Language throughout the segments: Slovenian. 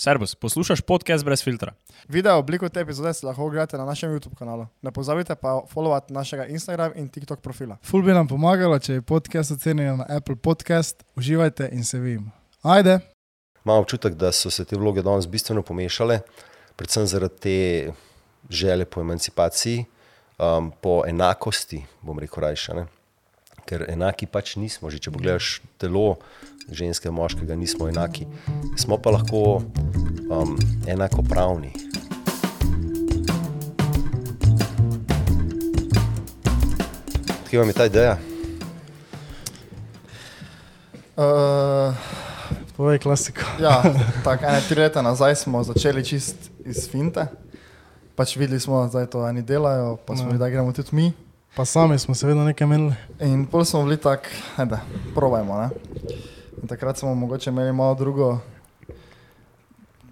Servus, poslušaj podcast brez filtra. Video obliko te epizode si lahko ogledate na našem YouTube kanalu. Ne pozabite pa followati našega Instagram in TikTok profila. Ful bi nam pomagalo, če je podcast ocenjen na Apple Podcast. Uživajte in se vidimo. Ajde! Imam občutek, da so se te vloge danes bistveno pomešale, predvsem zaradi te želje po emancipaciji, um, po enakosti, bom rekel, rajša. Ne? Ker enaki pač nismo, že če pogledaš telo ženske, moškega, nismo enaki. Smo pa lahko um, enakopravni. Kje vam je ta ideja? Uh, Povej klasiko. ja, tako ene tri leta nazaj smo začeli čist iz finte. Pač videli smo, da to eni delajo, pa smo No. videli, da gremo tudi mi. Pa sami smo se vedno nekaj menili. In pol smo bili tako, da probajmo. Ne? In takrat smo mogoče imeli malo drugo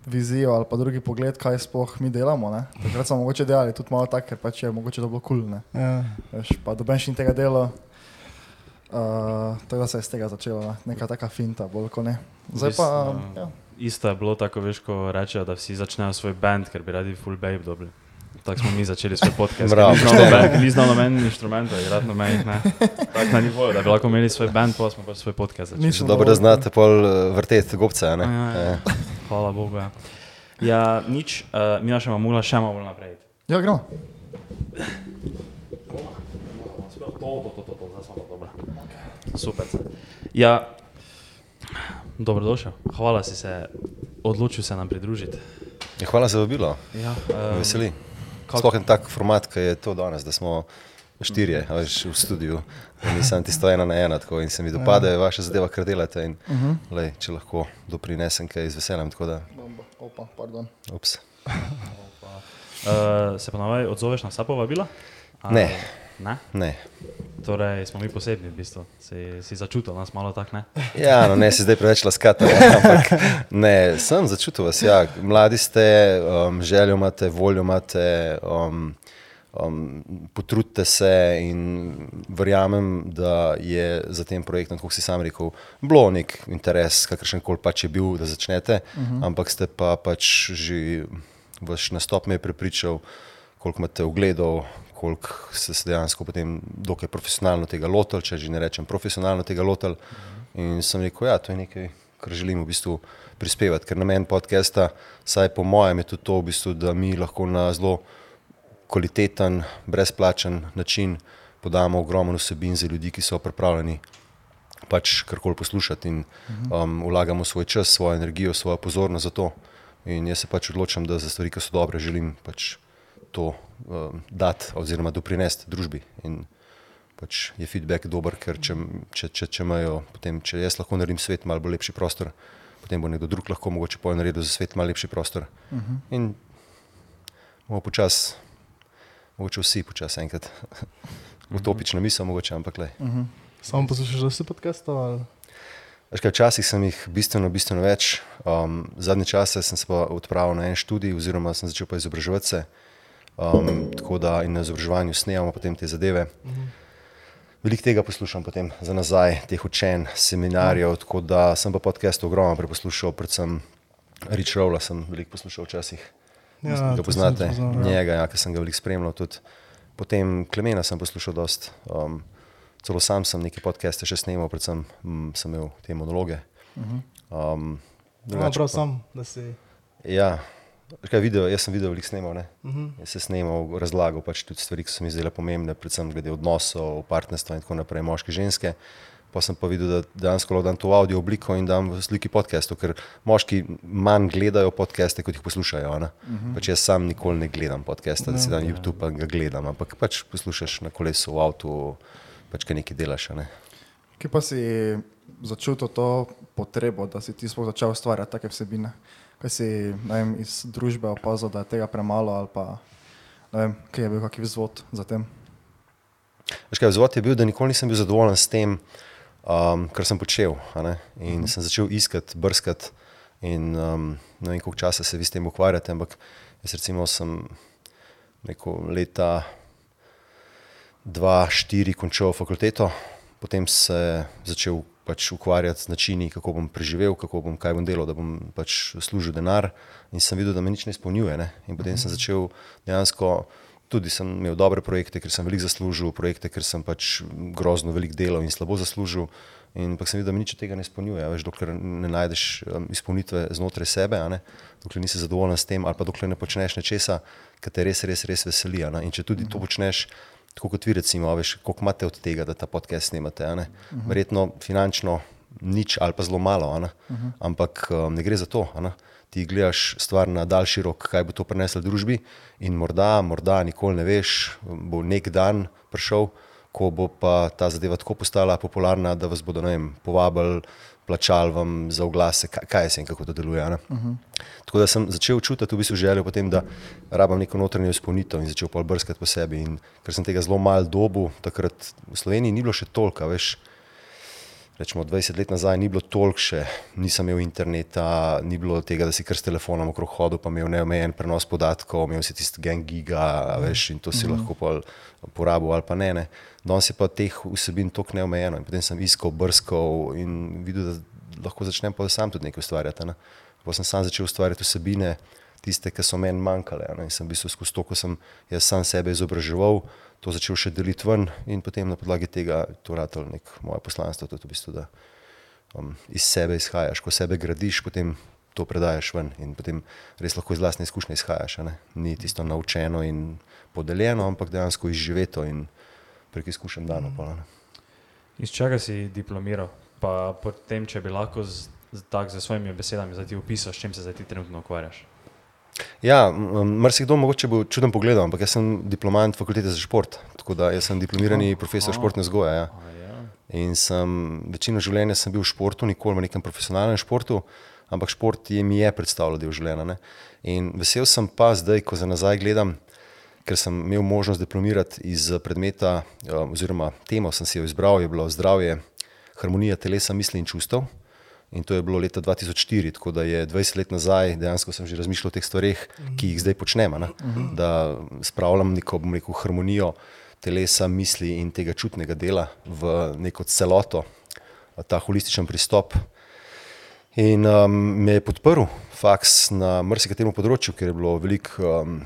vizijo ali pa drugi pogled, kaj sploh mi delamo. Ne? Takrat smo mogoče delali tudi malo tako, ker pač je mogoče to bilo kul. Cool, Ja. Veš, pa doben še in tega dela. Uh, tako da se je z tega začela ne? neka taka finta, bolj kot ne. Zdaj pa, Mislim, ja. Isto je bilo tako, veš, ko rečejo, da vsi začnejo svoj band, ker bi radi full babe dobili. Tako smo mi začeli svoj podcast. Bravo. Ni znal noben- Ni znal noben igrati nobenih, ne. Tako na nivoju, da bi lahko imeli svoj band, pa smo pa svoj podcast začeli. Nismo Dobro, da znate pol eh, vrteti gobce. a ne? Ja, ja. Ja. Hvala Bogu. Ja, ja nič, uh, mi še imamo še malo naprej. ja, gremo. Super. Ja, dobrodošel. Hvala si se odločil se nam pridružiti. Ja, Hvala za vabilo, Ja, um, veseli. Kak- Sploh en tak format, ki je to danes, da smo štirje a veš, v studiu, nisem tisto ena na ena, tako in se mi dopade vaša zadeva, kar delate. In, uh -huh. lej, če lahko doprinesem kaj z veseljem, tako da. Opa, pardon. ups. uh, se pa navaj odzoveš na vsa povabila? Ne. Ne. Ne. Torej smo mi posebni, v bistvu. Si, si začutil nas malo tak, ne? Ja, no, ne si zdaj preveč laskate, ne, ampak ne, sem začutil vas. Ja. Mladi ste, um, željo imate, voljo imate, um, um, potrudite se in verjamem, da je za tem projektom, kot si sam rekel, bilo nek interes, kakršen koli pač je bil, da začnete, uh -huh. ampak ste pa pač že vaš nastop me je prepričal, koliko imate ogledov, koliko ste se dejansko potem dokaj profesionalno tega lotili, če že ne rečem profesionalno tega lotili. In sem rekel, ja, to je nekaj, kar želim v bistvu prispevati, ker namen podcasta, saj po mojem, je tudi to, v bistvu, da mi lahko na zelo kvaliteten, brezplačen način podamo ogromno vsebin za ljudi, ki so pripravljeni pač karkoli poslušati in um, vlagamo svoj čas, svojo energijo, svojo pozornost za to. In jaz se pač odločam, da za stvari, ki so dobre, želim pač to um, dati oziroma doprinesti družbi. In pač je feedback dober, ker če, če, če, če, imajo, potem, če jaz lahko naredim svet malo bolj lepši prostor, potem bo nekdo drug lahko mogoče pojem naredil za svet malo lepši prostor. Uh -huh. In bomo počasi, mogoče vsi počasi enkrat. Utopična misel, mogoče, ampak le. Samo poslušaš, da si? Veš kaj, Včasih sem jih bistveno, bistveno več. Um, zadnje čase sem se pa odpravil na en študij, oziroma sem začel pa izobraževati se. Um, tako da in na izobraževanju snemamo potem te zadeve. Veliko tega poslušam potem za nazaj, teh učenj, seminarjev, tako da sem pa podcast ogromno preposlušal, predvsem Rich Rowla sem veliko poslušal včasih. Ja, ga poznate, poznal, ja. njega, ja, ker sem ga veliko spremljal. Tudi. Potem Klemena sem poslušal dost. Um, celo sam sem neke podcaste še snemal, predvsem mm, sem imel te monologe. Um, Ja, drugače prav pa- sam, da si. Ja, kaj, video, jaz sem video veliko snemal. Ne? Uh -huh. Jaz sem snemal, razlagal pač tudi stvari, ki so mi zdele pomembne, predvsem glede odnosov, partnerstva in tako naprej, moške, ženske. Pa sem pa videl, da dejansko lahko dam to v audio obliko in dam v sliki podcastov, ker moški manj gledajo podcaste, kot jih poslušajo. Uh -huh. pač jaz sam nikoli ne gledam podcasta, da si dam YouTube in ga gledam, ampak pač poslušaš na kolesu, v avtu, pač kaj nekaj delaš. Ne? Kje pa si začutil to potrebo, da si ti sploh začel ustvarjati take vsebine? Kaj si vem, iz družbe opazil, da je tega premalo ali pa vem, kje je bil kakšen vzvod za tem? Veš kaj, vzvod je bil, da nikoli nisem bil zadovoljen s tem, um, kar sem počel. In sem začel iskati, brskati. In um, ne vem, koliko časa se vi s tem ukvarjate, ampak jaz recimo sem rekel, leta 2004 končal fakulteto, potem se začel pač ukvarjati z načini, kako bom preživel, kako bom kaj bom delal, da bom pač služil denar. In sem videl, da me nič ne izpolnjuje. Ne? In potem sem začel dejansko. Tudi sem imel dobre projekte, ker sem veliko zaslužil, projekte, ker sem pač grozno veliko delal in slabo zaslužil. In pa sem videl, da mi nič tega ne izpolnjuje. Veš, dokler ne najdeš um, izpolnitve znotraj sebe, dokler nisi zadovoljen s tem, ali pa dokler ne počneš nečesa, kar te res, res, res veseli. In če tudi to počneš, tako kot vi, recimo, veš, koliko imate od tega, da ta podcast snimate. a ne. Verjetno finančno nič ali pa zelo malo, a ne. ampak um, ne gre za to. Ti gledaš stvar na daljši rok, kaj bo to prineslo družbi, in morda, morda nikoli ne veš, bo nek dan prišel, ko bo pa ta zadeva tako postala popularna, da vas bodo vem, povabili, plačali vam za oglase, kaj, kaj se in kako to deluje. ne. Tako da sem začel čutiti v bistvu željo potem, da rabim neko notranjo izpolnitev in začel pa brskati po sebi. In ker sem tega zelo malo dobu, takrat v Sloveniji ni bilo še toliko, veš. Rečemo, 20 let nazaj ni bilo toliko še, nisem imel interneta, ni bilo tega, da si kar s telefonom okrog hodil, pa imel neomejen prenos podatkov, imel si tisti gen giga, veš, in to si lahko pol porabil ali pa ne. ne. Danes je pa teh vsebin toliko neomejeno potem sem iskal, brskal in videl, da lahko začnem pa sam tudi nekaj ustvarjati. Ne. Pa sem sam začel ustvarjati vsebine, tiste, ki so meni manjkale. ne. In sem bistvu skozi to, ko sem jaz sam sebe izobraževal, to začel še deliti ven in potem na podlagi tega to ratalo nek moje poslanstvo, tudi v bistvu, da um, iz sebe izhajaš, ko sebe gradiš, potem to predajaš ven in potem res lahko iz lastne izkušnje izhajaš. ne. Ni tisto naučeno in podeljeno, ampak dejansko izživeto in prek izkušenj dano. pol, a ne. Iz čega si diplomiral? Pa potem, če bi lahko z, tak, z svojimi besedami zdaj ti opisal, s čim se zdaj ti trenutno ukvarjaš. Ja, marsikdo mogoče bo čuden pogled, ampak jaz sem diplomant fakultete za šport, tako da sem diplomirani profesor športne vzgoje. Ja. A, ja. In sem večino življenja sem bil v športu, nikoli v nekem profesionalnem športu, ampak šport je mi je predstavljal del življenja. Ne? In vesel sem pa zdaj, ko za nazaj gledam, ker sem imel možnost diplomirati iz predmeta, um, oziroma temo sem si jo izbral, je bilo zdravje, harmonija telesa, misli in čustev. In to je bilo leta 2004, tako da je 20 let nazaj dejansko sem že razmišljal o teh stvareh, ki jih zdaj počnem. a ne. Da spravljam neko rekel, harmonijo telesa, misli in tega čutnega dela v neko celoto, ta holističen pristop. In um, me je podprl faks na marsikaterem področju, ker je bilo veliko um,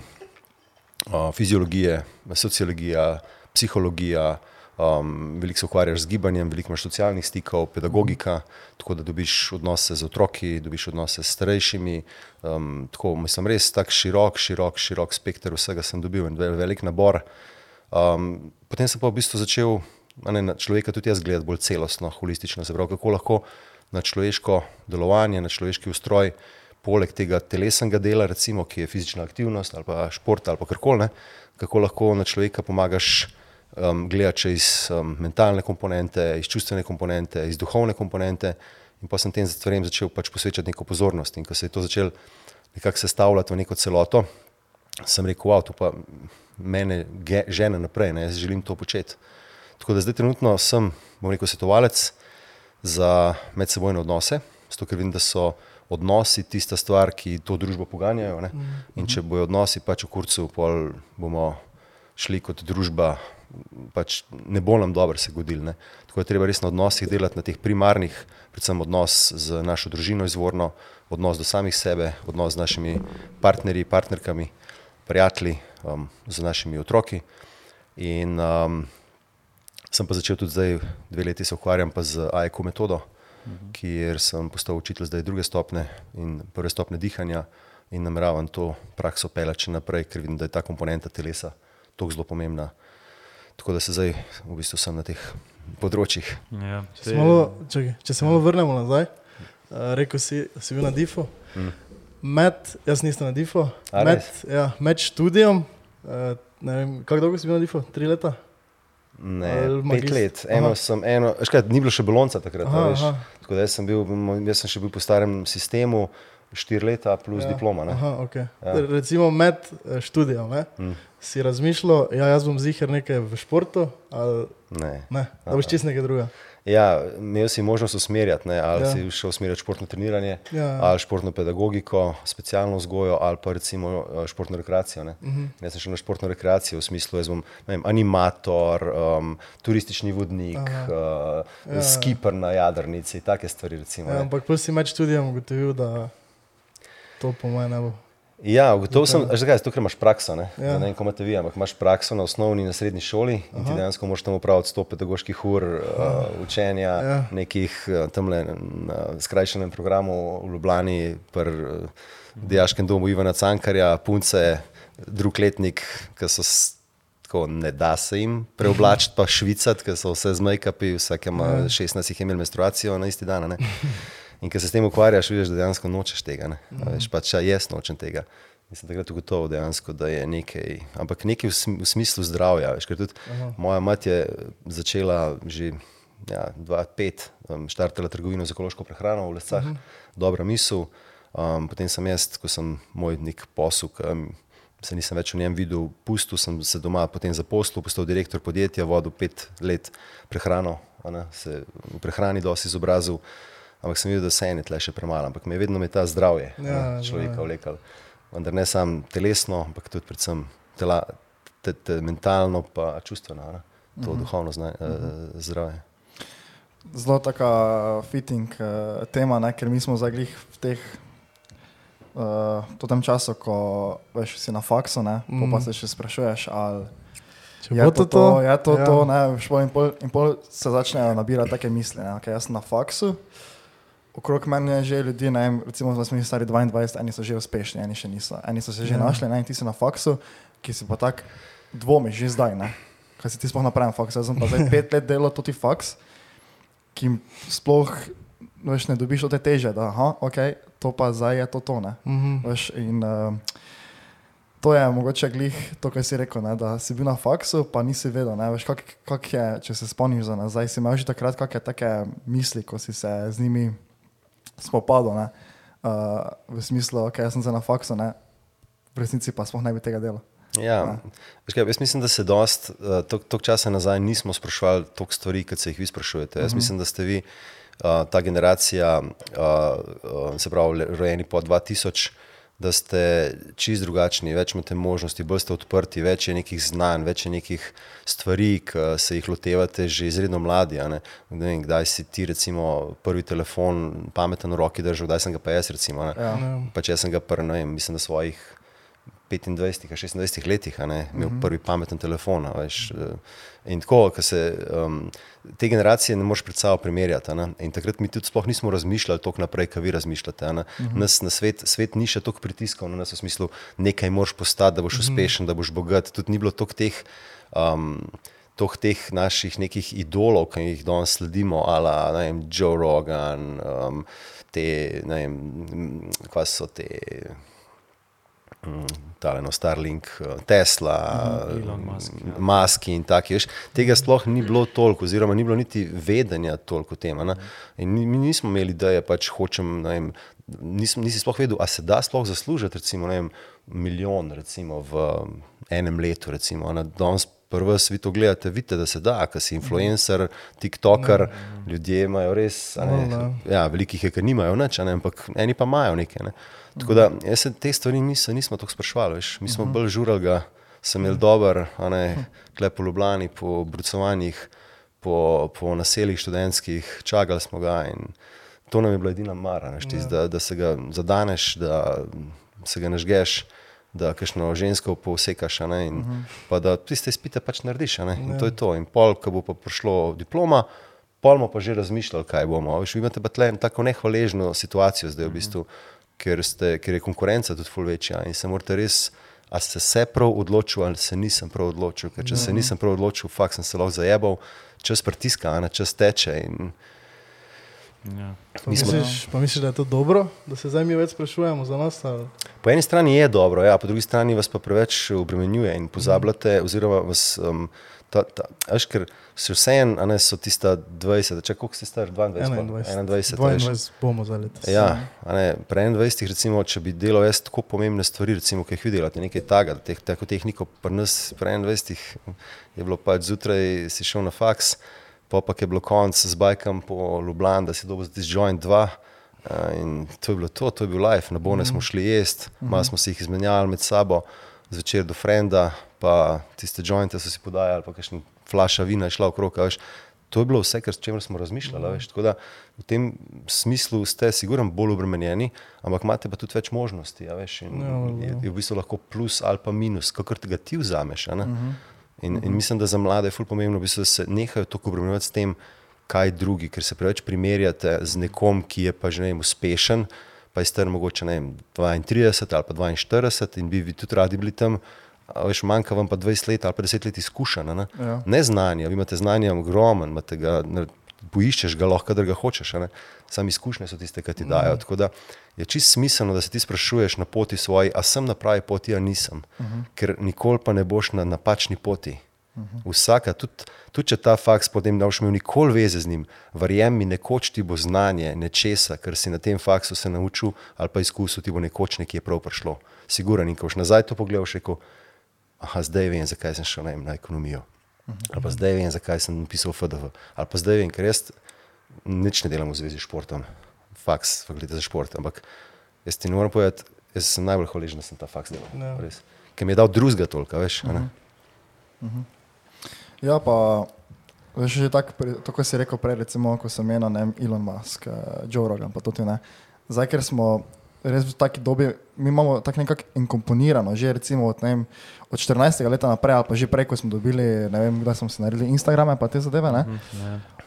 uh, fiziologije, sociologija, psihologija, um, veliko se ukvarjaš z gibanjem, veliko imaš socialnih stikov, pedagogika, tako da dobiš odnose z otroki, dobiš odnose s starejšimi. Um, tako, mislim, res tak širok, širok, širok spekter vsega sem dobil in ve- velik nabor. Um, potem sem pa v bistvu začel ne, na človeka tudi jaz gledati bolj celostno, holistično, se pravi, kako lahko na človeško delovanje, na človeški ustroj, poleg tega telesnega dela, recimo, ki je fizična aktivnost ali pa šport ali pa karkoli, kako lahko na človeka pomagaš um, gledati še iz um, mentalne komponente, iz čustvene komponente, iz duhovne komponente. In pa sem tem stvarem začel pač posvečati neko pozornost. In ko se je to začelo nekako sestavljati v neko celoto, sem rekel, wow, to pa mene ge- žene naprej, ne, jaz želim to početi. Tako da zdaj trenutno sem, bom rekel, svetovalec za medsebojne odnose, zato ker vidim, da so odnosi tista stvar, ki to družbo poganjajo. Ne? In če bojo odnosi pač v kurcu, pol bomo šli kot družba, pač ne bo nam dobro se godil. Ne? Tako je treba res na odnosih delati, na teh primarnih, predvsem odnos z našo družino izvorno, odnos do samih sebe, odnos z našimi partnerji, partnerkami, prijatelji, um, z našimi otroki. In um, sem pa začel tudi zdaj, dve leti se ukvarjam pa z AEQ metodo, mhm. kjer sem postal učitelj zdaj druge stopne in prve stopne dihanja in nameravam to prakso peljati še naprej, ker vidim, da je ta komponenta telesa tako zelo pomembna. Tako da se zdaj v bistvu sem na teh področjih. Ja, Če se malo, čakaj, če se malo vrnemo nazaj, uh, rekel si, da si bil na DIFO. Mm. Med, jaz nisem na DIFO, A, med, ja, med študijem, uh, ne vem, kako dolgo si bil na DIFO? Tri leta? Ne, pet magist- let. Eno Aha. sem, eno, škrat, ni bilo še bolonca takrat. Aha, veš. aha. Tako da sem, bil, jaz sem še bil po starem sistemu, štiri leta plus Ja, diploma. Ne? Aha, okay. Ja. Recimo med eh, študijem, ne? Mm. si razmišljal, ja, jaz bom zihar nekaj v športu, ali Ne. ne, da boš čist nekaj druga. Ja, imel si možnost usmerjati, ne, ali Ja. ja. si šel usmerjati športno treniranje, Ja. ali športno pedagogiko, specialno vzgojo, ali pa recimo eh, športno rekreacijo. Uh Mhm. -huh. Jaz sem šel na športno rekreacijo v smislu, jaz bom ne vem, animator, um, turistični vodnik, Aha. uh, Ja. ja. skipper na jadrnici, take stvari. Recimo, Ja, ja, ampak pol si med študijem ugotovil, da to po mojem ne bo. Ja ugotovil sem, a zakaj, zato ker imaš prakso. Ne, Ja. ja. ne vem, kako imate vi, ampak imaš prakso na osnovni in na srednji šoli in ti dejansko moraš tam upraviti 100 pedagoških ur uh, učenja, Ja. ja. nekih uh, tamle na skrajšanem programu v Ljubljani, pri uh, Dijaškem domu Ivana Cankarja, punce, drug letnik, ki so tako ne da se jim preoblačiti, pa švicati, ker so vse z make-upi, vsak ima Ja. 16 jih je imel menstruacijo na isti dan. In ker se s tem ukvarjaš, vidiš, da dejansko nočeš tega. Ne? A Veš, pač ja, jaz nočem tega. In sem takrat ugotovil, dejansko, da je nekaj, ampak nekaj v, sm v smislu zdravja. Veš, ker tudi Aha. moja mati je začela že ja, 2005, um, štartala trgovino z ekološko prehrano v Lescah, uh -huh. dobra misel. Um, potem sem jaz, ko sem moj nek posel, um, se nisem več v njem videl, pustil sem se doma, potem zaposlil, postal direktor podjetja, vodil pet let prehrano, ne, se v prehrani dosti izobrazil, ampak sem videl, da se ene tle še premalo, ampak me je vedno me ta zdravje Ja, ja, človeka vlekal. Vendar ne samo telesno, ampak tudi predvsem tela, te, te mentalno pa čustveno, ne, to uh -huh. duhovno zna, uh -huh. zdravje. Zelo taka fitting uh, tema, ne? ker mi smo zdaj glih v teh, uh, v tem času, ko veš, si na faksu, ne? Mm. pa Mm. se še sprašuješ, ali Če je to to to, je to, ja. to ne, pol in, pol, in pol se začnejo nabirati take misli. Ne? Okay, jaz sem na faksu, okrog mene že ljudi, ne vem, recimo, da smo mi stari 22, eni so že uspešni, eni še niso. Eni so se že Ja. našli, ne, ti si na faksu, ki si pa tak dvomiš že zdaj, ne. Kaj si ti sploh napravil faks? Jaz sem pa zdaj pet let delal tudi faks, ki sploh veš, ne dobiš od te teže, da aha, ok, to pa zdaj je to to, ne. Mhm. Veš, in uh, to je mogoče glih to, kar si rekel, ne, da si bil na faksu, pa nisi vedel, ne, veš, kak, kak je, če se spomniš za nazaj, si imel že takrat kakšne take misli, ko si se z njimi spopadal, ne, uh, v smislu, ok, jaz sem se na faksu, ne, v resnici pa sploh ne bi tega delal. Ja, kaj, jaz mislim, da se dost, uh, toliko časa nazaj nismo sprašvali toliko stvari, kot se jih vi sprašujete. Jaz mislim, da ste vi, uh, ta generacija, uh, uh, se pravi, rojeni po 2000, da ste čist drugačni, več imate možnosti, bolj ste odprti, več je nekih znanj, več je nekih stvari, ki se jih lotevate že izredno mladi. Ne? Ne vem, kdaj si ti recimo prvi telefon pameten v roki držal, kdaj sem ga pa jaz recimo. ne. Ja. Pač jaz sem ga prvi, ne vem, mislim, da svojih 25, 26 letih, a ne, imel prvi pameten telefon. Veš, eh, in tako, ko se um, te generacije ne moreš pred sabo primerjati. In takrat mi tudi sploh nismo razmišljali toliko naprej, kot vi razmišljate. a ne. Nas na svet, svet ni še toliko pritiskal na nas v smislu, nekaj moraš postati, da boš uspešen, da boš bogat. Tudi ni bilo toliko teh. Um, Toh teh naših nekih idolov, ki jih danes sledimo, ala ne vem, Joe Rogan, um, te, ne vem, kaj so te, tale no, Starlink, eh, Tesla, Elon Musk, ja. Maski in taki. Veš, tega sploh ni bilo toliko, oziroma ni bilo niti vedenja toliko o tem. mi, nismo imeli, da je pač hočem, vem, nisem, nisi sploh vedel, a se da sploh zaslužiti recimo, vem, milijon recimo, v enem letu. Recimo. Danes Prvo vi to gledate, vidite, da se da, ker si influencer, TikToker, ljudje imajo res, ne, No, ja, velikih je, ker nimajo nič, ne, ampak eni pa imajo nekaj. Ne. Tako da jaz se te stvari nisem, nismo tako sprašvali, veš. mi smo bolj žurali, ga sem imel dober, a ne, klep po Ljubljani, po brucovanjih, po, po naseljih študentskih, čakali smo ga in to nam je bila edina mara, veš, tis, da, da se ga zadaneš, da se ga nažgeš. Da, kakšno žensko povsekaš, ne, in, uh -huh. pa da tiste izpite pač narediš. ne, In to je to. In pol, ko bo pa prišlo diploma, pol bomo pa že razmišljali, kaj bomo. Veš, vi imate pa tle tako nehvaležno situacijo zdaj v bistvu, ker, ste, ker je konkurenca tudi ful večja in se morate res, a ste se prav odločili ali se nisem prav odločil. Ker če se nisem prav odločil, fakt sem se lahko zajebal, čas pritiska, a ne čas teče. In, Ja. Pa Mi smo- misliš, pa misliš, da je to dobro, da se zdaj mi več sprašujemo za nas? Ali? Po eni strani je dobro, ja, po drugi strani vas pa preveč obremenjuje in pozabljate, oziroma vas. Um, veš, ker se vseeno, a ne so tista 20, če koliko ste star, 22, 21. 21, veš. 22 bomo za letos. Ja, ne, pri 21, recimo, če bi delal jaz tako pomembne stvari, recimo, ki jih vi delate, nekaj taga, teh, tako tehniko, pri nas pri 21 je bilo pač zjutraj si šel na faks, pa pa je bilo konc z bajkom po Ljubljani, da si dobil za tisti joint 2. In to je bilo to, to je bil life. Na bone smo šli jesti, malo smo se jih izmenjali med sabo, zvečer do frenda, pa tiste jointe so si podajali, pa kakšen flaša vina je šla okrog. Veš. To je bilo vse, kar s čemer smo razmišljali. a Veš. Tako da v tem smislu ste, sigurno, bolj obremenjeni, ampak imate pa tudi več možnosti. a Veš, in je, je v bistvu lahko plus ali pa minus, kako ga ti vzameš. a ne. In, in mislim, da za mlade je ful pomembno, v bistvu, da se nehajo tako obremenjevati s tem, kaj drugi, ker se preveč primerjate z nekom, ki je pa že ne vem, uspešen, pa je star mogoče vem, 32 ali pa 42 in bi vi tudi radi bili tam. a Veš, manjka vam pa 20 let ali pa 10 let izkušenj. Ne? Ja. ne znanja, vi imate znanja ogromen, imate ga, ne, poiščeš ga lahko, da ga hočeš. a. Sam izkušnje so tiste, ki ti dajo. Tako da je čist smiselno, da se ti sprašuješ na poti svoji, a sem na pravi poti, ali nisem. Ker nikoli pa ne boš na napačni poti. Vsaka, tudi, tudi če ta faks potem ne boš imel nikoli veze z njim, verjemi mi, nekoč ti bo znanje nečesa, kar si na tem faksu se naučil ali pa izkusil, ti bo nekoč nekje prav prišlo. Siguran in ko boš nazaj to pogledal, še rekel, aha, zdaj vem, zakaj sem šel vem, na ekonomijo. Ali pa zdaj vem, zakaj sem napisal FDV. Ali pa zdaj vem, ker jaz nič ne delam v zvezi s športom, faks, fakulteta za šport. Ampak jaz ti ne morem povedati, jaz sem najbolj hvaležen, da sem ta faks delal. Res. Ker mi je dal drugega toliko, veš. a ne. Ja, pa veš, že tako, pri- to, ko si rekel prej, recimo, ko sem menil, ne Elon Musk, eh, Joe Rogan, pa tudi ne. Zdaj, ker smo res v taki dobi, mi imamo tako nekako inkomponirano, že recimo od, vem, od 14. leta naprej, ali pa že prej, ko smo dobili, ne vem, kdaj smo si naredili Instagrame, pa te zadeve, ne.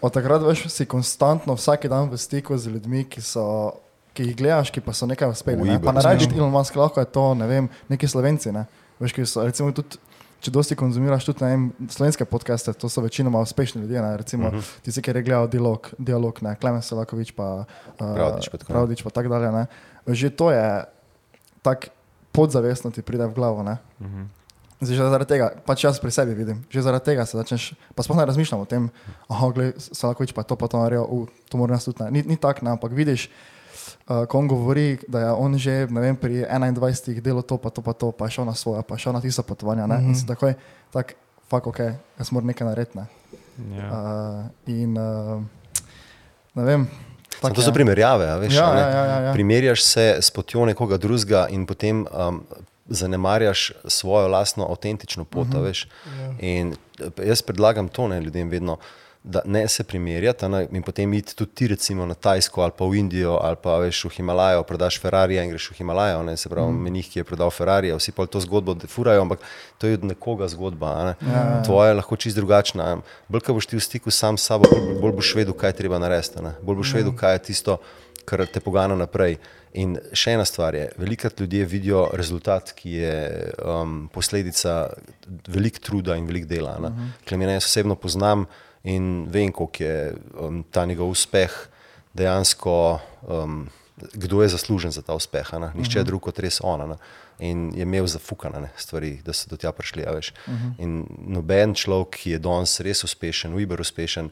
Od takrat veš, si konstantno vsak dan v stiku z ljudmi, ki so. Ki jih gledaš, ki pa so nekaj uspeli. Ne? Pa ne. Elon Musk, lahko je to, ne vem, neki slovenci. Ne? Veš, ki so, recimo, tudi, če dosti konzumiraš tudi vem, slovenske podcaste, to so večinoma uspešni ljudje. Ne? Recimo, uh -huh. ti si, ki je gledal dialog, dialog ne, Klemen Selakovič, pa uh, Pravdič pa tako. Pravdič, pa tako dalje. Ne? Že to je tako podzavestno ti pride v glavo. Ne? Zdaj, že zaradi tega, pač jaz pri sebi vidim, že zaradi tega se začneš, pa sploh ne razmišljam o tem, ah, gled, Salakovič pa je to pa to naredil, uh, to mora nas tudi ne. Ni, ni tako, ampak vidiš, uh, ko on govori, da je on že ne vem, pri 21 delal to, pa to, pa to, pa je šel na svoje, pa šel na tista potovanja. Ne, mm -hmm. In si takoj, tak, fuck, ok, jaz moram nekaj narediti. Ne. Ja. Uh, in uh, ne vem. Tak to so primerjave. a Veš, Ja, ja, ja, ja, ja. Primerjaš se s potjo nekoga drugega in potem um, zanemarjaš svojo lastno avtentično pot. Uh Mhm. -huh. veš. In eh, jaz predlagam to ne, ljudem vedno. Da ne se primerjati ne, in potem iti tudi ti, recimo na Tajsko ali pa v Indijo ali pa veš v Himalajo, prodaš Ferrari in greš v Himalajo. Ne, se pravi, mm. menih, ki je prodal Ferrari, vsi pa to zgodbo defurajo, ampak to je od nekoga zgodba. Ne. Ja, Tvoja je lahko čist drugačna. Bolj, ko boš ti v stiku sam s sabo, bolj, bolj boš vedel, kaj je treba narediti. ne. Bolj boš vedel, kaj je tisto, kar te pogana naprej. In še ena stvar je, velikrat ljudje vidijo rezultat, ki je um, posledica velik truda in velik dela. Uh -huh. Klemena jaz osebno poznam in vem, koliko je um, ta njegov uspeh dejansko, um, kdo je zaslužen za ta uspeh. Nihče uh -huh. drug kot res ona. Ne. In je imel zafukane ne, stvari, da so do tja prišli. Uh -huh. In noben človek, ki je danes res uspešen, uber uspešen,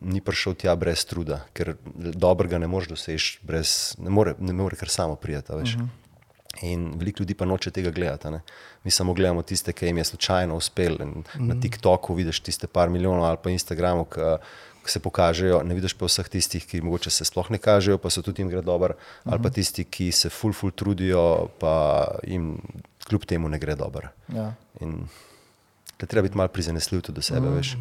ni prišel tja brez truda, ker dobrega ne moreš doseči, brez, ne more, ne more kar samo prijeti. Uh -huh. In veliko ljudi pa noče tega gledati. ne. Mi samo gledamo tiste, ki jim je slučajno uspel. Mm. Na TikToku vidiš tiste par milijonov ali pa Instagramu, ki se pokažejo, ne vidiš pa vseh tistih, ki mogoče se sploh ne kažejo, pa so tudi jim gre dobro, mm -hmm. ali pa tisti, ki se ful, ful trudijo, pa jim kljub temu ne gre dobro. Ja. In da treba biti malo prizanesljiv tudi do sebe, veš.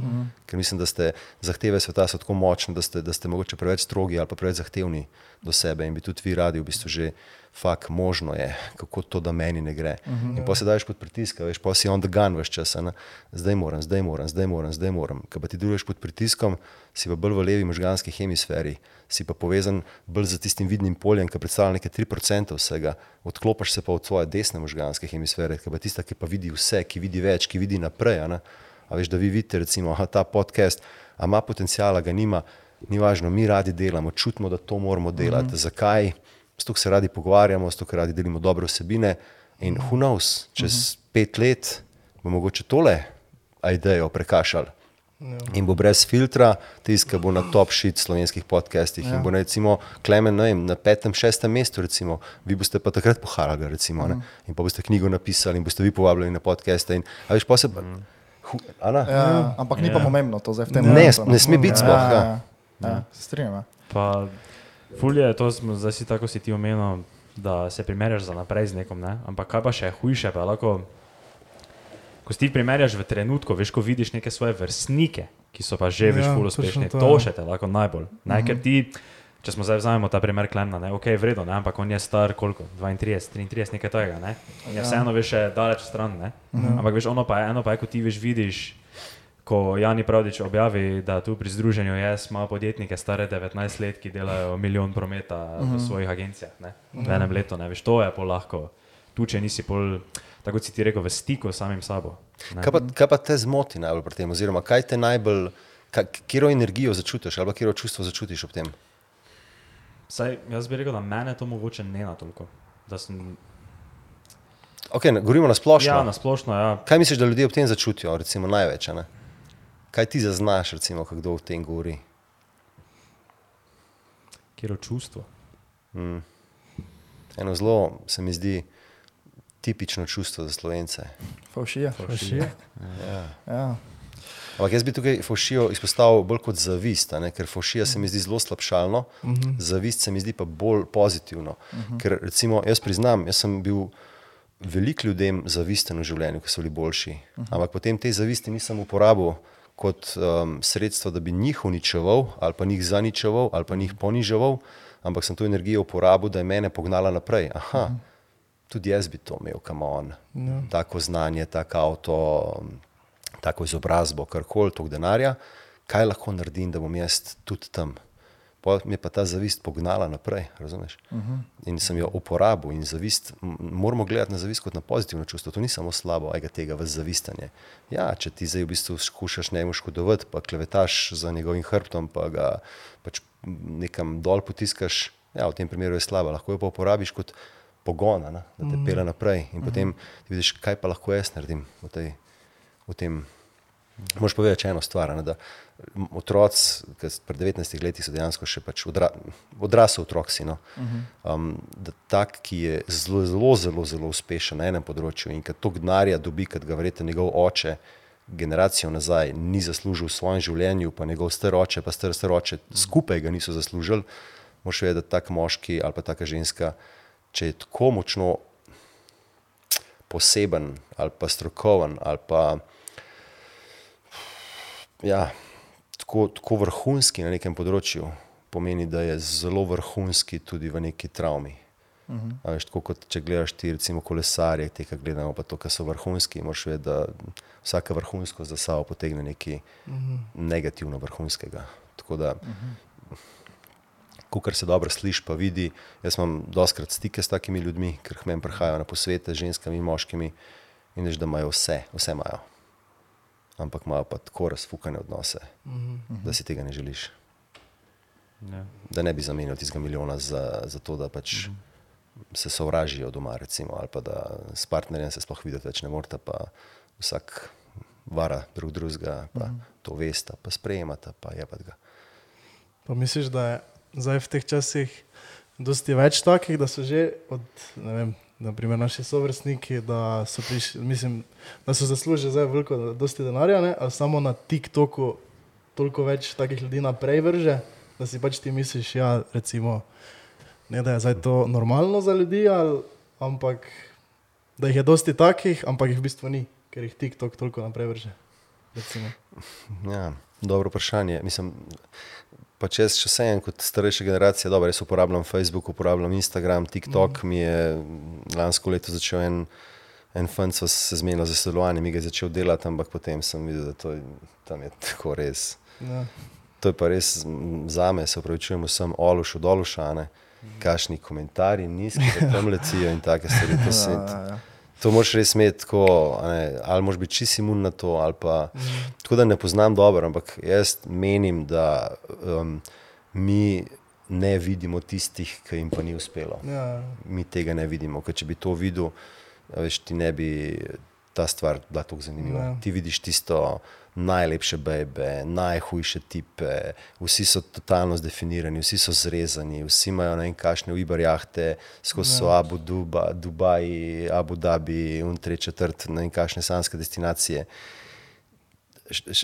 Ker mislim, da ste zahteve sveta tako močne, da ste, da ste mogoče preveč strogi ali pa preveč zahtevni do sebe in bi tudi vi radi v bistvu že fakt možno je, kako to, da meni ne gre. In pa se daš pod pritisk, a veš, pa si on the gun veš čas, a ne. zdaj moram, zdaj moram, zdaj moram, zdaj moram. Ker pa ti deluješ pod pritiskom, si pa bolj v levi možganski hemisferi, si pa povezan bolj z tistim vidnim poljem, ki predstavlja nekaj 3% vsega, odklopiš se pa od svoje desne možganske hemisfere, ki pa tista, ki pa vidi vse, ki vidi več, ki vidi naprej. A, ne. a veš, da vi vidite, recimo, aha, ta podcast, a ima potencijala, ga nima, ni važno, mi radi delamo, čutimo, da to moramo delati. Mm -hmm. Zakaj? Zato, se radi pogovarjamo, zato, radi delimo dobre vsebine. In who knows, čez mm -hmm. pet let bo mogoče tole idejo prekašali. In bo brez filtra, tisti, ki bo na top shit slovenskih podcastih. Ja. In bo recimo Klemen ne vem, na petem, šestem mestu, recimo, vi boste pa takrat poharaga, recimo, mm. in pa boste knjigo napisali in boste vi povabljeni na podcaste. In, a veš, pa se pa, Hu, ne? Ja, ampak ni pa Ja. pomembno to zdaj v tem Ne, momentu, ne sme biti sploh, ja. Ja, ja, strinjam. ja. Fulje, to smo zdaj si tako si ti omenil, da se primerjaš za naprej z nekom, ne? ampak kaj pa še hujše, pa lahko, ko si ti primerjaš v trenutku, veš, ko vidiš neke svoje vrstnike, ki so pa že, veš, Ja, ful točno uspešni, to, to, ja. še te lahko najbolj. Ne, ker ti, če smo zdaj vzamemo ta primer Klemna, ne, ok, vredno, ne, ampak on je star koliko, 32, 33, nekaj tega, ne, in je Ja. vseeno, veš, še daleč stran, ne, ampak veš, ono pa je, eno pa je, ko ti veš, vidiš, ko Jani Pravdič objavi, da tu pri združenju JS ima podjetnike stare 19 let, ki delajo milijon prometa v svojih agencijah, ne? v enem letu, ne veš, to je pol lahko. Tu, če nisi pol, tako si ti rekel, v stiku s samim sabo. ne. Kaj pa, kaj pa te zmoti najbolj pri tem, oziroma kaj te najbolj, kjer energijo začutiš ali kjer čustvo začutiš ob tem? Saj, jaz bi rekel, da mene to mogoče ne na toliko. Sem, Okay, govorimo na splošno. ja, na splošno, ja. Kaj misliš, da ljudje ob tem začutijo, recimo največ? Ne? Kaj ti zaznaš, recimo, ko kdo o tem govori? Kjer čustvo. Eno zelo se mi zdi tipično čustvo za slovence. Faušija. Fašije. Ja. Ampak jaz bi tukaj fošijo izpostavil bolj kot zavist, a ne? ker fošija se mi zdi zelo slabšalno, uh -huh. zavist se mi zdi pa bolj pozitivno. Uh -huh. Ker recimo, jaz priznam, jaz sem bil veliko ljudem zavisten v življenju, ki so bili boljši, uh -huh. ampak potem te zavisti nisem uporabil kot um, sredstvo, da bi njih uničeval ali pa njih zaničeval ali pa njih poniževal, ampak sem to energijo uporabil, da je mene pognala naprej. Aha, -huh. tudi jaz bi to imel, kam on. Ja. Tako znanje, tako avto, tako izobrazbo, karkoli, toliko denarja, kaj lahko naredim, da bom jaz tudi tam. Pol me je pa ta zavist pognala naprej, razumeš? Uh -huh. In sem jo uporabil in zavist, moramo gledati na zavist kot na pozitivno čustvo. To ni samo slabo, ajga tega v zavistanje. Ja, če ti zdaj v bistvu skušaš njemu škodovati, pa klevetaš za njegovim hrbtom, pa ga pač nekam dol potiskaš, ja, v tem primeru je slabo, lahko jo pa uporabiš kot pogona, ne, da te pele naprej. In potem ti vidiš, kaj pa lahko jaz naredim v, tej, v tem. Moš povedati še eno stvar, ne, da m, otroci, ki pri 19 letih so dejansko še pač odra, odrasel otrok, si, no, um, da tak, ki je zelo, zelo, zelo, zelo uspešen na enem področju in ki toliko denarja dobi, kot ga verjete njegov oče, generacijo nazaj, ni zaslužil v svojem življenju, pa njegov star oče, pa star, star oče skupaj ga niso zaslužili, moš vedeti, da tak moški ali pa taka ženska, če je tako močno poseben ali pa strokoven ali pa ja, tako, tako vrhunski na nekem področju, pomeni, da je zelo vrhunski tudi v neki travmi. Uh -huh. veš, tako kot če gledaš ti, recimo, kolesarje, te, ki gledamo, pa to, ki so vrhunski, moraš vedeti, da vsaka vrhunskost za sabo potegne nekaj uh -huh. negativno vrhunskega. Tako da, uh -huh. kar se dobro sliši, pa vidi. Jaz imam doskrat stike s takimi ljudmi, ker k meni prihajajo na posvete z ženskami in moškimi in veš, da imajo vse, vse imajo. Ampak imajo pa tako razfukane odnose, uh -huh. da si tega ne želiš. Ja. Da ne bi zamenjal tistega milijona za, za to, da pač uh -huh. se sovražijo doma, recimo, ali pa da s partnerjem se sploh videti več ne morete, pa vsak vara drug drugega, pa uh -huh. to veste, pa sprejemate, pa je pa ga. Pa misliš, da je zdaj v teh časih dosti več takih, da so že od, ne vem, naprimer naši sovrstniki, da so, prišli, mislim, da so zaslužili zdaj veliko, dosti denarja, ne? ali samo na TikToku toliko več takih ljudi naprej vrže, da si pač ti misliš, ja, recimo, ne da je zdaj to normalno za ljudi, ali, ampak da jih je dosti takih, ampak jih v bistvu ni, ker jih TikTok toliko naprej vrže. Recimo. Ja, dobro vprašanje. Mislim, pa če jaz še vseeno kot starejša generacija, dobro, jaz uporabljam Facebook, uporabljam Instagram, TikTok, mm. mi je lansko leto začel en, en fant, so se zmenili za sodelovanje, mi ga je začel delati, ampak potem sem videl, da to je, tam je tako res. Ja. To je pa res za me, se upravičujem vsem olušu, dolušane, kašni komentarji, nizki, tam lecijo in take stvari. To, se, Ja, ja. To moraš res imeti tako, ne, ali moraš biti čisi imun na to, ali pa tako da ne poznam dobro, ampak jaz menim, da um, mi ne vidimo tistih, ki jim pa ni uspelo. Ja. Mi tega ne vidimo, ker če bi to videl, veš, ti ne bi ta stvar bila tako zanimiva. Ja. Ti vidiš tisto najlepše bebe, najhujše tipe, vsi so totalno zdefinirani, vsi so zrezani, vsi imajo ne vem kakšne uibar jahte, skozi so Abu Duba, Dubaj, Abu Dhabi, un tri četrt, ne vem kakšne sanske destinacije.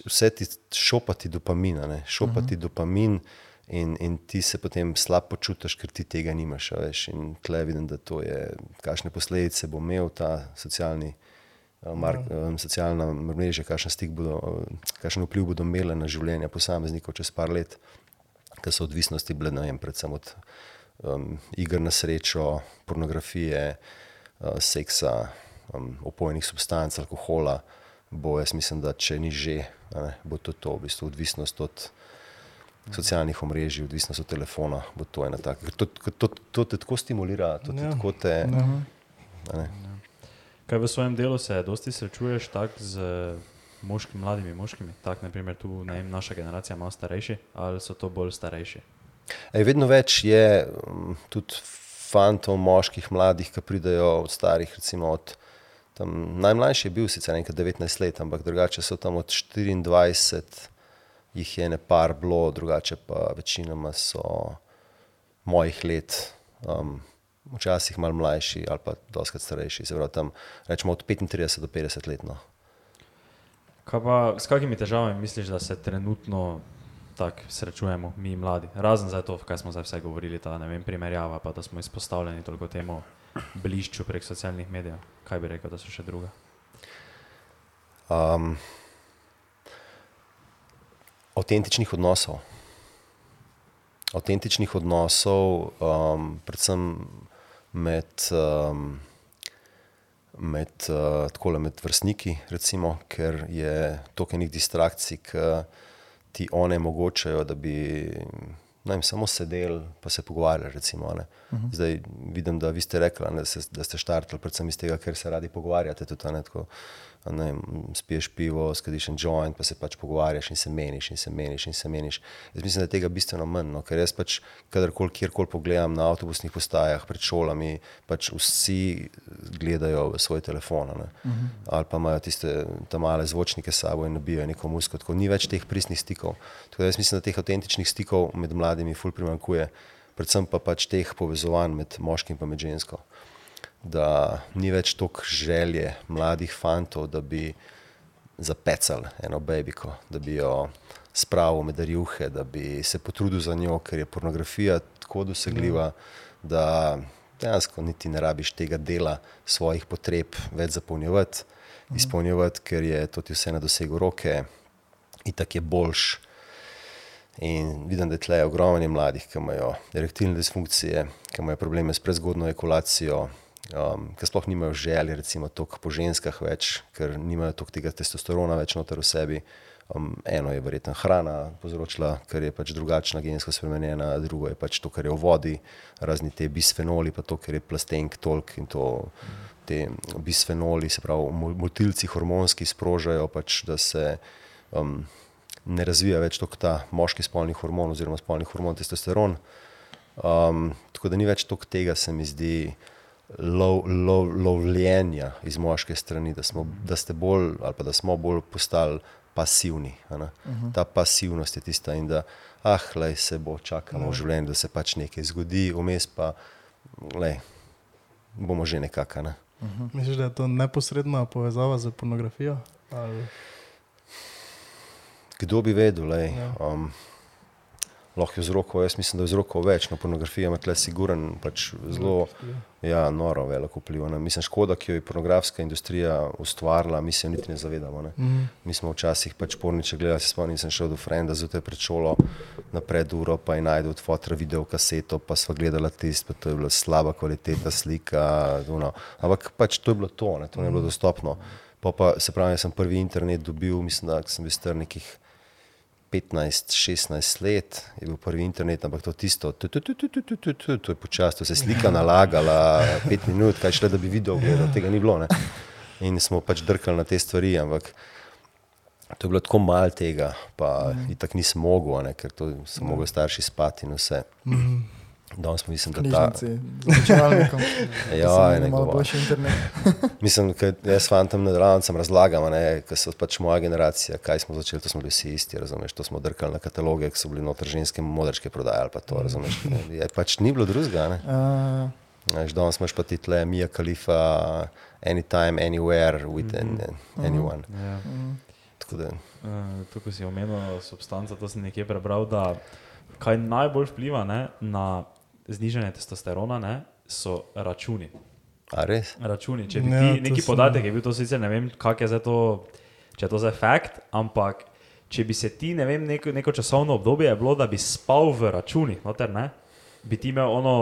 vse ti šopati dopamin, a ne, šopati -huh. dopamin. In, in ti se potem slabo počutiš, ker ti tega nimaš. Veš, in tle vidim, da to je, kakšne posledice bo imel ta socialni, uh, mar, um, socialna mreža, kakšen, bodo, uh, kakšen vpliv bodo imele na življenje posameznikov čez par let, ker so odvisnosti bile, vem, predvsem od um, iger na srečo, pornografije, uh, seksa, um, opojnih substanc, alkohola. Bo, jaz mislim, da če ni že, ne, bo to, to v bistvu odvisnost od socialnih omrežij, odvisnost od telefona. To taka. To, ker to, to te tako stimulira, to te Ja. tako te. a ne. Kaj v svojem delu se dosti srečuješ tako z moškimi, mladimi moškimi? Tako, naprimer, tu ne vem, naša generacija malo starejši ali so to bolj starejši? Ej, vedno več je um, tudi fantov, moških, mladih, ki pridejo od starih, recimo od tam, najmlajši je bil sicer nekaj 19 let, ampak drugače so tam od 24, jih je ne par bilo, drugače pa večinoma so mojih let. Um, Včasih malo mlajši ali pa doskrat starejši, se pravi tam rečemo od 35 do 50 let. No. Kaj pa, s kakimi težavami misliš, da se trenutno tako srečujemo, mi mladi? Razen za to, kaj smo zdaj vse govorili, ta ne vem, primerjava, pa da smo izpostavljeni toliko temu blišču prek socialnih medijev. Kaj bi rekel, da so še druga? um, avtentičnih odnosov. Avtentičnih odnosov, um, predvsem med, um, med, uh, takole med vrstniki, recimo, ker je toliko enih distrakcij, ki ti onemogočajo, da bi vem, samo sedeli in se pogovarjali. Recimo, ne. Zdaj vidim, da vi ste rekli, ne, da, se, da ste štartali predvsem iz tega, ker se radi pogovarjate. Tudi, ne, tako, ne, spiješ pivo, skadiš en joint, pa se pač pogovarjaš in se meniš in se meniš in se meniš. Jaz mislim, da je tega bistveno manj, no, ker jaz pač kadarkoli, kjerkoli pogledam na avtobusnih postajah, pred šolami, pač vsi gledajo v svoj telefon. a ne. Ali pa imajo tiste ta male zvočnike s sabo in nabijajo neko muziko. Tako ni več teh pristnih stikov. Tako da jaz mislim, da teh avtentičnih stikov med mladimi ful primankuje, predvsem pa pač teh povezovanj med moškim in med žensko. Da ni več toliko želje mladih fantov, da bi zapecali eno babiko, da bi jo spravil med rjuhe, da bi se potrudil za njo, ker je pornografija tako dosegljiva, da dejansko niti ne rabiš tega dela svojih potreb več zapolnjevati, izpolnjevati, ker je to ti vse na dosegu roke, itak je boljš. In vidim, da je tle ogromno mladih, ki imajo erektilne disfunkcije, ki imajo probleme s prezgodno ekulacijo, um, ki sploh nimajo želje, recimo, toliko po ženskah več, ker nimajo toliko tega testosterona več noter v sebi. Um, eno je verjetno hrana povzročila, ker je pač drugačna gensko spremenjena, drugo je pač to, kar je v vodi, razni te bisfenoli, pa to, ker je plastenk tolk in to. Te bisfenoli, se pravi, mo- motilci hormonski sprožajo, pač, da se um, ne razvija več tako ta moški spolni hormon oziroma spolni hormon testosteron. Um, tako da ni več toliko tega, se mi zdi, lov, lov, lovljenja iz moške strani, da, smo, da ste bolj ali pa da smo bolj postali pasivni. a ne. Ta pasivnost je tista in da, ah, lej, se bo čakalo v življenju, da se pač nekaj zgodi, vmes pa, lej, bomo že nekako. Ne. Misliš, da je to neposredna povezava z pornografijo? Ali... Kdo bi vedel, lej, Ja. um, lahko je vzrokov, jaz mislim, da je vzrokov več, no pornografija ima tle siguren, pač zelo, ja, noro veliko vpliv. Ne. Mislim, škoda, ki jo je pornografska industrija ustvarila, mi se niti ne zavedamo. Ne. Mhm. Mi smo včasih pač porniče gledali, se spomnim, sem šel do Frenda zjutraj pred šolo na preduro, pa je najdel od fotra video kaseto, pa sva gledala tisto, pa to je bila slaba kvaliteta slika. Uno. Ampak pač to je bilo to, ne, to ne je bilo dostopno. Pa, pa se pravi, jaz sem prvi internet dobil, mislim, da sem bil star nekih 15-16 let, je bil prvi internet, ampak to tisto, tu, tu, tu, tu, tu, tu, tu, tu, to je počasi, to se je slika nalagala, pet minut, kaj šle, da bi video gledal, tega ni bilo. Ne. In smo pač drkali na te stvari, ampak to je bilo tako malo tega, pa mm. itak nisem mogel, a ne, ker to so mogli starši spati in vse. Mm. Danes pa mislim, da ta. knjižnici računalnikom. Ja, ne govori. boljši internet. Mislim, da jaz fantom na delavnicah razlagam, ker so pač moja generacija, kaj smo začeli, to smo bili vsi isti, razumeš, to smo drkali na kataloge, ki so bili noter ženske modrečke prodajali, pa to, razumeš. Je, pač ni bilo drugega, ne. Uh, Veš, danes imaš pa ti tle Mija Khalifa, anytime, anywhere, with an, anyone. Ja. mm, Tako da uh, to, ko si omenil substanco, to sem nekje prebral, da kaj najbolj vpliva ne, na znižanje testosterona, ne, so računi. A res? računi. Če bi Ja, ti neki podatek, je bil to sicer ne vem, kak je za to, če je to za fakt, ampak če bi se ti, ne vem, neko, neko časovno obdobje je bilo, da bi spal v računih, noter, ne, bi ti imel ono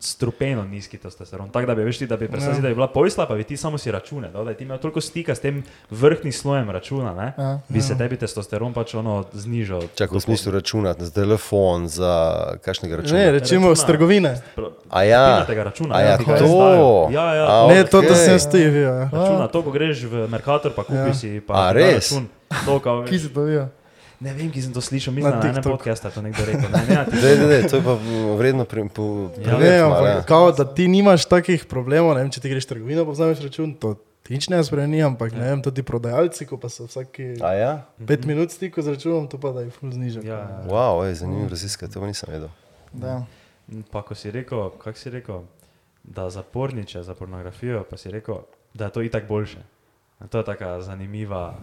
strupeno nizki testosteron. Tako da bi veš ti, da bi predstavljal, Ja. da bi bila pojsla, pa bi ti samo si račune, no, da bi ti imel toliko stika s tem vrhnim slojem računa, ne, Ja. bi se tebi testosteron pač ono znižal. Čakaj, v smislu računati za telefon, za kakšnega računa. Ne, recimo Računa. z trgovine. A ja, računa, a ja, ja, to. Ja, ja. A, Ne, to, da sem stoji, ja. Računa to, ko greš v Merkator, pa kupiš Ja. si pa A, da račun. To, kao, Ki si to videl? Ne vem, ki sem to slišal, mislim, Na na enem podkastu je to nekdo rekel. Ne, ne. Dej, dej, dej, to je pa vredno pre, po, Ja. Ne, preveriti malo, ja. ampak kao, da ti nimaš takih problemov, ne vem, če ti greš trgovino, pa vzameš račun, to ti nič ne spremeni, ampak ne vem, tudi prodajalci, ko pa so vsaki A ja? pet minut stiku z računom, to pa da je ful znižek. Ja, ja. Wow, ej, zanimivo raziskati, to pa nisem vedel. Da. Pa ko si rekel, kak si rekel, da zaporniče za pornografijo, pa si rekel, da je to itak boljše. To je taka zanimiva.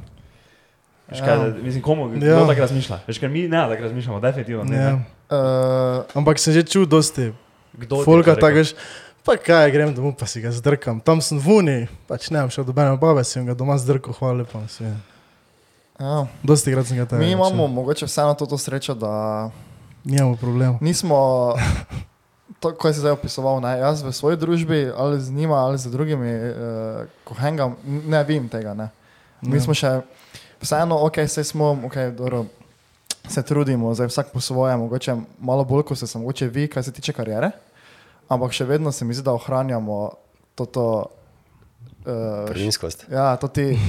Veš, kaj, Ja. da, mislim, komu Ja. ja. tako razmišlja? Veš, ker mi ne tako razmišljamo, definitivno ne. Ja. ne. Uh, Ampak sem že čutil dosti Kdo je Folga to tako veš, pa kaj, grem domov, pa si ga zdrkam. Tam sem v Uni, pač ne vem, šel do mene babe, sem ga doma zdrkal, hvala lepa. ja. Dosti krat sem ga tam. Mi imamo mogoče vseeno to, to srečo, da Nimamo problema. nismo, to, ko si zdaj opisoval, ne, jaz v svoji družbi ali z njima ali z drugimi, uh, ko hengam, ne vem tega. Ne. Mi Ja. smo še, vseeno, ok, se smo, ok, dobro, se trudimo, zdaj vsak po svoje, mogoče malo bolj, kot se sem mogoče vi, kar se tiče karijere, ampak še vedno se mi zdi, da ohranjamo toto. Uh, Prvinskost. Ja, to ti,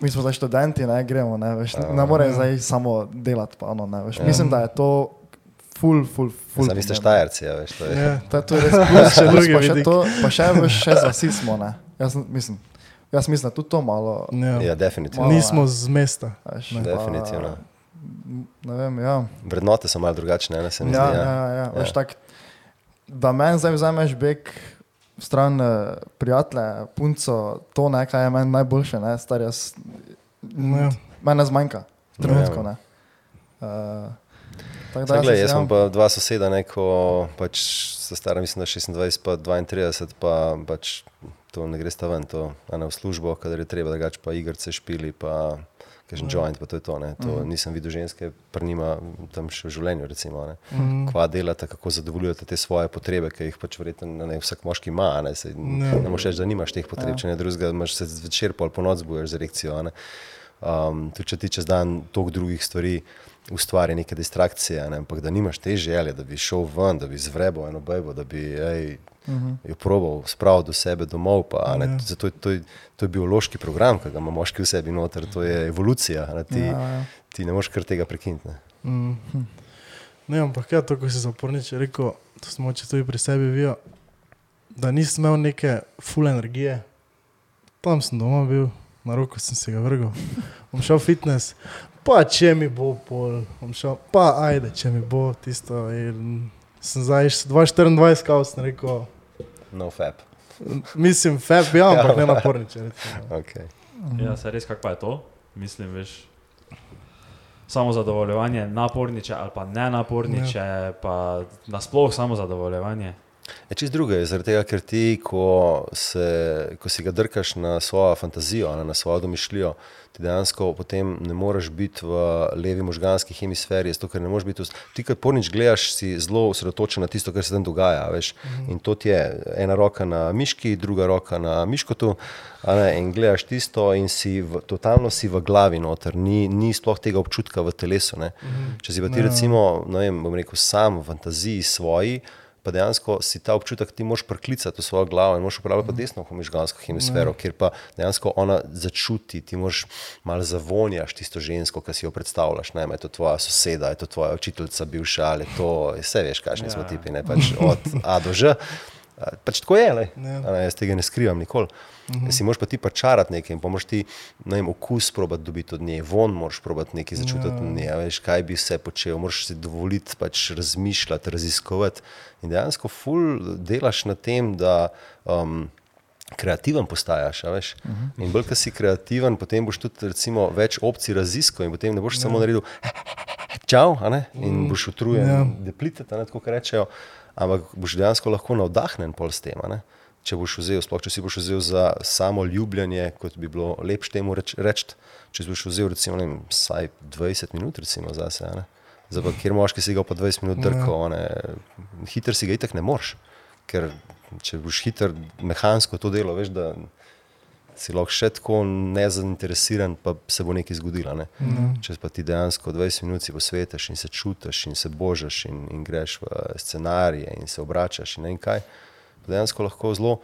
mi smo zdaj študenti, ne gremo, ne, veš, ne, ne moreš zdaj samo delati. Pa, ono, ne, veš. Ja. Mislim, da je to ful, ful, ful. Sami ste štajerci, ja, veš. To je. Ja. To je, to je res plus, Še drugi pa še to, pa še, veš, še z vasi smo, ne. Jaz mislim, jaz mislim, da tudi to malo. Ja. Ja, definitivno. Malo, Nismo z mesta. Veš, Ne. pa, Definitivno. Ne vem, ja. Vrednote so malo drugačne, ne se mi Ja, zdi. ja, Ja. ja, ja. Veš, Ja. tak, da meni zdaj vzameš beg stran eh, prijatelja, punco, to ne, kaj je meni najboljše, ne, star jaz. Ja. Mene zmanjka, trenutno Ja. ne. Uh, tako Saj, jaz glej, se jaz imam pa dva soseda, ne, ko pač so stara, mislim, da 26, pa 32, pa pač to ne gre sta ven, to ena v službo, kadar je treba, drugače pa igrce špili, pa kažem joint, pa to je to, ne. To nisem videl ženske, pri njima tam še v življenju, recimo, ne. Mhm. Kva delate, kako zadovoljujete te svoje potrebe, ki jih pač verjetno ne, vsak moški ima, ne, Saj Ja. ne moreš reči, da nimaš teh potreb, če ne drugega, imaš se zvečer pol po noč zbuješ z erekcijo, ne. Um, tudi če ti čez dan toliko drugih stvari ustvari neke distrakcije, ne, ampak da nimaš te želje, da bi šel ven, da bi zvrebal eno bejbo, da bi ej, uh -huh. jo probal spraviti do sebe domov. Pa, a ne, Ja. Zato je to, je- to je biološki program, ki ga ima moški v sebi noter, to je evolucija. a Ne, ti, Ja, ja. ti ne moreš kar tega prekiniti. ne. Mm. Ne, ampak ja, to, ko si zapornič rekel, to smo če tudi pri sebi vijo, da nisem imel neke full energije. Tam sem doma bil, na roko sem se ga vrgel. Bom šel fitness, pa če mi bo pol, bom šel, pa ajde, če mi bo tisto. In sem zdaj 224, kao sem rekel, No fab. mislim, fab, ja, ampak ne naporniče. recimo. Okay. Ja, se res, kako pa je to? Mislim, veš. Samo zadovoljevanje, naporniče ali pa ne naporniče, ja. pa nasploh samo zadovoljevanje. Je čist druga, je zaradi tega, ker ti, ko, se, ko si ga drkaš na svojo fantazijo, ne, na svojo domišljijo, ti dejansko potem ne moreš biti v levi možganski hemisferi, zato ker ne moreš biti. v- Ti, ki pornič gledaš, si zelo osredotočen na tisto, kar se tam dogaja. Veš? In to ti je ena roka na miški, druga roka na miškotu. Ne, in gledaš tisto, in si v, totalno si v glavi noter, ni, ni sploh tega občutka v telesu. Ne. Če si pa ti, recimo, ne vem, bom rekel, sam v fantaziji svoji, pa dejansko si ta občutek ti moš priklicati v svojo glavo in moš uporabljati pa desno homižgansko hemisfero, kjer pa dejansko ona začuti, ti moš malo zavonjaš tisto žensko, ki si jo predstavljaš, ne, je to tvoja soseda, je to tvoja učiteljica bivša ali to, vse veš, kakšni smo Ja. tipi, ne, pač od A do Ž. Pač tako je, lej. Ja. Ne, jaz tega ne skrivam nikoli. Uh -huh. Si moraš pa ti pa čarati nekaj in pa moraš ti ne vem, okus probati dobiti od nje, von moraš probati nekaj začutiti od nje, a veš, kaj bi vse počel, moraš si dovoliti pač razmišljati, raziskovati in dejansko ful delaš na tem, da um, kreativen postajaš. veš. In bolj, ko si kreativen, potem boš tudi recimo, več opcij raziskal in potem ne boš samo naredil čau, ne, in boš utrujen, Ja. ja. deplitet, ne tako kot rečejo, ampak boš dejansko lahko navdahnjen pol s tem. Če boš vzel, sploh če si boš vzel za samo ljubljanje, kot bi bilo lepše temu reč, reči, če si boš vzel recimo vem, vsaj 20 minut recimo zase. ne. Zdaj pa, kjer moški si ga pa 20 minut drkal, a ne, hiter si ga itak ne moreš, ker če boš hiter mehansko to delo, veš, da si lahko še tako nezainteresiran, pa se bo nekaj zgodilo. Ne? Če pa ti dejansko 20 minut si posvetiš in se čutiš in se božaš in, in greš v scenarije in se obračaš in ne vem kaj, dejansko lahko zelo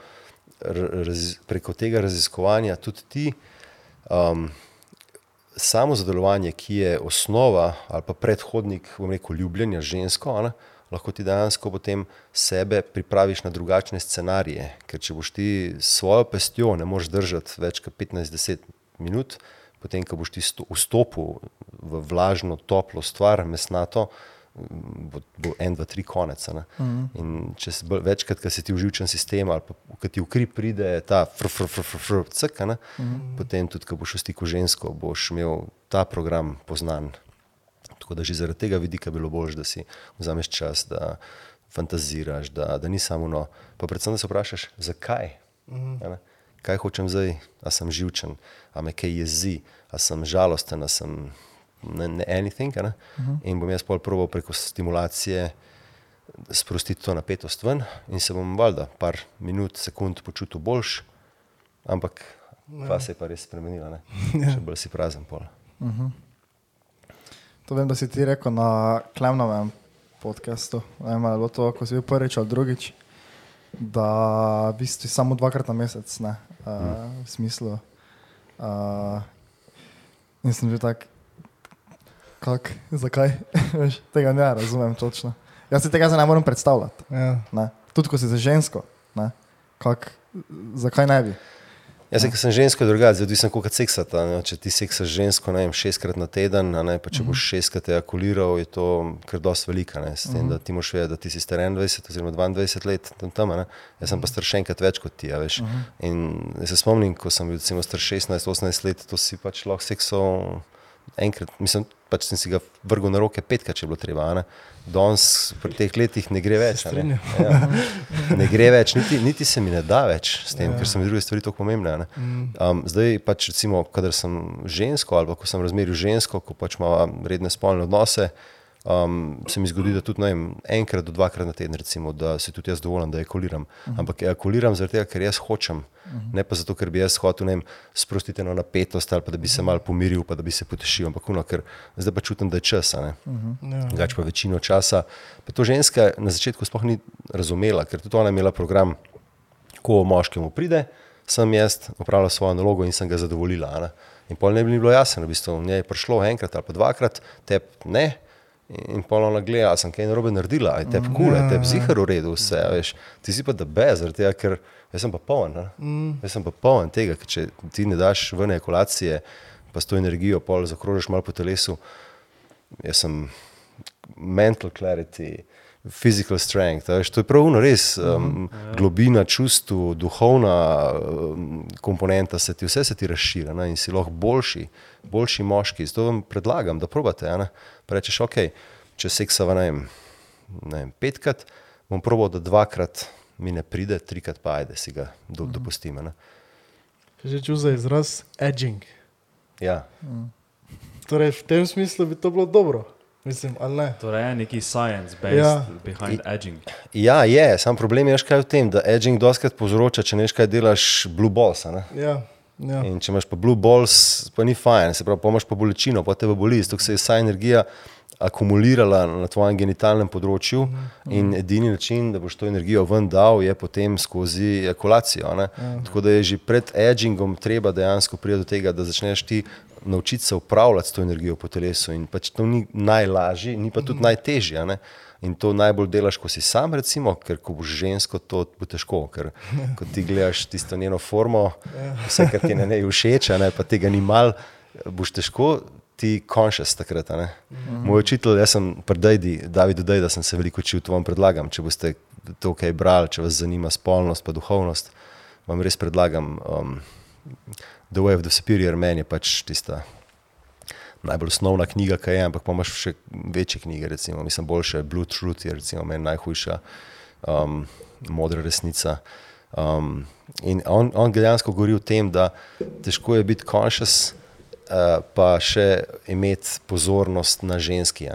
raz, preko tega raziskovanja tudi ti um, samo zadelovanje, ki je osnova ali pa predhodnik, bom rekel, ljubljenja žensko, ne, lahko ti dejansko potem sebe pripraviš na drugačne scenarije. Ker če boš ti svojo pestjo ne moreš držati več kot 15-10 minut, potem, ko boš ti sto- vstopil v vlažno, toplo stvar, mesnato, bo, bo en, dva, tri konec. In če si bolj- večkrat, ko si ti v živčen sistem ali pa ko ti v kri pride ta fr, Tako da že zaradi tega vidika bi bilo bolj, da si vzameš čas, da fantaziraš, da, da ni samo no. Pa predvsem, da se vprašaš, zakaj. a ne. Kaj hočem zdaj, a sem živčen, a me kaj jezi, a sem žalosten, a sem ne, ne anything. Ne? In bom jaz pol proval preko stimulacije sprostiti to napetost ven in se bom valjda par minut, sekund počutil boljš, ampak pa se je pa res spremenila, ne? še bolj si prazen pol. To vem, da si ti rekel na Klemnovem podkastu. Ne vem, ali je bilo to, ko si bil prvič ali drugič, da v bistvu samo dvakrat na mesec, ne, uh, v smislu. Uh, in sem bil tak, kak, zakaj? Veš, tega ne razumem točno. Jaz si tega ne morem predstavljati. Ja. Ne. Tudi ko si za žensko, ne, kak, zakaj ne bi? Jaz, ja. sem žensko drugače, odvisno koliko seksata. Ne? Če ti seksaš žensko, ne vem, šestkrat na teden, ne, pa če boš šestkrat ejakuliral, je to kar dosti velika. Ne? S tem, da ti moraš vedeti, da ti si star 21 oziroma 22 let tam, tam ne. Jaz sem pa star še enkrat več kot ti, a veš. In jaz se spomnim, ko sem bil recimo star 16-18 let, to si pač lahko seksal enkrat, mislim, pač sem si ga vrgel na roke petkrat, če je bilo treba. Danes pri teh letih ne gre več. Ne? Ja. ne gre več, niti, niti se mi ne da več s tem, ja. ker so mi druge stvari tako pomembne. ne. Um, zdaj pač recimo, kadar sem žensko ali pa ko sem z žensko, ko pač ima redne spolne odnose, um, se mi zgodi, da tudi vem, enkrat do dvakrat na teden, recimo, da se tudi jaz dovolim, da ejakuliram. Ampak ejakuliram zaradi tega, ker jaz hočem, ne pa zato, ker bi jaz hotel vem, sprostiti eno napetost ali pa da bi se mal pomiril, pa da bi se potešil, ampak uno, ker zdaj pa čutim, da je čas. a ne. Ja. Drugač pa večino časa. Pa to ženska na začetku sploh ni razumela, ker tudi ona je imela program, ko moškemu pride, sem jaz opravila svojo nalogo in sem ga zadovoljila. ne. In pol ne bi bilo jasno, v bistvu njej je prišlo enkrat ali pa dvakrat, te ne. In pol ona gleda, a sem kaj narobe naredila, aj te kule, te zihar v redu, vse, veš. Ti si pa da zaradi tega, ker jaz sem pa poln, ne. jaz sem pa poln tega, ker če ti ne daš ven ekulacije, pa s to energijo pol zakrožiš malo po telesu, jaz sem mental clarity, physical strength. Veš, to je pravno res. Um, globina čustv, duhovna um, komponenta, se ti, vse se ti razširi ne, in si lahko boljši, boljši moški. Zato vam predlagam, da probate. ne. Rečeš, ok, če seksava ne vem, ne vem, petkrat, bom probal, da dvakrat mi ne pride, trikrat pa ajde, si ga do, dopustim. a ne. Že čutil za izraz edging. Ja. Torej, v tem smislu bi to bilo dobro. Mislim, ali ne? Torej, je neki science based Ja. ja. behind edging. Ja, je, sam problem je veš kaj v tem, da edging doskrat povzroča, če neš kaj delaš blue balls. a ne. Ja. Ja. In če imaš pa blue balls, pa ni fajn, se pravi, pa imaš pa bolečino, pa te boli, zato se je vsa energija akumulirala na tvojem genitalnem področju in edini način, da boš to energijo ven dal, je potem skozi ekulacijo. a ne. Tako da je že pred edgingom treba dejansko priti do tega, da začneš ti naučiti se upravljati s to energijo po telesu. In pač to ni najlažje, ni pa tudi najtežje. a ne. In to najbolj delaš, ko si sam, recimo, ker ko boš žensko, to bo težko. Ker ko ti gledaš tisto njeno formo, vse, kar ti na njej všeč, ne, pa tega ni mal, boš težko ti konšes takrat. a ne. Moj učitelj, jaz sem predajdi, David Dej, da sem se veliko učil, to vam predlagam, če boste to kaj brali, če vas zanima spolnost pa duhovnost. vam res predlagam. Um, the Way of the Superior Man je pač tista najbolj osnovna knjiga, ki je, ampak pa imaš še večje knjige, recimo, mislim, boljše. Blue Truth je recimo meni najhujša, um, modra resnica. Um, in on, on dejansko govori o tem, da težko je biti conscious, pa še imeti pozornost na ženski.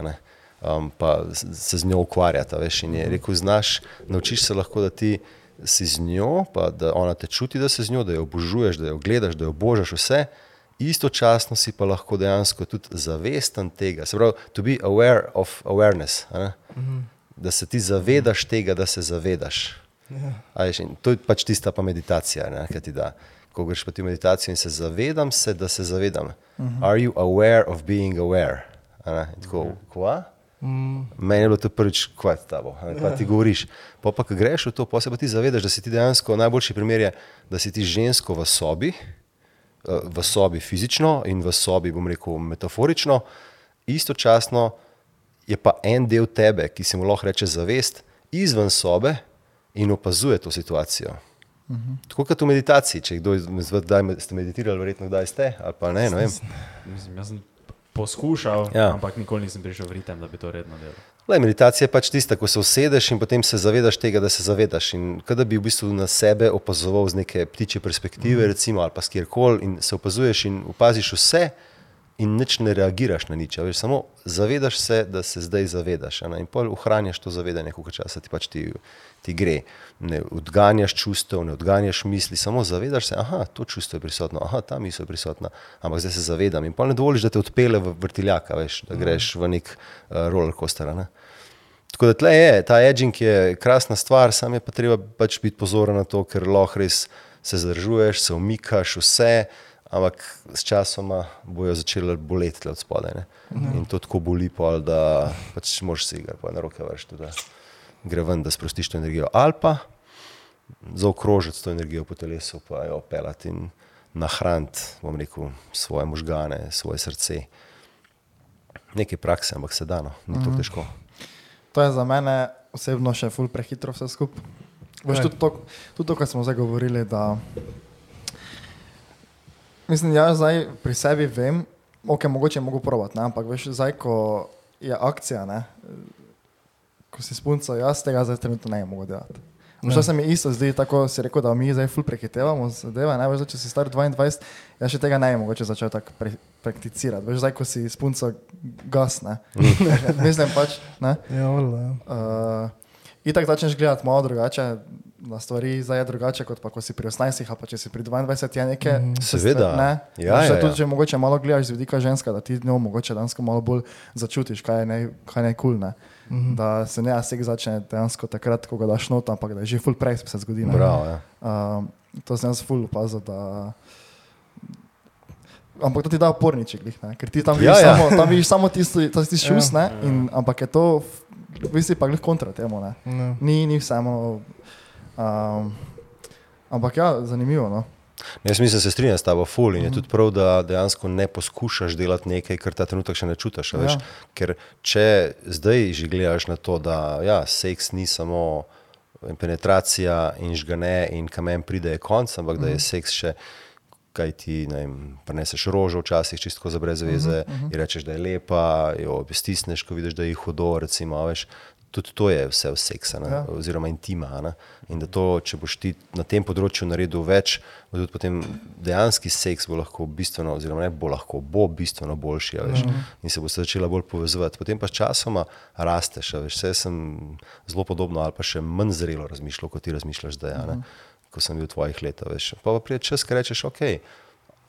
Um, pa se z njo ukvarjata. Veš, in je rekel, znaš, naučiš se lahko, da ti si z njo, pa da ona te čuti, da si z njo, da jo obožuješ, da jo gledaš, da jo obožaš vse. Istočasno si pa lahko dejansko tudi zavesten tega, se pravi, to be aware of awareness, a ne? da se ti zavedaš tega, da se zavedaš. A veš, in to je pač tista pa meditacija, ki ti da. Ko greš pa ti v meditacijo in se zavedam se, da se zavedam. Are you aware of being aware? A ne? In Tako, kva? Meni je bilo to prvič, kaj je tabo, a ne, kaj ti govoriš. Pa pa, ko greš v to, pa se pa ti zavedaš, da si ti dejansko, najboljši primer je, da si ti žensko v sobi, eh, v sobi fizično in v sobi, bom rekel, metaforično, istočasno je pa en del tebe, ki se mu lahko reče zavest, izven sobe in opazuje to situacijo. Tako kot v meditaciji, če kdo izmed vas ste meditirali, verjetno kdaj ste, ne, ne. Mislim, jaz sem poskušal, Ja. ampak nikoli nisem prišel v ritem, da bi to redno delal. Lej, meditacija je pač tista, ko se usedeš in potem se zavedaš tega, da se zavedaš. In kada bi v bistvu na sebe opazoval z neke ptiče perspektive, recimo, ali pa s kjerkoli, in se opazuješ in opaziš vse, in nič ne reagiraš na nič. Veš, samo zavedaš se, da se zdaj zavedaš. ne, In pol ohranjaš to zavedanje, koliko časa ti pač ti, ti gre. Ne odganjaš čustev, ne odganjaš misli, samo zavedaš se, da to čustvo je prisotno, aha, ta misel je prisotna, ampak zdaj se zavedam. In pol ne dovoliš, da te odpele v vrtiljaka, veš, da greš v nek uh, roller coaster. Ne? Tako da tle je, ta edging je krasna stvar, sam je pa treba pač biti pozoren na to, ker lahko res se zadržuješ, se umikaš, vse, ampak s časoma bojo začele boleti od spodaj. Ne? In to tako boli, pol, da pač moraš si ga na roke vršiti, da gre ven, da sprostiš to energijo. Ali pa zaokrožiti to energijo po telesu, pa jo pelati in nahraniti, bom rekel, svoje možgane, svoje srce. Nekaj prakse, ampak se da, no, ni to težko. To je za mene osebno še ful prehitro vse skupaj. Tudi to, tudi to, kar smo zdaj govorili, da mislim, jaz zdaj pri sebi vem, ok, mogoče mogo provat, ne, ampak veš, zdaj, ko je akcija, ne, ko si spunca, jaz tega zdaj trenutno ne mogo delati. Što se mi isto zdi, tako si rekel, da mi zdaj ful prehitevamo zadeve, ne, veš, zdaj, če si star 22, jaz še tega ne bi mogoče začel tako pre, prakticirati. Veš, zdaj, ko si spunca gas, ne. mislim pač, ne. Ja, voljda, ja. Uh, itak začneš gledati malo drugače na stvari, zdaj je drugače kot pa ko si pri 18, a pa če si pri 22, je nekaj. Mhm. Seveda. Ne, Ja, da ja, tudi ja. če mogoče malo gledaš z vidika ženska, da ti njo mogoče dejansko malo bolj začutiš, kaj je naj, kaj naj kul. Ne. Mhm. Da se ne sek začne dejansko takrat, ko ga daš not, ampak da je že full prej se zgodi. ne. Bravo, ja. Um, to sem jaz full opazil, da. Ampak to ti da oporniček, ker ti tam vidiš, Ja, ja, ja. ja. Samo, tam vidiš samo tisti, tisti šus, Ja. ja. in, ampak je to, v bistvu pa glih kontra temu. Ne? Ja. Ni, ni vseeno. Um, ampak ja, zanimivo. No? Jaz mislim, da se strinjam s tabo, ful in je tudi prav, da dejansko ne poskušaš delati nekaj, kar ta trenutek še ne čutiš. a Veš? Ja. Ker če zdaj že gledaš na to, da ja, seks ni samo penetracija in žgane in kamen pride je konc, ampak da je seks še. Kaj ti vem, preneseš rožo, včasih čisto za brez veze, uh -huh, uh -huh. in rečeš, da je lepa, jo stisneš, ko vidiš, da je hudo. Recimo, veš, tudi to je vse v seksu, Ja. ja. oziroma intima. Ne? In da to, če boš ti na tem področju naredil več, bo tudi potem dejanski seks bo lahko bistveno, oziroma ne bo lahko, bo bistveno boljši. a Veš, in se bo začela bolj povezovati. Potem pa sčasoma rasteš. a Veš, vse sem zelo podobno ali pa še manj zrelo razmišljal, kot ti razmišljaš zdaj. a ne, Ko sem bil v tvojih letih. Pa pa pride čas, ki rečeš, ok,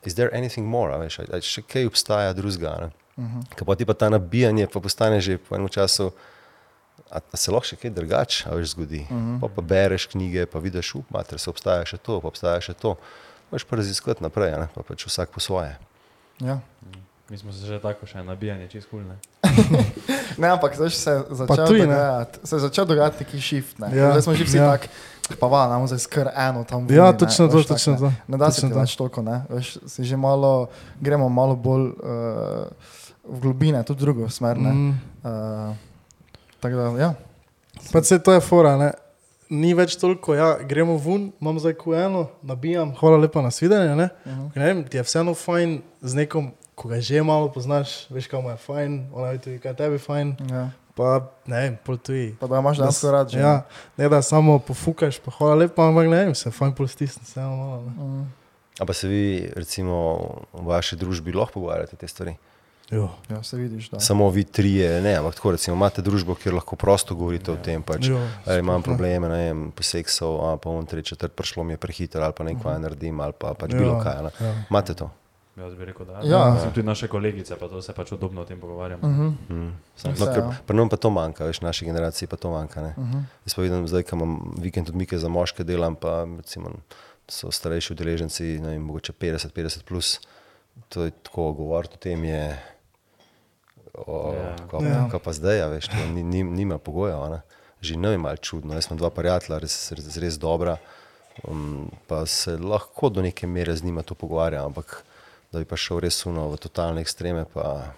is there anything more, a veš, a, a še kaj obstaja drugega. -huh. Ker pa ti pa ta nabijanje pa postane že po enem času. A, a se lahko še kaj drugače a veš, zgodi? Uh -huh. pa, pa bereš knjige, pa vidiš, up, mater, se obstaja še to, pa obstaja še to. Veš pa raziskovati naprej, a ne? pa pač vsak po svoje. Ja. Mi smo se že tako še nabijanje čist kulne. Ne, ampak zdaj se je začel ne. dogajati, se je začel dogajati neki shift. Ne. Ja, Zdaj smo že vsi ja. ja. tako, pa va, nam zdaj skr eno tam. Ja, vuni, ne, točno to, tak, točno ne. to. Ne da se Točno ti to. več toliko, ne. Veš, si že malo, gremo malo bolj uh, v globine, tudi drugo smer. Ne. Mm. Uh, tako da, ja. Pa se to je fora, ne? ni več toliko, ja, gremo ven, imam zdaj ko eno, nabijam, hvala lepa na svidenje. Ne? Uh -huh. ne vem, ti je vseeno fajn z nekom, ko ga že malo poznaš, veš, kam je fajn, ona je tudi kaj tebi fajn. Ja. Pa ne vem, pol tuji. Pa da imaš dejansko rad. že, Ja, ne da samo pofukaš, pa hvala lepa, ampak ne vem, se fajn pol stisne, se malo. Ne? Mm. A pa se vi, recimo, v vaši družbi lahko pogovarjate te stvari? Jo. Ja, se vidiš, da. Samo vi trije, ne, ampak tako recimo imate družbo, kjer lahko prosto govorite o tem, pač, Jo, ali imam probleme, ne vem, poseksal, a pa on tri četrt, prišlo mi je prehiter, ali pa nekaj naredim, ali pa pač Ja, bilo kaj. ja. Imate to? Jaz bi rekel, da Ja. Sem tudi naše kolegice, pa to se pač udobno o tem pogovarjamo. Mhm. Mm. Vse, No, ker ja. pri nam pa to manjka, veš, naši generaciji pa to manjka. Ne? Mhm. Jaz pa vidim, zdaj, ko imam vikend odmike za moške, delam pa recimo, so starejši udeleženci, ne vem, mogoče 50-50 plus. To je tako govoriti o tem je. O, Ja. ko, Ja. ko pa zdaj, a veš, to ni, ni, nima pogoja. a ne. Že ne je malo čudno. Jaz sem dva prijatelja, res, res, res dobra, um, pa se lahko do neke mere z njima to pogovarjam, ampak da bi pa šel res uno v totalne ekstreme, pa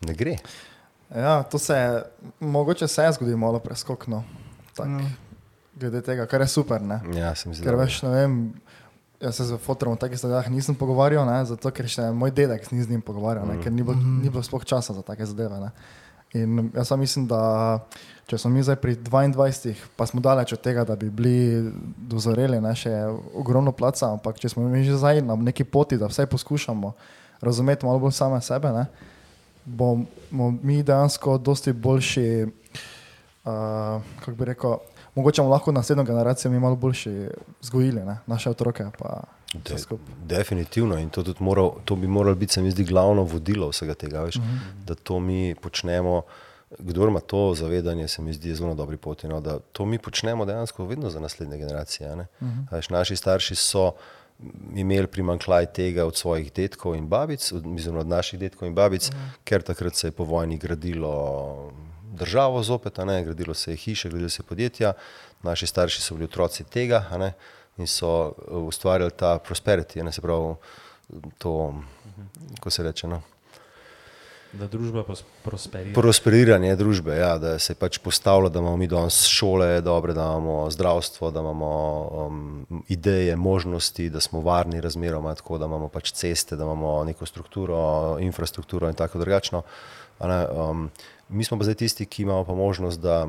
ne gre. Ja, to se je, mogoče se je zgodilo malo preskokno. Tak, Ja. Glede tega, kar je super. Ne? Ja, se mi zdi, Ker veš, ne vem, jaz se z fotorom o takih zadevah nisem pogovarjal, ne? zato ker še moj dedek ni z njim pogovarjal, ne? ker ni bilo, ni bilo sploh časa za take zadeve. Ne? In jaz sam mislim, da če smo mi zdaj pri 22, pa smo daleč od tega, da bi bili dozoreli, ne? še ogromno placa, ampak če smo mi že zdaj na neki poti, da vsaj poskušamo razumeti malo bolj same sebe, ne? bomo mi dejansko dosti boljši, uh, kako bi rekel, mogoče bomo lahko naslednjo generacijo mi malo boljši vzgojili, ne? naše otroke. De, definitivno in to, moral, to bi moralo biti, se mi zdi, glavno vodilo vsega tega, veš, Mhm. -huh. da to mi počnemo. Kdo ima to zavedanje, se mi zdi zelo dobri poti. No, da to mi počnemo dejansko vedno za naslednje generacije. Uh Mhm. -huh. veš, naši starši so imeli primankljaj tega od svojih detkov in babic, od, mislim, od naših detkov in babic, uh -huh. ker takrat se je po vojni gradilo državo zopet, ne, gradilo se je hiše, gradilo se je podjetja. Naši starši so bili otroci tega ne, in so uh, ustvarjali ta prosperity, ne se pravi to, ko se reče. No. Da družba prosperira. Prosperiranje družbe, ja, da se je pač postavilo, da imamo mi danes šole dobre, da imamo zdravstvo, da imamo um, ideje, možnosti, da smo varni razmeroma, tako da imamo pač ceste, da imamo neko strukturo, infrastrukturo in tako drugačno. Ne, um, mi smo pa zdaj tisti, ki imamo pa možnost, da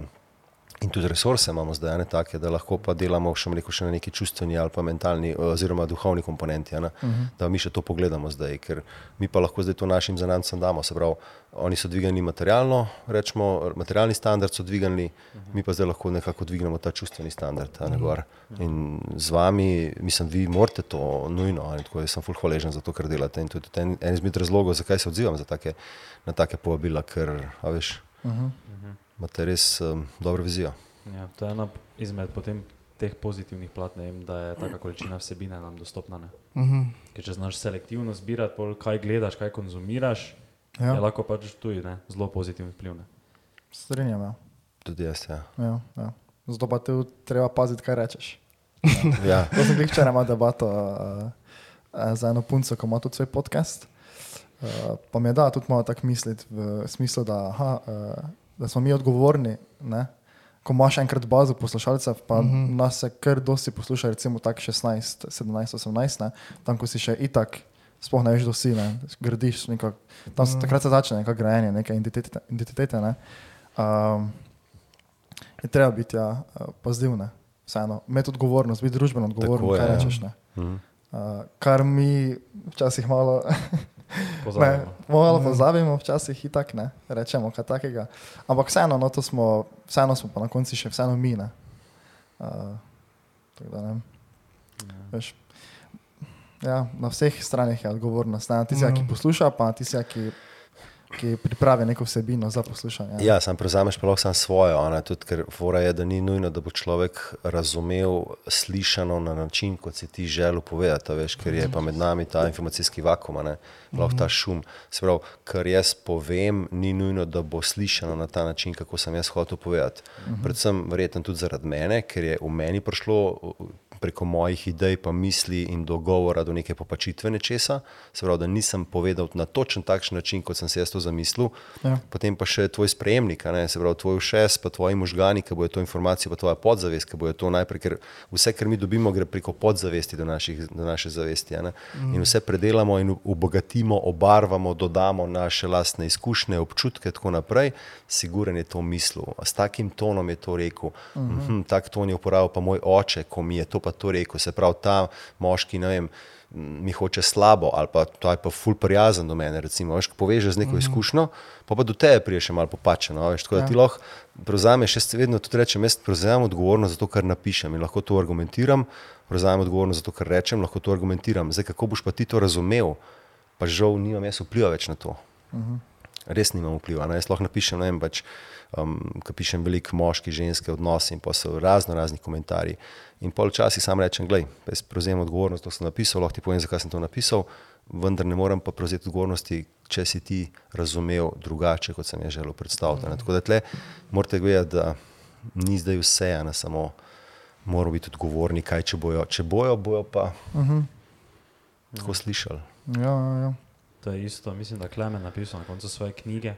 in tudi resurse imamo zdaj, ne take, da lahko pa delamo še, rekel, še na neki čustveni ali pa mentalni oziroma duhovni komponenti, a ne, uh -huh. da mi še to pogledamo zdaj, ker mi pa lahko zdaj to našim zanamcem damo. Se pravi, oni so dvignili materialno, rečemo, materialni standard so dvignili, uh -huh. mi pa zdaj lahko nekako dvignemo ta čustveni standard. a ne, gor. In z vami, mislim, vi morate to nujno, ne, tako jaz sem ful hvaležen za to, kar delate in tudi en, en izmed razlogov, zakaj se odzivam za take, na take povabila, ker, a veš, Uh -huh. Imate res um, dobro vizijo. Ja, to je ena izmed potem teh pozitivnih plat, vem, da je taka količina vsebine nam dostopna. Ne? Mhm. Ker če znaš selektivno zbirati, pol, kaj gledaš, kaj konzumiraš, ja. Ja. je lahko pač tudi ne, zelo pozitivni vpliv. Ne? Strinjam. Ja. Tudi jaz, ja. Ja, ja. Zato pa te treba paziti, kaj rečeš. ja. To sem jih včeraj imel debato uh, uh, za eno punco, ko ima tudi svoj podcast. Uh, pa mi je da tudi malo tako misliti, v smislu, da, aha, uh, da smo mi odgovorni. Ne? Ko imaš enkrat bazo poslušalcev, pa mm -hmm. nas se kar dosti posluša, recimo tako 16, 17, 18, ne? tam ko si še itak, sploh ne veš, kdo si, ne? gradiš nekako. Tam se, takrat se začne neko grajenje, neke identitete. identitete ne? um, je treba biti ja, pazljiv, ne? vseeno, imeti odgovornost, biti družbeno odgovoren, je, kaj ja. rečeš. Ne? Mhm. Uh, kar mi včasih malo, ne, Pozabimo. malo pozabimo, včasih in tako ne, rečemo kaj takega. Ampak vseeno, no, to smo, vseeno smo pa na koncu še vseeno mi. Ne. Uh, tako da ne. vem. Veš, Ja, na vseh straneh je odgovornost. Ne? Tisti, ki posluša, pa tisti, ki, ki pripravi neko vsebino za poslušanje. Ja, sam prevzameš pa lahko sam svojo, ne, tudi ker fora je, da ni nujno, da bo človek razumel slišano na način, kot si ti želel povedati, veš, ker je pa med nami ta informacijski vakum, ne, lahko ta šum. Se pravi, kar jaz povem, ni nujno, da bo slišano na ta način, kako sem jaz hotel povedati. Predvsem verjetno tudi zaradi mene, ker je v meni prišlo preko mojih idej, pa misli in dogovora do neke popačitve nečesa. Se pravi, da nisem povedal na točen takšen način, kot sem si jaz to zamislil. Ja. Potem pa še tvoj sprejemnik, ne, se pravi, tvoj všes, pa tvoji možgani, ki bojo to informacijo, pa tvoja podzavest, ki bojo to najprej, ker vse, kar mi dobimo, gre preko podzavesti do, naših, do naše zavesti. ne. In vse predelamo in obogatimo, obarvamo, dodamo naše lastne izkušnje, občutke in tako naprej. Siguren je to mislil. S takim tonom je to rekel. Uh -huh. Tak ton je uporabil pa moj oče, ko mi je to pa to rekel. Se pravi, ta moški, ne vem. Mi hoče slabo, ali pa to je pa ful prijazen do mene. Recimo, veš, povežeš z neko mm -hmm. izkušnjo, pa, pa do tebe prije še malo popačeno. Veš, tako da ti lahko prevzameš, jaz vedno tudi rečem, jaz prevzamem odgovornost za to, kar napišem in lahko to argumentiram, prevzamem odgovornost za to, kar rečem, lahko to argumentiram. Zdaj, kako boš pa ti to razumel, pa žal nimam jaz vpliva več na to. Mm -hmm. Res nimam vpliva. Ne? Jaz lahko napišem, ne vem, pač, um, ko pišem veliko moški, ženske odnose in pa so razno razni komentarji. In pol včasih sam rečem, gledaj, jaz prevzemem odgovornost, to sem napisal, lahko ti povem, zakaj sem to napisal, vendar ne morem pa prevzeti odgovornosti, če si ti razumel drugače, kot sem jaz želel predstaviti. ne. Tako da tle morate vedeti, da ni zdaj vse, a ne samo moramo biti odgovorni, kaj če bojo. Če bojo, bojo pa uh -huh. tako slišali. Ja, ja, ja. To je isto, mislim, da Klemen napisal na koncu svoje knjige.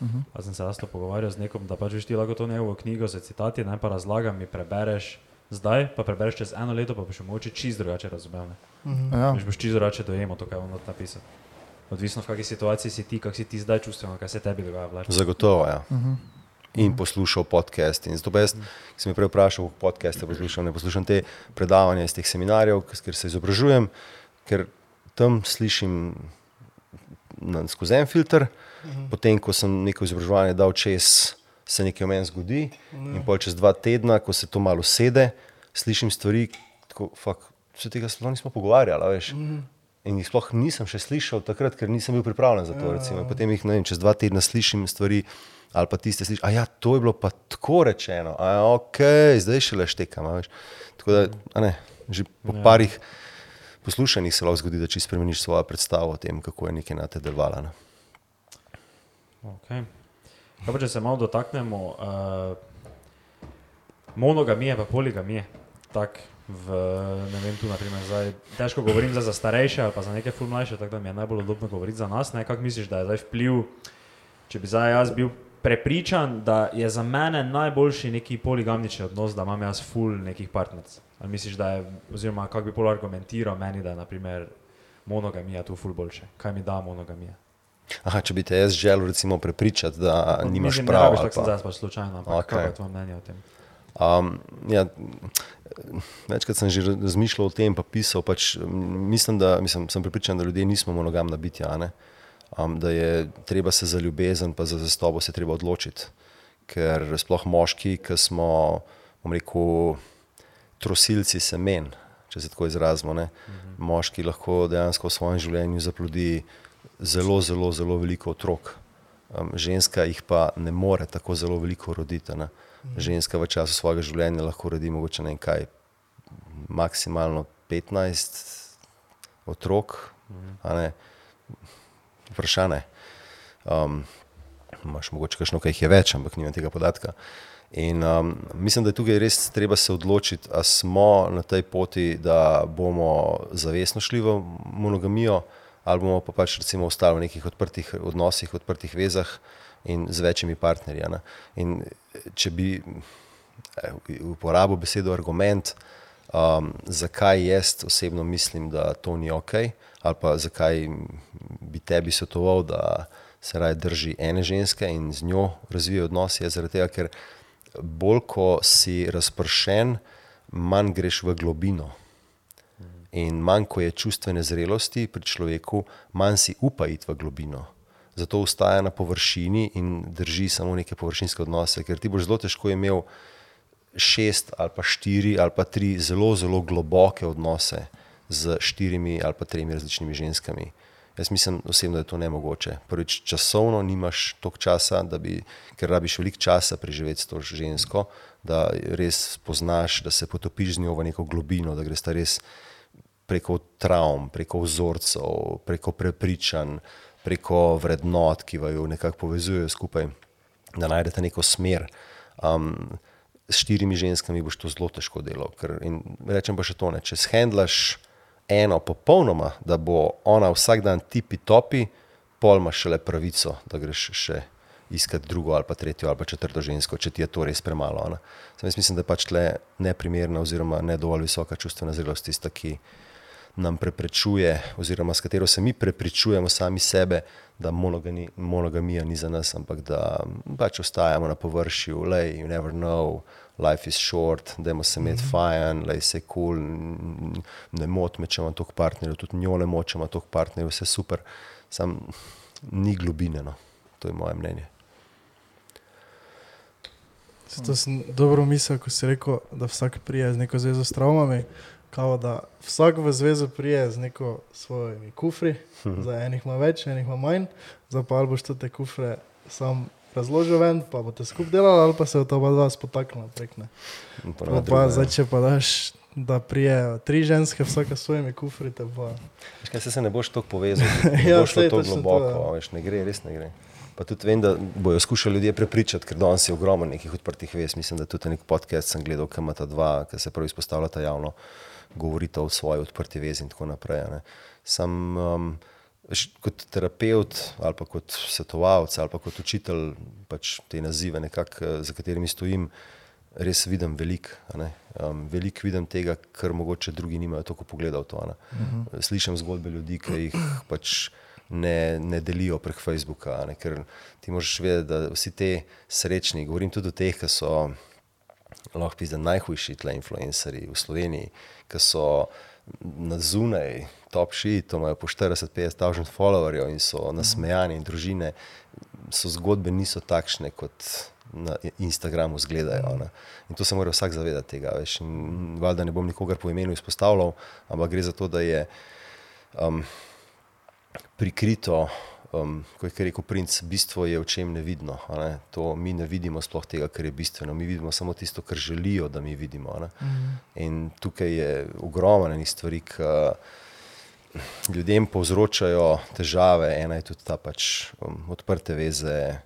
Uh -huh. Pa sem se jaz to pogovarjal z nekom, da pač veš ti lahko to njegovo knjigo za citati, ne pa razlagam, mi prebereš zdaj, pa prebereš čez eno leto, pa boš mogoče čist drugače razumel. Ne? ja. Veš, boš čist drugače dojemal to, kar je on napisal. Odvisno v kakšni situaciji si ti, kak si ti zdaj čustveno, kaj se tebi dogaja. Vlač. Zagotovo. Ja. Uh -huh. In poslušal podcast. In zato jaz, ki sem jih prej vprašal, kako podcaste poslušam, ne poslušam te predavanja iz teh seminarjev, kjer se izobražujem, ker tam slišim na, skozi en filter, uh -huh. potem ko sem neko izobraževanje dal čez, se nekaj v meni zgodi, -huh. in pol čez dva tedna, ko se to malo sede, slišim stvari, tako, fuck, se tega sploh nismo pogovarjali, veš. Uh -huh. In jih sploh nisem še slišal takrat, ker nisem bil pripravljen za to. Recimo. Potem jih ne vem, čez dva tedna slišim stvari, ali pa tiste slišim. A ja, to je bilo pa tako rečeno, a ja, ok, zdaj še le štekam. veš. Tako da, ne, že po parih poslušanjih se lahko zgodi, da če spremeniš svojo predstavo o tem, kako je nekaj na te delovalo. Ne. Okay. Kaj pa, če se malo dotaknemo uh, monogamije in poligamije. Tak, v, ne vem, tu, naprimer, zdaj, težko govorim zdaj za starejše ali pa za neke ful mlajše, tako da mi je najbolj udobno govoriti za nas. Kaj misliš, da je zdaj vpliv, če bi zdaj jaz bil prepričan, da je za mene najboljši neki poligamnični odnos, da imam jaz ful nekih partneric? Ali misliš, da je, oziroma kako bi pol argumentiral meni, da je naprimer, monogamija tu ful boljše? Kaj mi da monogamija? Aha, če bi te jaz želel recimo prepričati, da nimaš Mislim, prav. Ne, rabiš tako pa- zdaj slučajno, ampak okay. kaj je tvoje mnenje o tem? Um, ja, večkrat sem že razmišljal o tem, pa pisal. Pač, mislim, da mislim, sem pripričan, da ljudje nismo monogamna bitja. ne. Um, da je treba se za ljubezen, pa za zastobo se treba odločiti. Ker sploh moški, ki smo, bom rekel, trosilci semen, če se tako izrazimo. Ne? Moški lahko dejansko v svojem življenju zaplodi zelo, zelo, zelo veliko otrok. Um, ženska jih pa ne more tako zelo veliko roditi. ne. Ženska v času svojega življenja lahko rodi mogoče ne kaj, maksimalno 15 otrok. a ne. Vprašanje. Um, Imáš mogoče kakšno, kaj jih je več, ampak nimam tega podatka. In um, mislim, da je tukaj res treba se odločiti, ali smo na tej poti, da bomo zavestno šli v monogamijo, ali bomo pa pač recimo ostali v nekih odprtih odnosih, odprtih vezah in z večjimi partnerji. In če bi eh, uporabil besedo argument, um, zakaj jaz osebno mislim, da to ni ok, ali pa zakaj bi tebi svetoval, da se raje drži ene ženske in z njo razvija odnos, je zaradi tega, ker bolj ko si razpršen, manj greš v globino. In manj ko je čustvene zrelosti pri človeku, manj si upa iti v globino. Zato ostaja na površini in drži samo neke površinske odnose, ker ti boš zelo težko imel šest ali pa štiri ali pa tri zelo, zelo globoke odnose z štirimi ali pa tremi različnimi ženskami. Jaz mislim osebno, da je to nemogoče. Prvič, časovno nimaš toliko časa, da bi, ker rabiš veliko časa preživeti s to žensko, da res spoznaš, da se potopiš z njo v neko globino, da greš ta res preko travm, preko vzorcev, preko prepričanj, preko vrednot, ki vaju nekako povezujejo skupaj, da najdete neko smer. Um, s štirimi ženskami boš to zelo težko delal. Ker, rečem pa še to, ne, če shendlaš eno popolnoma, da bo ona vsak dan tipi topi, pol imaš šele pravico, da greš še iskati drugo ali pa tretjo ali pa četrto žensko, če ti je to res premalo. ne. Samo jaz mislim, da je pač tle neprimerna oziroma ne dovolj visoka čustvena zrelost tista, ki nam preprečuje, oziroma s katero se mi prepričujemo sami sebe, da monogami, monogamija ni za nas, ampak da pač ostajamo na površju, le, you never know, life is short, da se imeti mm -hmm. fajn, le, se kul, cool, ne moti me, če imam toliko partnerjev, tudi njo ne moče, ima toliko partnerjev, vse super, sam ni globine, no. to je moje mnenje. To sem dobro mislil, ko si rekel, da vsak prije z neko zvezo s travmami. Kao, da vsak v zvezo prije z neko svojimi kufri, Mhm. za enih ima več, enih ima manj, za pa boš te kufre sam razložil ven, pa boste skupaj delali, ali pa se v to oba dva spotaknila prek. ne. In Pa, pa zdaj, če pa daš, da prije tri ženske, vsaka s svojimi kufri, pa. Veš kaj, saj se ne boš tako povezal, ne Ja, boš šlo tako točno to, globoko, ja. veš, ne gre, res ne gre. Pa tudi vem, da bojo skušali ljudje prepričati, ker danes je ogromno nekih odprtih vez. Mislim, da tudi nek podcast sem gledal, ki ima ta dva, ki se pravi izpostavljata javno, govorita o svoji odprti vezi in tako naprej. ne. Sam um, kot terapeut ali pa kot svetovalec ali pa kot učitelj pač te nazive, nekako, eh, za katerimi stojim, res vidim veliko. Um, veliko vidim tega, kar mogoče drugi nimajo toliko pogleda v to. a ne. Slišim zgodbe ljudi, ki jih pač ne, ne delijo prek Facebooka, ker ti moraš vedeti, da vsi ti srečni, govorim tudi o teh, ki so lahko pizda najhujši tle influencerji v Sloveniji, ki so na zunaj, top shit, imajo po 40-50 tisoč followerjev in so nasmejani in družine, so zgodbe niso takšne, kot na Instagramu izgledajo. ne. In to se mora vsak zavedati tega. Veš, valjda ne bom nikogar po imenu izpostavljal, ampak gre za to, da je um, prikrito, um, kot je rekel princ, bistvo je v čem nevidno. Ne? To mi ne vidimo sploh tega, kar je bistveno, mi vidimo samo tisto, kar želijo, da mi vidimo. a ne. In tukaj je ogromno enih stvari, ki ljudem povzročajo težave. Ena je tudi ta pač um, odprte veze,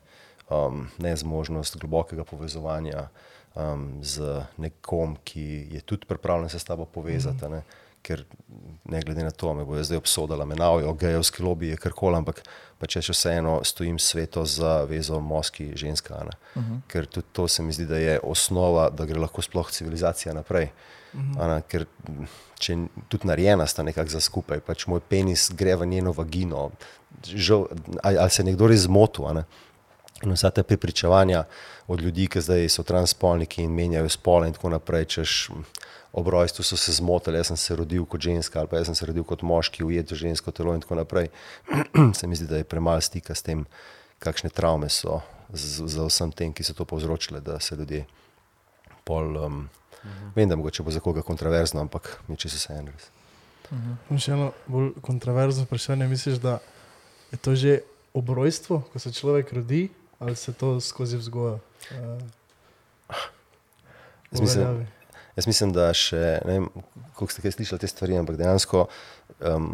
um, nezmožnost globokega povezovanja um, z nekom, ki je tudi pripravljen se s tabo povezati. a Ne? Ker ne glede na to, me bojo zdaj obsodili, menavijo, gejovski lobby je karkoli, ampak pa če še vseeno stojim sveto za vezo moški ženska. a ne. Uh -huh. Ker tudi to se mi zdi, da je osnova, da gre lahko sploh civilizacija naprej. Uh -huh. ne, ker če tudi narejena sta nekako za skupaj, pač moj penis gre v njeno vagino, žal, ali, ali se je nekdo res zmotil. In vsa ta prepričevanja od ljudi, ki zdaj so transpolniki in menjajo spole in tako naprej, češ ob rojstvu so se zmotili, jaz sem se rodil kot ženska ali pa jaz sem se rodil kot moški, ujet v žensko telo in tako naprej. se mi zdi, da je premalo stika s tem, kakšne travme so za vsem tem, ki so to povzročile, da se ljudje pol. Um, Vem, da mogoče bo za koga kontroverzno, ampak mi če se vse en res. In še eno bolj kontroverzno vprašanje. Misliš, da je to že obrojstvo, ko se človek rodi, ali se to skozi vzgojo? Uh, Jaz mislim, Jaz mislim, da še ne vem, koliko ste kaj slišali te stvari, ampak dejansko um,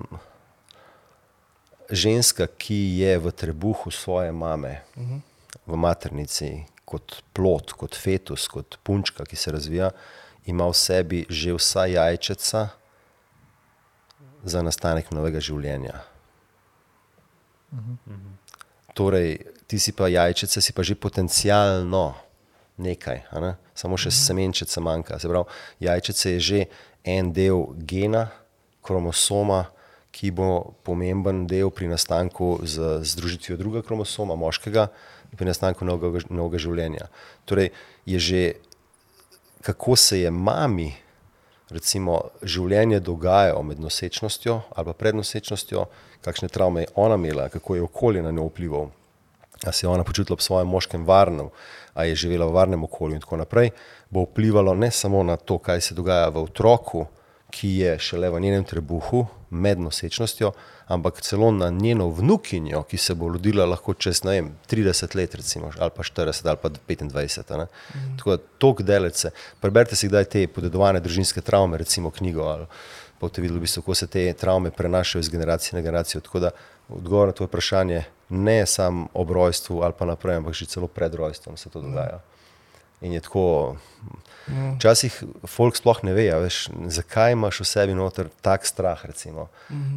ženska, ki je v trebuhu svoje mame, uh -huh. v maternici, kot plot, kot fetus, kot punčka, ki se razvija, ima v sebi že vsa jajčeca za nastanek novega življenja. Uh -huh. Torej, ti si pa jajčece, si pa že potencialno nekaj, ne? samo še semenčica manjka. Se pravi, jajčice je že en del gena, kromosoma, ki bo pomemben del pri nastanku z združitvijo drugega kromosoma, moškega, pri nastanku novega, novega življenja. Torej, je že kako se je mami recimo, življenje dogajalo med nosečnostjo ali pred nosečnostjo, kakšne travme je ona imela, kako je okolje na njo vplivalo. A se je ona počutila ob svojem moškem varno, a je živela v varnem okolju in tako naprej, bo vplivalo ne samo na to, kaj se dogaja v otroku, ki je šele v njenem trebuhu med nosečnostjo, ampak celo na njeno vnukinjo, ki se bo rodila lahko čez vem, 30 let, recimo, ali pa 40 ali pa 25. a ne. Tako da tok delece. Preberite si kdaj te podedovane družinske travme, recimo knjigo, ali boste videli, v bistvu, kako se te travme prenašajo iz generacije na generacijo. Tako da odgovor na to vprašanje ne samo ob rojstvu ali pa naprej, ampak že celo pred rojstvom se to dogaja. In je tako. Včasih folk sploh ne ve, a veš, zakaj imaš v sebi noter tak strah. Recimo.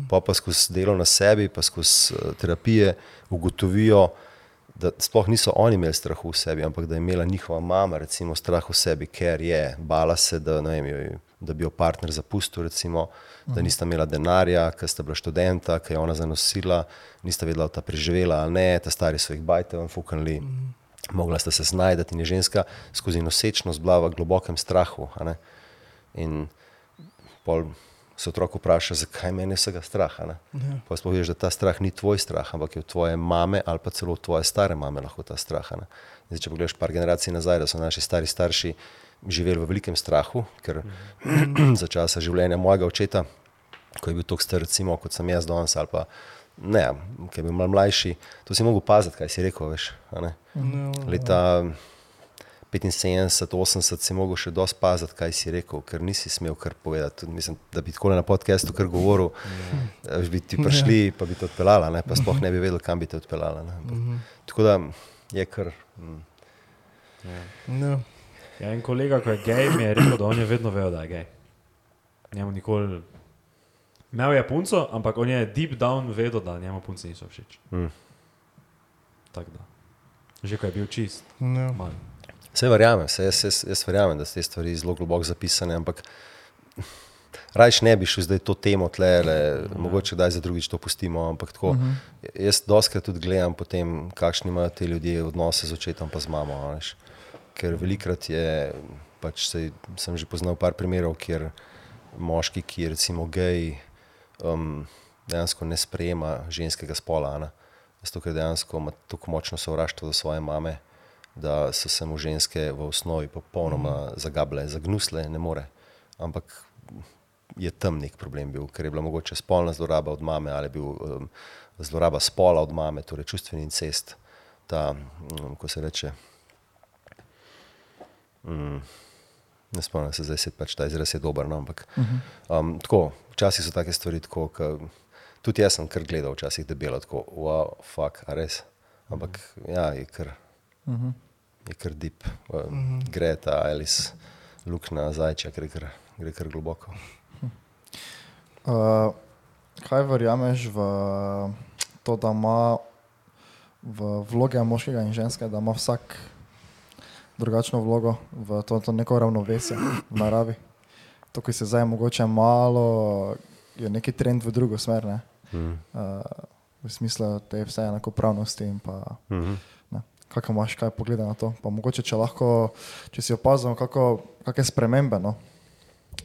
Pa pa skozi delo na sebi, pa skozi eh, terapije ugotovijo, da sploh niso oni imeli strahu v sebi, ampak da je imela njihova mama recimo, strah v sebi, ker je bala se, da, ne vem, jo- da bi jo partner zapustil, recimo, da nista imela denarja, ker sta bila študenta, ker je ona zanosila, nista vedela, da ta preživela ali ne, ta stari so jih bajte vam fuknili. Mogla sta se znajti in je ženska skozi nosečnost bila v globokem strahu. In pol se otrok vpraša, zakaj meni je vsega strah. Ja. Pa sploh veš, da ta strah ni tvoj strah, ampak je od tvoje mame ali pa celo od tvoje stare mame lahko ta strah. Zdaj, če pogledaš par generacij nazaj, da so naši stari starši živeli v velikem strahu, ker za časa življenja mojega očeta, ko je bil tako star, recimo, kot sem jaz danes, ali pa ne, ki je bil malo mlajši, to si mogel paziti, kaj si rekel. Veš, a ne. Leta 75, 80 si mogel še dosti paziti, kaj si rekel, ker nisi smel kar povedati. Tudi Mislim, da bi tako na podkastu kar govoril, yeah. bi ti prišli, pa bi te odpeljala, ne? pa sploh ne bi vedel, kam bi te odpeljala. ne. Ampak, Tako da je kar. mm, Ja. Ja, en kolega, ko je gej, mi je rekel, da on je vedno vedel, da je gej. Njemu nikoli. Imel je punco, ampak on je deep down vedel, da njemu punci niso všeč. Mm. Tako da. Že ko je bil čist. Ja. Manj. Vse verjamem, vse, jaz, jaz, jaz verjamem, da so te stvari zelo globoko zapisane, ampak rajš ne bi šel zdaj to temo tle, le, mogoče daj za drugič to pustimo. Ampak tako, uh -huh. jaz doskrat tudi gledam potem, kakšni imajo ti ljudje odnose z očetom pa z mamo. a Veš. Ker velikrat je, pač sej, sem že poznal par primerov, kjer moški, ki je recimo gej, um, dejansko ne sprejema ženskega spola. ne. Zato, ker dejansko ima tako močno sovraštvo do svoje mame, da so se mu ženske v osnovi popolnoma zagabile, zagnusle, ne more. Ampak je tam nek problem bil, ker je bila mogoče spolna zloraba od mame ali bil um, zloraba spola od mame, torej čustveni incest, ta, um, ko se reče. Um, ne spomnim se zdaj, se pač ta izraz je dober, no, ampak um, tako, včasih so take stvari tako, ke, tudi jaz sem kar gledal včasih debelo, tako, wow, fuck, a res. Ampak ja, je kar, je kar deep, um, gre ta Alice, luknja zajča, gre kar, gre kar globoko. Uh, kaj verjameš v to, da ima v vloge moškega in ženske, da ima vsak drugačno vlogo v to, to neko ravnovesje v naravi? To, ki se zdaj mogoče malo, je neki trend v drugo smer, ne? Mm. Uh, v smislu te vse enakopravnosti in pa. Mm -hmm. Kako imaš kaj pogleda na to? Pa mogoče, če lahko, če si opazil, kako, kakšne spremembe no,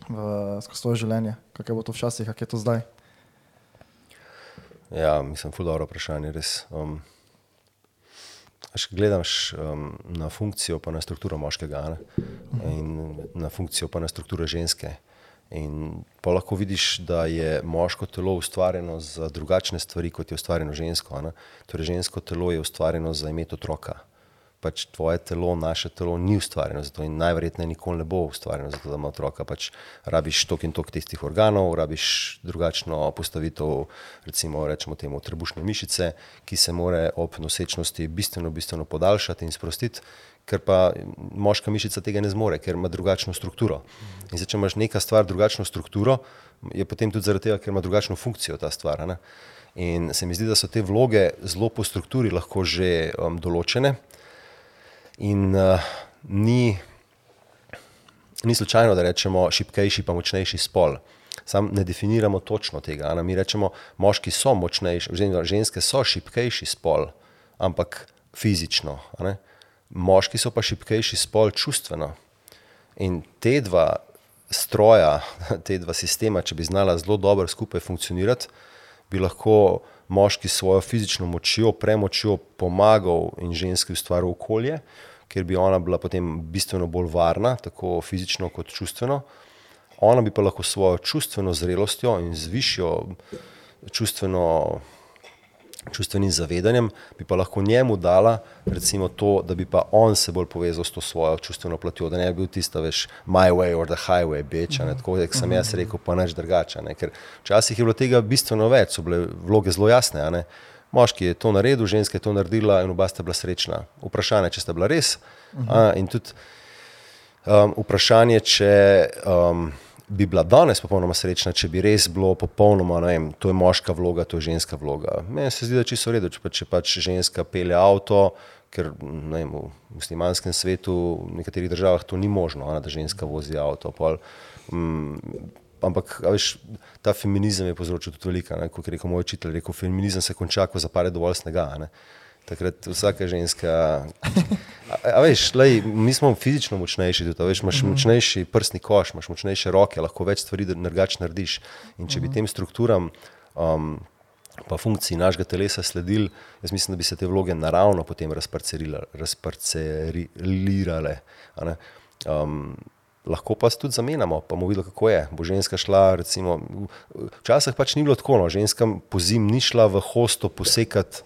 v, skozi to življenje, kako je bilo to včasih, kako je to zdaj. Ja, mislim, ful dobro vprašanje, res. Um, Až gledaš um, na funkcijo, pa na strukturo moškega, ne? in na funkcijo, pa na strukturo ženske. In pa lahko vidiš, da je moško telo ustvarjeno za drugačne stvari, kot je ustvarjeno žensko. ne. Torej, žensko telo je ustvarjeno za imeti otroka. Pač tvoje telo, naše telo ni ustvarjeno za to in najverjetneje nikoli ne bo ustvarjeno za to, da ima otroka. Pač rabiš tok in tok tistih organov, rabiš drugačno postavitev, recimo rečemo temu trebušne mišice, ki se more ob nosečnosti bistveno, bistveno podaljšati in sprostiti, ker pa moška mišica tega ne zmore, ker ima drugačno strukturo. In zdaj, če imaš neka stvar drugačno strukturo, je potem tudi zaradi tega, ker ima drugačno funkcijo ta stvar. ne. In se mi zdi, da so te vloge zelo po strukturi lahko že um, določene. In uh, ni, ni slučajno, da rečemo šipkejši, pa močnejši spol. Sam ne definiramo točno tega. ne. Mi rečemo, moški so močnejši, oziroma ženske so šipkejši spol, ampak fizično. Moški so pa šipkejši spol čustveno. In te dva stroja, te dva sistema, če bi znala zelo dobro skupaj funkcionirati, bi lahko moški s svojo fizično močjo, premočjo pomagal in ženski ustvaril okolje, kjer bi ona bila potem bistveno bolj varna, tako fizično kot čustveno. Ona bi pa lahko svojo čustveno zrelostjo in z višjo čustveno čustvenim zavedanjem, bi pa lahko njemu dala recimo to, da bi pa on se bolj povezal s to svojo čustveno platjo, da ne bi bil tista, veš, my way or the highway, beč, a ne tako, kot sem jaz rekel, pa neč drugače. ne. Ker včasih je bilo tega bistveno več, so bile vloge zelo jasne. ne. Moški je to naredil, ženska je to naredila in oba sta bila srečna. Vprašanje, če sta bila res. A, in tudi Um, vprašanje, če um, bi bila danes popolnoma srečna, če bi res bilo popolnoma, ne vem, to je moška vloga, to je ženska vloga. Meni se zdi, da čisto v redu, če, pa, če pač ženska pelje avto, ker ne vem, v muslimanskem svetu, v nekaterih državah to ni možno, ne, da ženska vozi avto. Pol, mm, ampak veš, ta feminizem je povzročil tudi velika, kot je rekel moj učitelj, rekel, feminizem se konča, ko zapare dovolj snega. ne. Takrat vsaka ženska. A, a veš, lej, mi smo fizično močnejši, tudi, veš, imaš močnejši prsni koš, imaš močnejše roke, lahko več stvari drugače narediš. In če bi tem strukturam, um, pa funkciji našega telesa sledili, jaz mislim, da bi se te vloge naravno potem razparcelirale. Um, lahko pa se tudi zamenjamo, pa bomo videli, kako je. Bo ženska šla, recimo, včasih pač ni bilo tako, no, ženska po zim ni šla v hosto posekati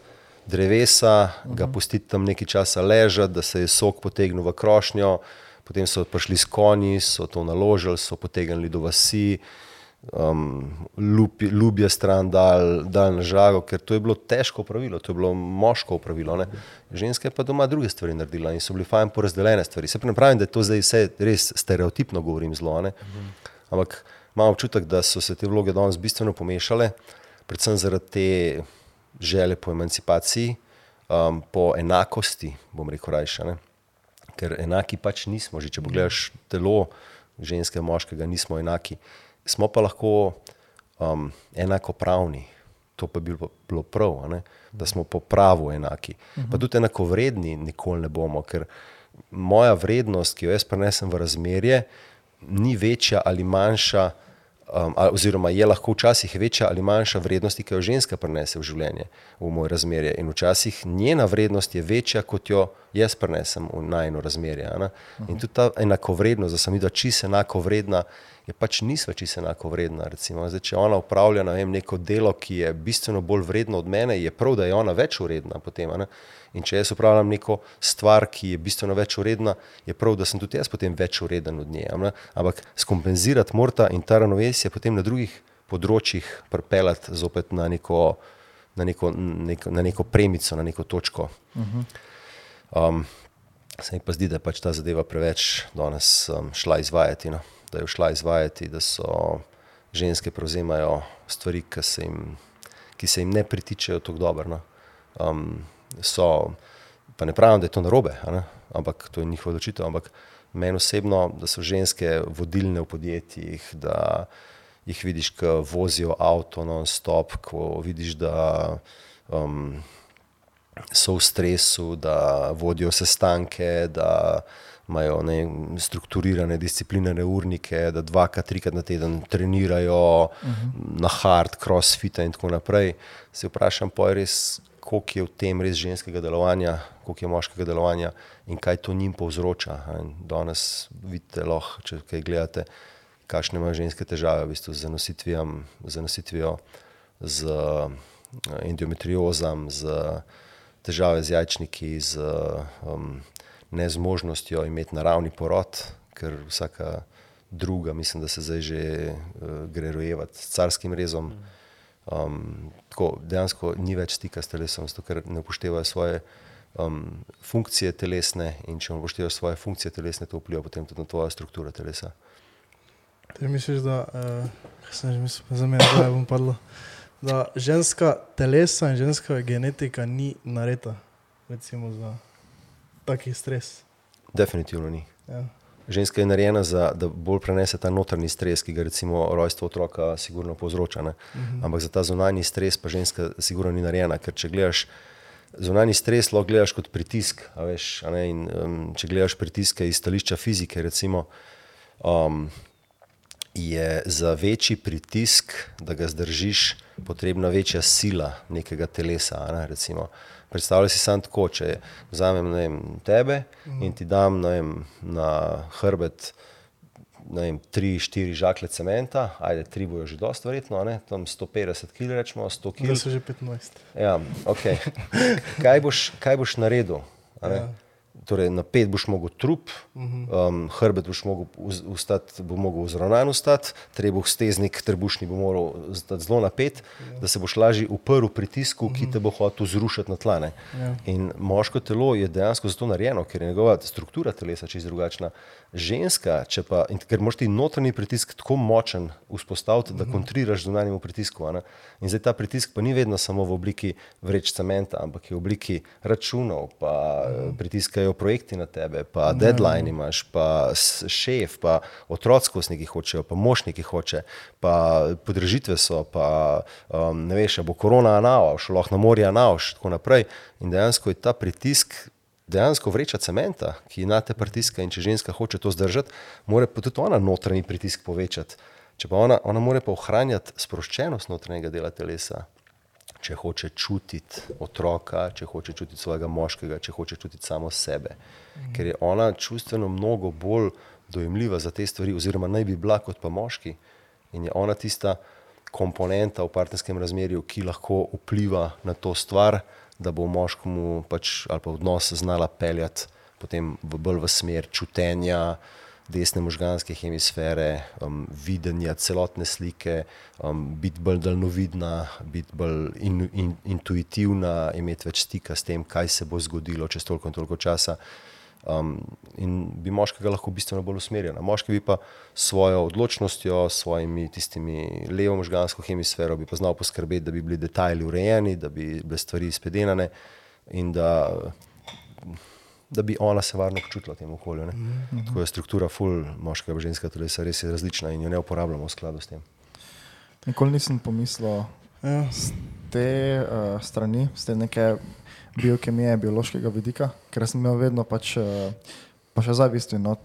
drevesa, ga pustiti tam nekaj časa ležati, da se je sok potegnil v krošnjo, potem so prišli s konji, so to naložili, so potegnili do vasi, um, lupi, ljubje stran dal, dal na žago, ker to je bilo težko pravilo, to je bilo moško pravilo. Ne? Ženske pa doma druge stvari naredila in so bili fajn porazdeljene stvari. Se pravim, da je to zdaj vse res stereotipno, govorim zelo. Ne? Ampak imam občutek, da so se te vloge danes bistveno pomešale, predvsem zaradi te želje po emancipaciji, um, po enakosti, bom rekel rajša. Ker enaki pač nismo, že če pogledaš telo ženske, moškega, nismo enaki. Smo pa lahko um, enakopravni, to pa bi bilo, bilo prav, ne? da smo po pravu enaki. Pa tudi enakovredni nikoli ne bomo, ker moja vrednost, ki jo jaz prenesem v razmerje, ni večja ali manjša, um, oziroma je lahko včasih večja ali manjša vrednost, ki jo ženska prenese v življenje, v moje razmerje. In včasih njena vrednost je večja, kot jo jaz prenesem v najno razmerje. a ne. In tudi ta enakovrednost, da sem videl, čisto enako vredna, je pač nisva čisto enako vredna. Zdaj, če ona upravlja vem, neko delo, ki je bistveno bolj vredno od mene, je prav, da je ona več vredna potem. In če jaz upravljam neko stvar, ki je bistveno več vredna, je prav, da sem tudi jaz potem več vreden od nje. ne. Ampak skompenzirati morata in ta ravnovesje potem na drugih področjih pripeljati zopet na neko, na neko, neko, na neko premico, na neko točko. Um, se mi pa zdi, da je pač ta zadeva preveč danes um, šla izvajati. No? Da je šla izvajati, da so ženske prevzemajo stvari, ki se jim, ki se jim ne pritičejo tako dobro. No? Um, so, pa ne pravim, da je to narobe, ampak to je njihova odločitev. Ampak meni osebno, da so ženske vodilne v podjetjih, da jih vidiš, ki vozijo avto non-stop, ko vidiš, da um, so v stresu, da vodijo sestanke, da imajo ne, strukturirane, disciplinirane urnike, da dvakrat, trikrat na teden trenirajo uh -huh. na hard, crossfit in tako naprej. Se vprašam, pa je res, koliko je v tem res ženskega delovanja, koliko je moškega delovanja in kaj to njim povzroča. in Danes vidite, lahko, če kaj gledate, kakšne imajo ženske težave v bistvu z z, zanositvijo, z eh, endometriozam, z težave z jajčniki, z um, nezmožnostjo imeti naravni porod, ker vsaka druga, mislim, da se zdaj že uh, gre rojevati s carskim rezom. Um, tako, dejansko ni več stika s telesom, zato ker ne upoštevajo svoje um, funkcije telesne in če ne upoštevajo svoje funkcije telesne, to vpliva potem tudi na tvojo strukturo telesa. Ti misliš, da, uh, sem že mislil, za mene, da bom padlo, da ženska telesa in ženska genetika ni nareta, recimo za taki stres. Definitivno ni. Ja. Ženska je narejena, za, da bolj prenese ta notranji stres, ki ga recimo rojstvo otroka sigurno povzroča. Ne? Ampak za ta zunanji stres pa ženska sigurno ni narejena, ker če gledaš zunanji stres, lahko gledaš kot pritisk. a Veš, a ne, in, um, če gledaš pritiske iz stališča fizike, recimo, um, je za večji pritisk, da ga zdržiš, potrebna večja sila nekega telesa. a Ne, recimo. Predstavljaj si samo tako, če vzamem vem, tebe in ti dam vem, na hrbet vem, tri, štiri žakle cementa, ajde, tri bojo že dosta verjetno, ne, tam 150 kg, rečemo, 100 kg. Zdaj so že 15. Ja, okay. kaj, boš, kaj boš naredil? Ja. Torej, na pet boš mogel trup, um, hrbet boš mogel ustati, bo mogel vzravnan ustati, trebuh steznik, trebušni bo moral ostati zelo napet, da se boš lažje uprl pritisku, ki te bo hotel zrušiti na tlane. In moško telo je dejansko zato narejeno, ker je njegova struktura telesa čisto drugačna. Ženska, če pa, in ker moraš ti notranji pritisk tako močen vzpostaviti, da kontriraš zunanjemu pritisku. In zdaj ta pritisk pa ni vedno samo v obliki vreč cementa, ampak je v obliki računov, pa eh, pritiskajo projekti na tebe, pa deadline imaš, pa šef, pa otroci neki hočejo, pa mož neki hoče, pa podražitve so, pa um, ne veš, bo korona anao, šlo lahko na morje anao, in tako naprej. In dejansko je ta pritisk dejansko vreča cementa, ki na te pritiska in če ženska hoče to zdržati, mora pa tudi ona notranji pritisk povečati. Če pa ona, ona mora pa ohranjati sproščenost notranjega dela telesa, če hoče čutiti otroka, če hoče čutiti svojega moškega, če hoče čutiti samo sebe. Ker je ona čustveno mnogo bolj dojemljiva za te stvari, oziroma naj bi bila kot pa moški. In je ona tista komponenta v partnerskem razmerju, ki lahko vpliva na to stvar, da bo moškemu pač, ali pa odnos znala peljati potem v bolj v smer čutenja, desne možganske hemisfere, um, videnja celotne slike, um, biti bolj daljnovidna, biti bolj in, in, intuitivna, imeti več stika s tem, kaj se bo zgodilo čez toliko in toliko časa. Um, in bi moškega lahko bistveno bolj usmerjena. Moški bi pa s svojo odločnostjo, s svojimi tistimi levo možgansko hemisfero, bi pa znal poskrbeti, da bi bili detajli urejeni, da bi bile stvari izpedenane in da, da bi ona se varno počutila v tem okolju. Ne? Tako je struktura ful moškega in ženskega telesa res je različna in jo ne uporabljamo v skladu s tem. Nikoli nisem pomislil Ja. z te uh, strani, z te neke biokemije, biološkega vidika, ker sem imel vedno pač, uh, pa še zdaj v bistvu, no,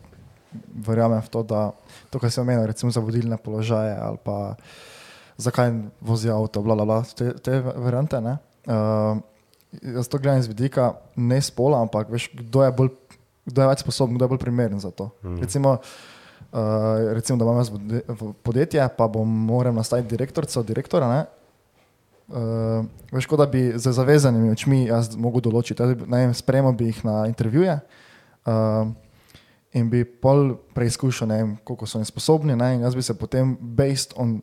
verjamem v to, da to, kar si omenil, recimo za vodilne položaje ali pa zakaj vozi avto, bla, bla, bla, te, te variante. Ne? Uh, jaz to gledam iz vidika ne spola, ampak veš, kdo je, bolj, kdo je več sposoben, kdo je bolj primeren za to. Mm. Recimo, uh, recimo, da imam jaz podjetje, pa bom moral nastaviti direktorico, direktora. Ne? Uh, veš, kot da bi z zavezanimi očmi jaz mogel določiti, vem, sprejemal bi jih na intervjuje uh, in bi pol preizkušal, ne vem, koliko so oni sposobni, ne, in jaz bi se potem based on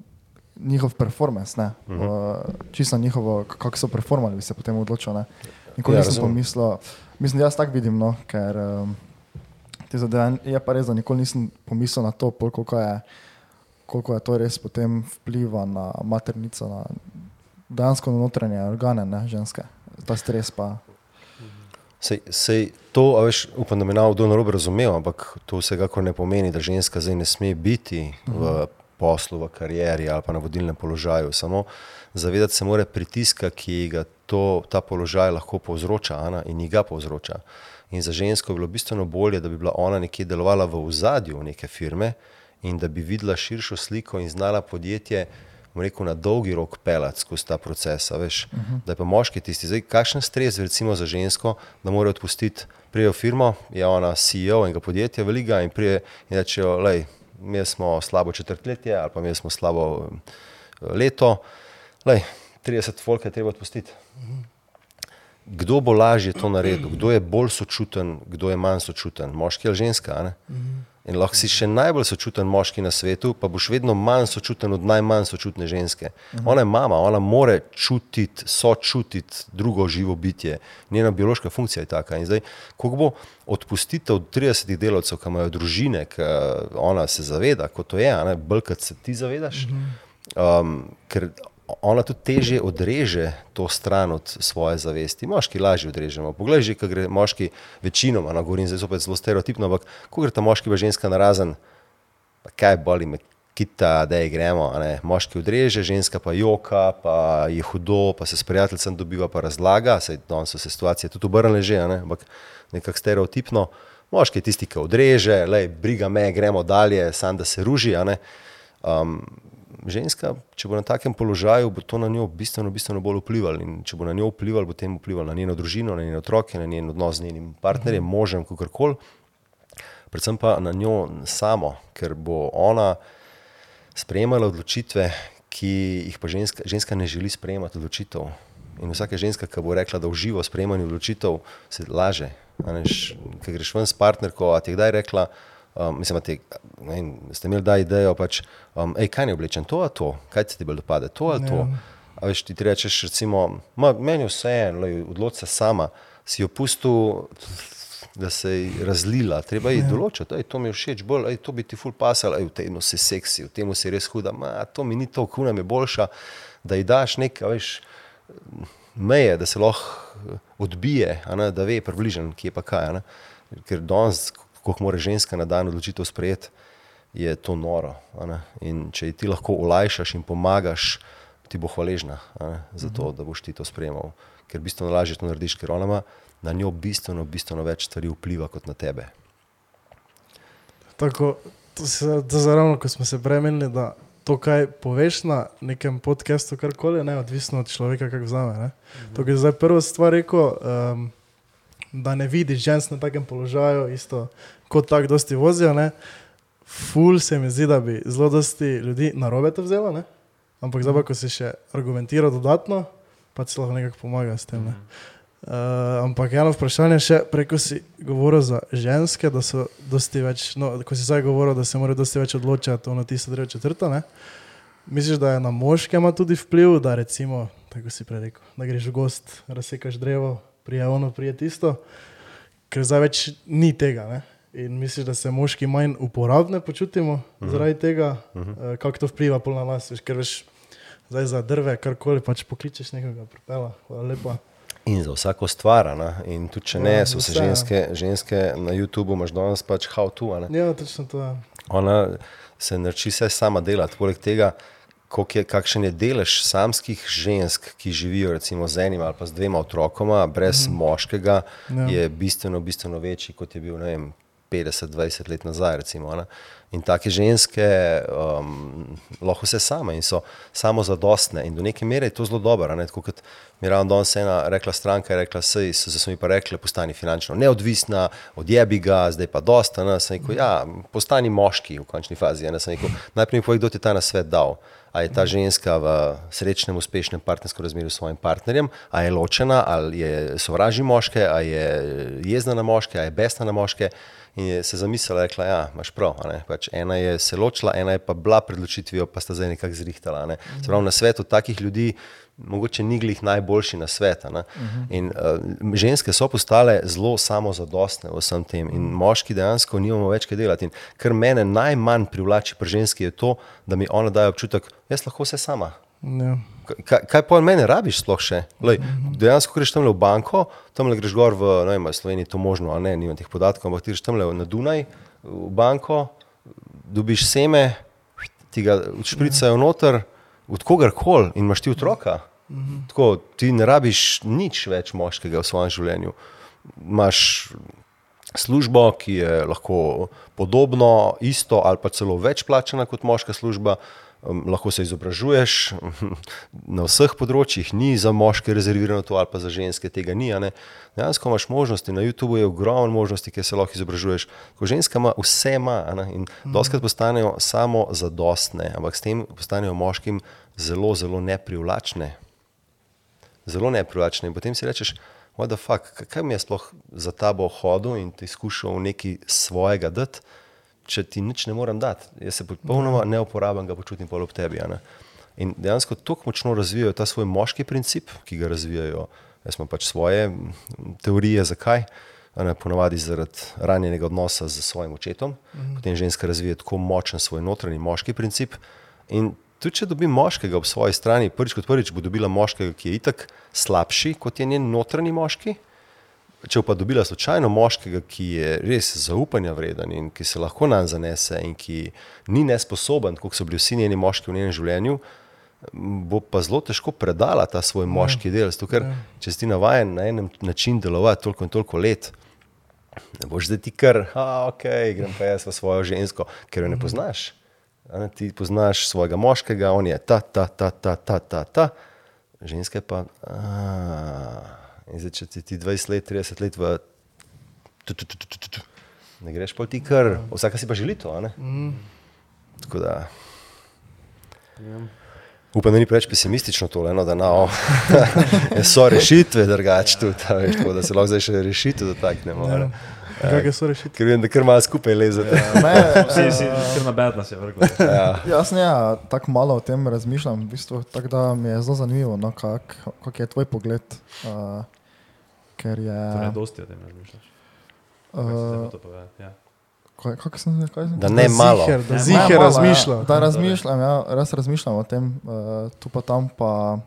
njihov performance, ne, uh -huh. uh, čisto njihovo, kako so performali, bi se potem odločil. Ne. Nikoli Ja, nisem pomislil, mislim, da jaz tako vidim, no, ker um, te zadeve, je pa res, da nikoli nisem pomislil na to, koliko je koliko je to res potem vpliva na maternico, na dejansko na notranje organe, ne, ženske. Ta stres pa. Sej, sej to, veš, upam, da me bo kdo narobe razumel, ampak to vsekakor ne pomeni, da ženska zdaj ne sme biti v poslu, v karieri ali pa na vodilnem položaju. Samo zavedati se mora pritiska, ki ga to, ta položaj lahko povzroča Ana, in ji ga povzroča. In za žensko je bilo bistveno bolje, da bi bila ona nekje delovala v ozadju neke firme in da bi videla širšo sliko in znala podjetje rekel, na dolgi rok pelati skozi ta proces. Veš, uh -huh. Da je pa moški tisti. Zdaj, kakšen stres recimo za žensko, da mora odpustiti, prije v firmo, je ona CEO enega podjetja, velika in prije in rečejo, lej, mi smo slabo četrtletje ali pa mi smo slabo eh, leto, lej, 30 folk je treba odpustiti. Kdo bo lažje to naredil, kdo je bolj sočuten, kdo je manj sočuten, moški ali ženska? a ne? In lahko si še najbolj sočuten moški na svetu, pa boš vedno manj sočuten od najmanj sočutne ženske. Ona je mama, ona more čutiti, sočutiti drugo živo bitje. Njena biološka funkcija je taka. In zdaj, koliko bo odpustitev 30 delavcev, ki imajo družine, ki ona se zaveda, kot to je, ne bolj kot se ti zavedaš. Um, ker ona tudi teže odreže to stran od svoje zavesti. Moški lažje odrežemo. Poglej, že, ko gre moški večinoma, no, govorim zdaj zopet zelo stereotipno, ampak ko gre ta moški pa ženska narazen, pa kaj boli me, kita, da je gremo. Moški odreže, ženska pa joka, pa je hudo, pa se s prijateljem dobiva, pa razlaga. Sej, danes so se situacije tudi obrnile že, ne? ampak nekako stereotipno. Moški je tisti, ki odreže, lej, briga me, gremo dalje, sam da se ruži. Um, ženska, če bo na takem položaju, bo to na njo bistveno, bistveno bolj vplivalo. In če bo na njo vplivalo, bo tem vplivalo na njeno družino, na njene otroke, na njen odnos z njenim partnerjem, možem, kakorkoli. Predvsem pa na njo samo, ker bo ona sprejemala odločitve, ki jih pa ženska, ženska ne želi sprejemati odločitev. In vsaka ženska, ki bo rekla, da uživa v sprejemanju odločitev, se laže. Ko greš ven s partnerko, a ti kdaj rekla, um, mislim, a ti, ne, vem, ste imeli kdaj idejo, pač, um, ej, kaj ne oblečem, to ali to, kaj ti bolj dopade, to ali to. A veš, ti ti rečeš, recimo, ma, meni je vse en, odloči se sama, si jo pustil, da se je razlila, treba je določiti, ej, to mi je všeč, bolj, ej, to bi ti ful pasal, ej, v tem si seksi, v tem si res huda, ma, to mi ni to, kuna mi je boljša, da ji daš nekaj, veš, meje, da se lahko odbije, a ne, da ve približno, kje pa kaj. ne. Ker danes, ko mora ženska na dan odločitev sprejeti, je to noro. In če ji ti lahko olajšaš in pomagaš, ti bo hvaležna za to, da boš ti to sprejemal. Ker bistveno lažje to narediš, ker ona ima na njo bistveno, bistveno več stvari vpliva kot na tebe. Tako, to se to zaravno, ko smo se premenili, da to, kaj poveš na nekem podkastu, karkoli, ne, odvisno od človeka, kako vzame. Ne. To, kar je zdaj prva stvar rekel, um, da ne vidiš žensk na takem položaju, isto kot tako dosti vozijo. Ne. Ful se mi zdi, da bi zelo dosti ljudi na robe to vzelo, ne. ampak zdaj, pa, ko si še argumentiral dodatno, pa ti lahko nekako pomaga s tem. Ne. Uh, ampak eno vprašanje še, preko si govoril za ženske, da so dosti več, no, ko si zdaj govoril, da se morajo dosti več odločati, ono tisto, drugo, četrto, ne? Misliš, da je na moške ima tudi vpliv, da recimo, tako si prej rekel, da greš v gost, razsekaš drevo, prije ono, prije tisto, ker zdaj več ni tega, ne? In misliš, da se moški manj uporabne počutimo uh -huh. zaradi tega, uh -huh. uh, kako to vpliva na nas, veš, ker veš, zdaj za drve, karkoli, pač pokličeš nekoga, pripela, hvala lepa. In za vsako stvar, ne. in tudi če ne, Ja, so se vse, ja. ženske, ženske na YouTubu, imaš danes pač how to. Ja, točno to je. Ona se nauči vse sama delati. Poleg tega, je, kakšen je delež samskih žensk, ki živijo recimo z enim ali pa z dvema otrokoma, brez mm. moškega, Ja. ja. je bistveno, bistveno večji, kot je bil ne vem, 50-20 let nazaj. Recimo, in take ženske um, lahko vse same in so samozadostne. In do neke mere je to zelo dobro. ne, Tako kot mi je ravno danes ena rekla stranka, rekla, sej, so, so mi pa rekli, postani finančno neodvisna, odjebi ga, zdaj pa dosta. Ne, sem rekel, ja, postani moški v končni fazi. rekel, najprej mi povej, kdo ti je ta nasvet dal. A je ta ženska v srečnem, uspešnem partnerskem razmerju s svojim partnerjem, a je ločena, ali je sovraži moške, a je jezna na moške, a je besna na moške. In je se zamislila, rekla, ja, imaš prav. Pač ena je se ločila, ena je pa bila pred ločitvijo, pa sta zdaj nekako zrihtala. Ne. Se pravi, na svetu takih ljudi mogoče ni glih najboljši na svetu. In uh, ženske so postale zelo samozadostne v vsem tem, in moški dejansko nimamo več kaj delati. In kar mene najmanj privlači pri ženski je to, da mi ona daje občutek, jaz lahko vse sama. Kaj, kaj pa mene rabiš sploh še? Lej, dejansko greš tam v banko, tam greš gor v, ne Sloveniji to možno, ne, nimam teh podatkov, ampak ti greš tam na Dunaj v banko, dobiš seme, ti ga špricajo noter, od kogarkoli in imaš ti otroka. Tako, ti ne rabiš nič več moškega v svojem življenju. Imaš službo, ki je lahko podobno, isto ali pa celo več plačana kot moška služba. Um, lahko se izobražuješ na vseh področjih, ni za moške rezervirano to, ali pa za ženske tega ni. Dejansko imaš možnosti, na YouTubu je ogromno možnosti, kjer se lahko izobražuješ. Ko ženska ima vse, ima, ne, in doskrat postanejo samo zadostne, ampak s tem postanejo moškim zelo, zelo neprivlačne zelo neprivlačne. In potem si rečeš, what the fuck, kaj- kaj mi je sploh za tabo hodil in ti skušal nekaj svojega dati, če ti nič ne morem dati. Jaz se popolnoma neuporaben ga počutim pol ob tebi. In dejansko tako močno razvijajo ta svoj moški princip, ki ga razvijajo. Jaz imam pač svoje teorije, zakaj. Ne, ponavadi zaradi ranjenega odnosa z svojim očetom, -hmm. potem ženska razvija tako močen svoj notranji moški princip. In tudi, če dobi moškega ob svoji strani, prvič kot prvič bo dobila moškega, ki je itak slabši kot je njen notranji moški. Če pa dobila slučajno moškega, ki je res zaupanja vreden in ki se lahko nam zanese in ki ni nesposoben, kot so bili vsi njeni moški v njenem življenju, bo pa zelo težko predala ta svoj moški del. Zato, ker če si navaden na enem način delovati toliko in toliko let, boš zdaj ti kar, a ok, grem pa jaz v svojo žensko, ker jo ne poznaš. A Ne, ti poznaš svojega moškega, on je ta, ta, ta, ta, ta, ta, ta. ženske pa. A, in zdaj, če ti, ti 20 let, 30 let v. Tu, tu, tu, tu, tu, tu, tu, ne greš pa ti kar, vsaka si pa želi to. a ne? Tako da. Upam, da ni preveč pesimistično tole, no, da no, so rešitve drugače tudi, a veš, tako da se lahko zdaj še rešitev dotaknemo. Ja. Kakšne so rešitve? Ker vem, da kar malo skupaj lezete. Ne, Vsi si kar na bed nas je vrglo. Ja. Jaz ne, ja, tako malo o tem razmišljam, v bistvu, tako da mi je zelo zanimivo, no, kak, kak je tvoj pogled. Uh, ker je. Torej, dosti o tem razmišljaš. Kako se Uh, da to ja. kaj, kak sem, sem? Da ne malo. Ziher, da Ne, ziher malo, razmišlja. Ja, da razmišljam, ja, res razmišljam o tem, uh, tu pa tam. Pa,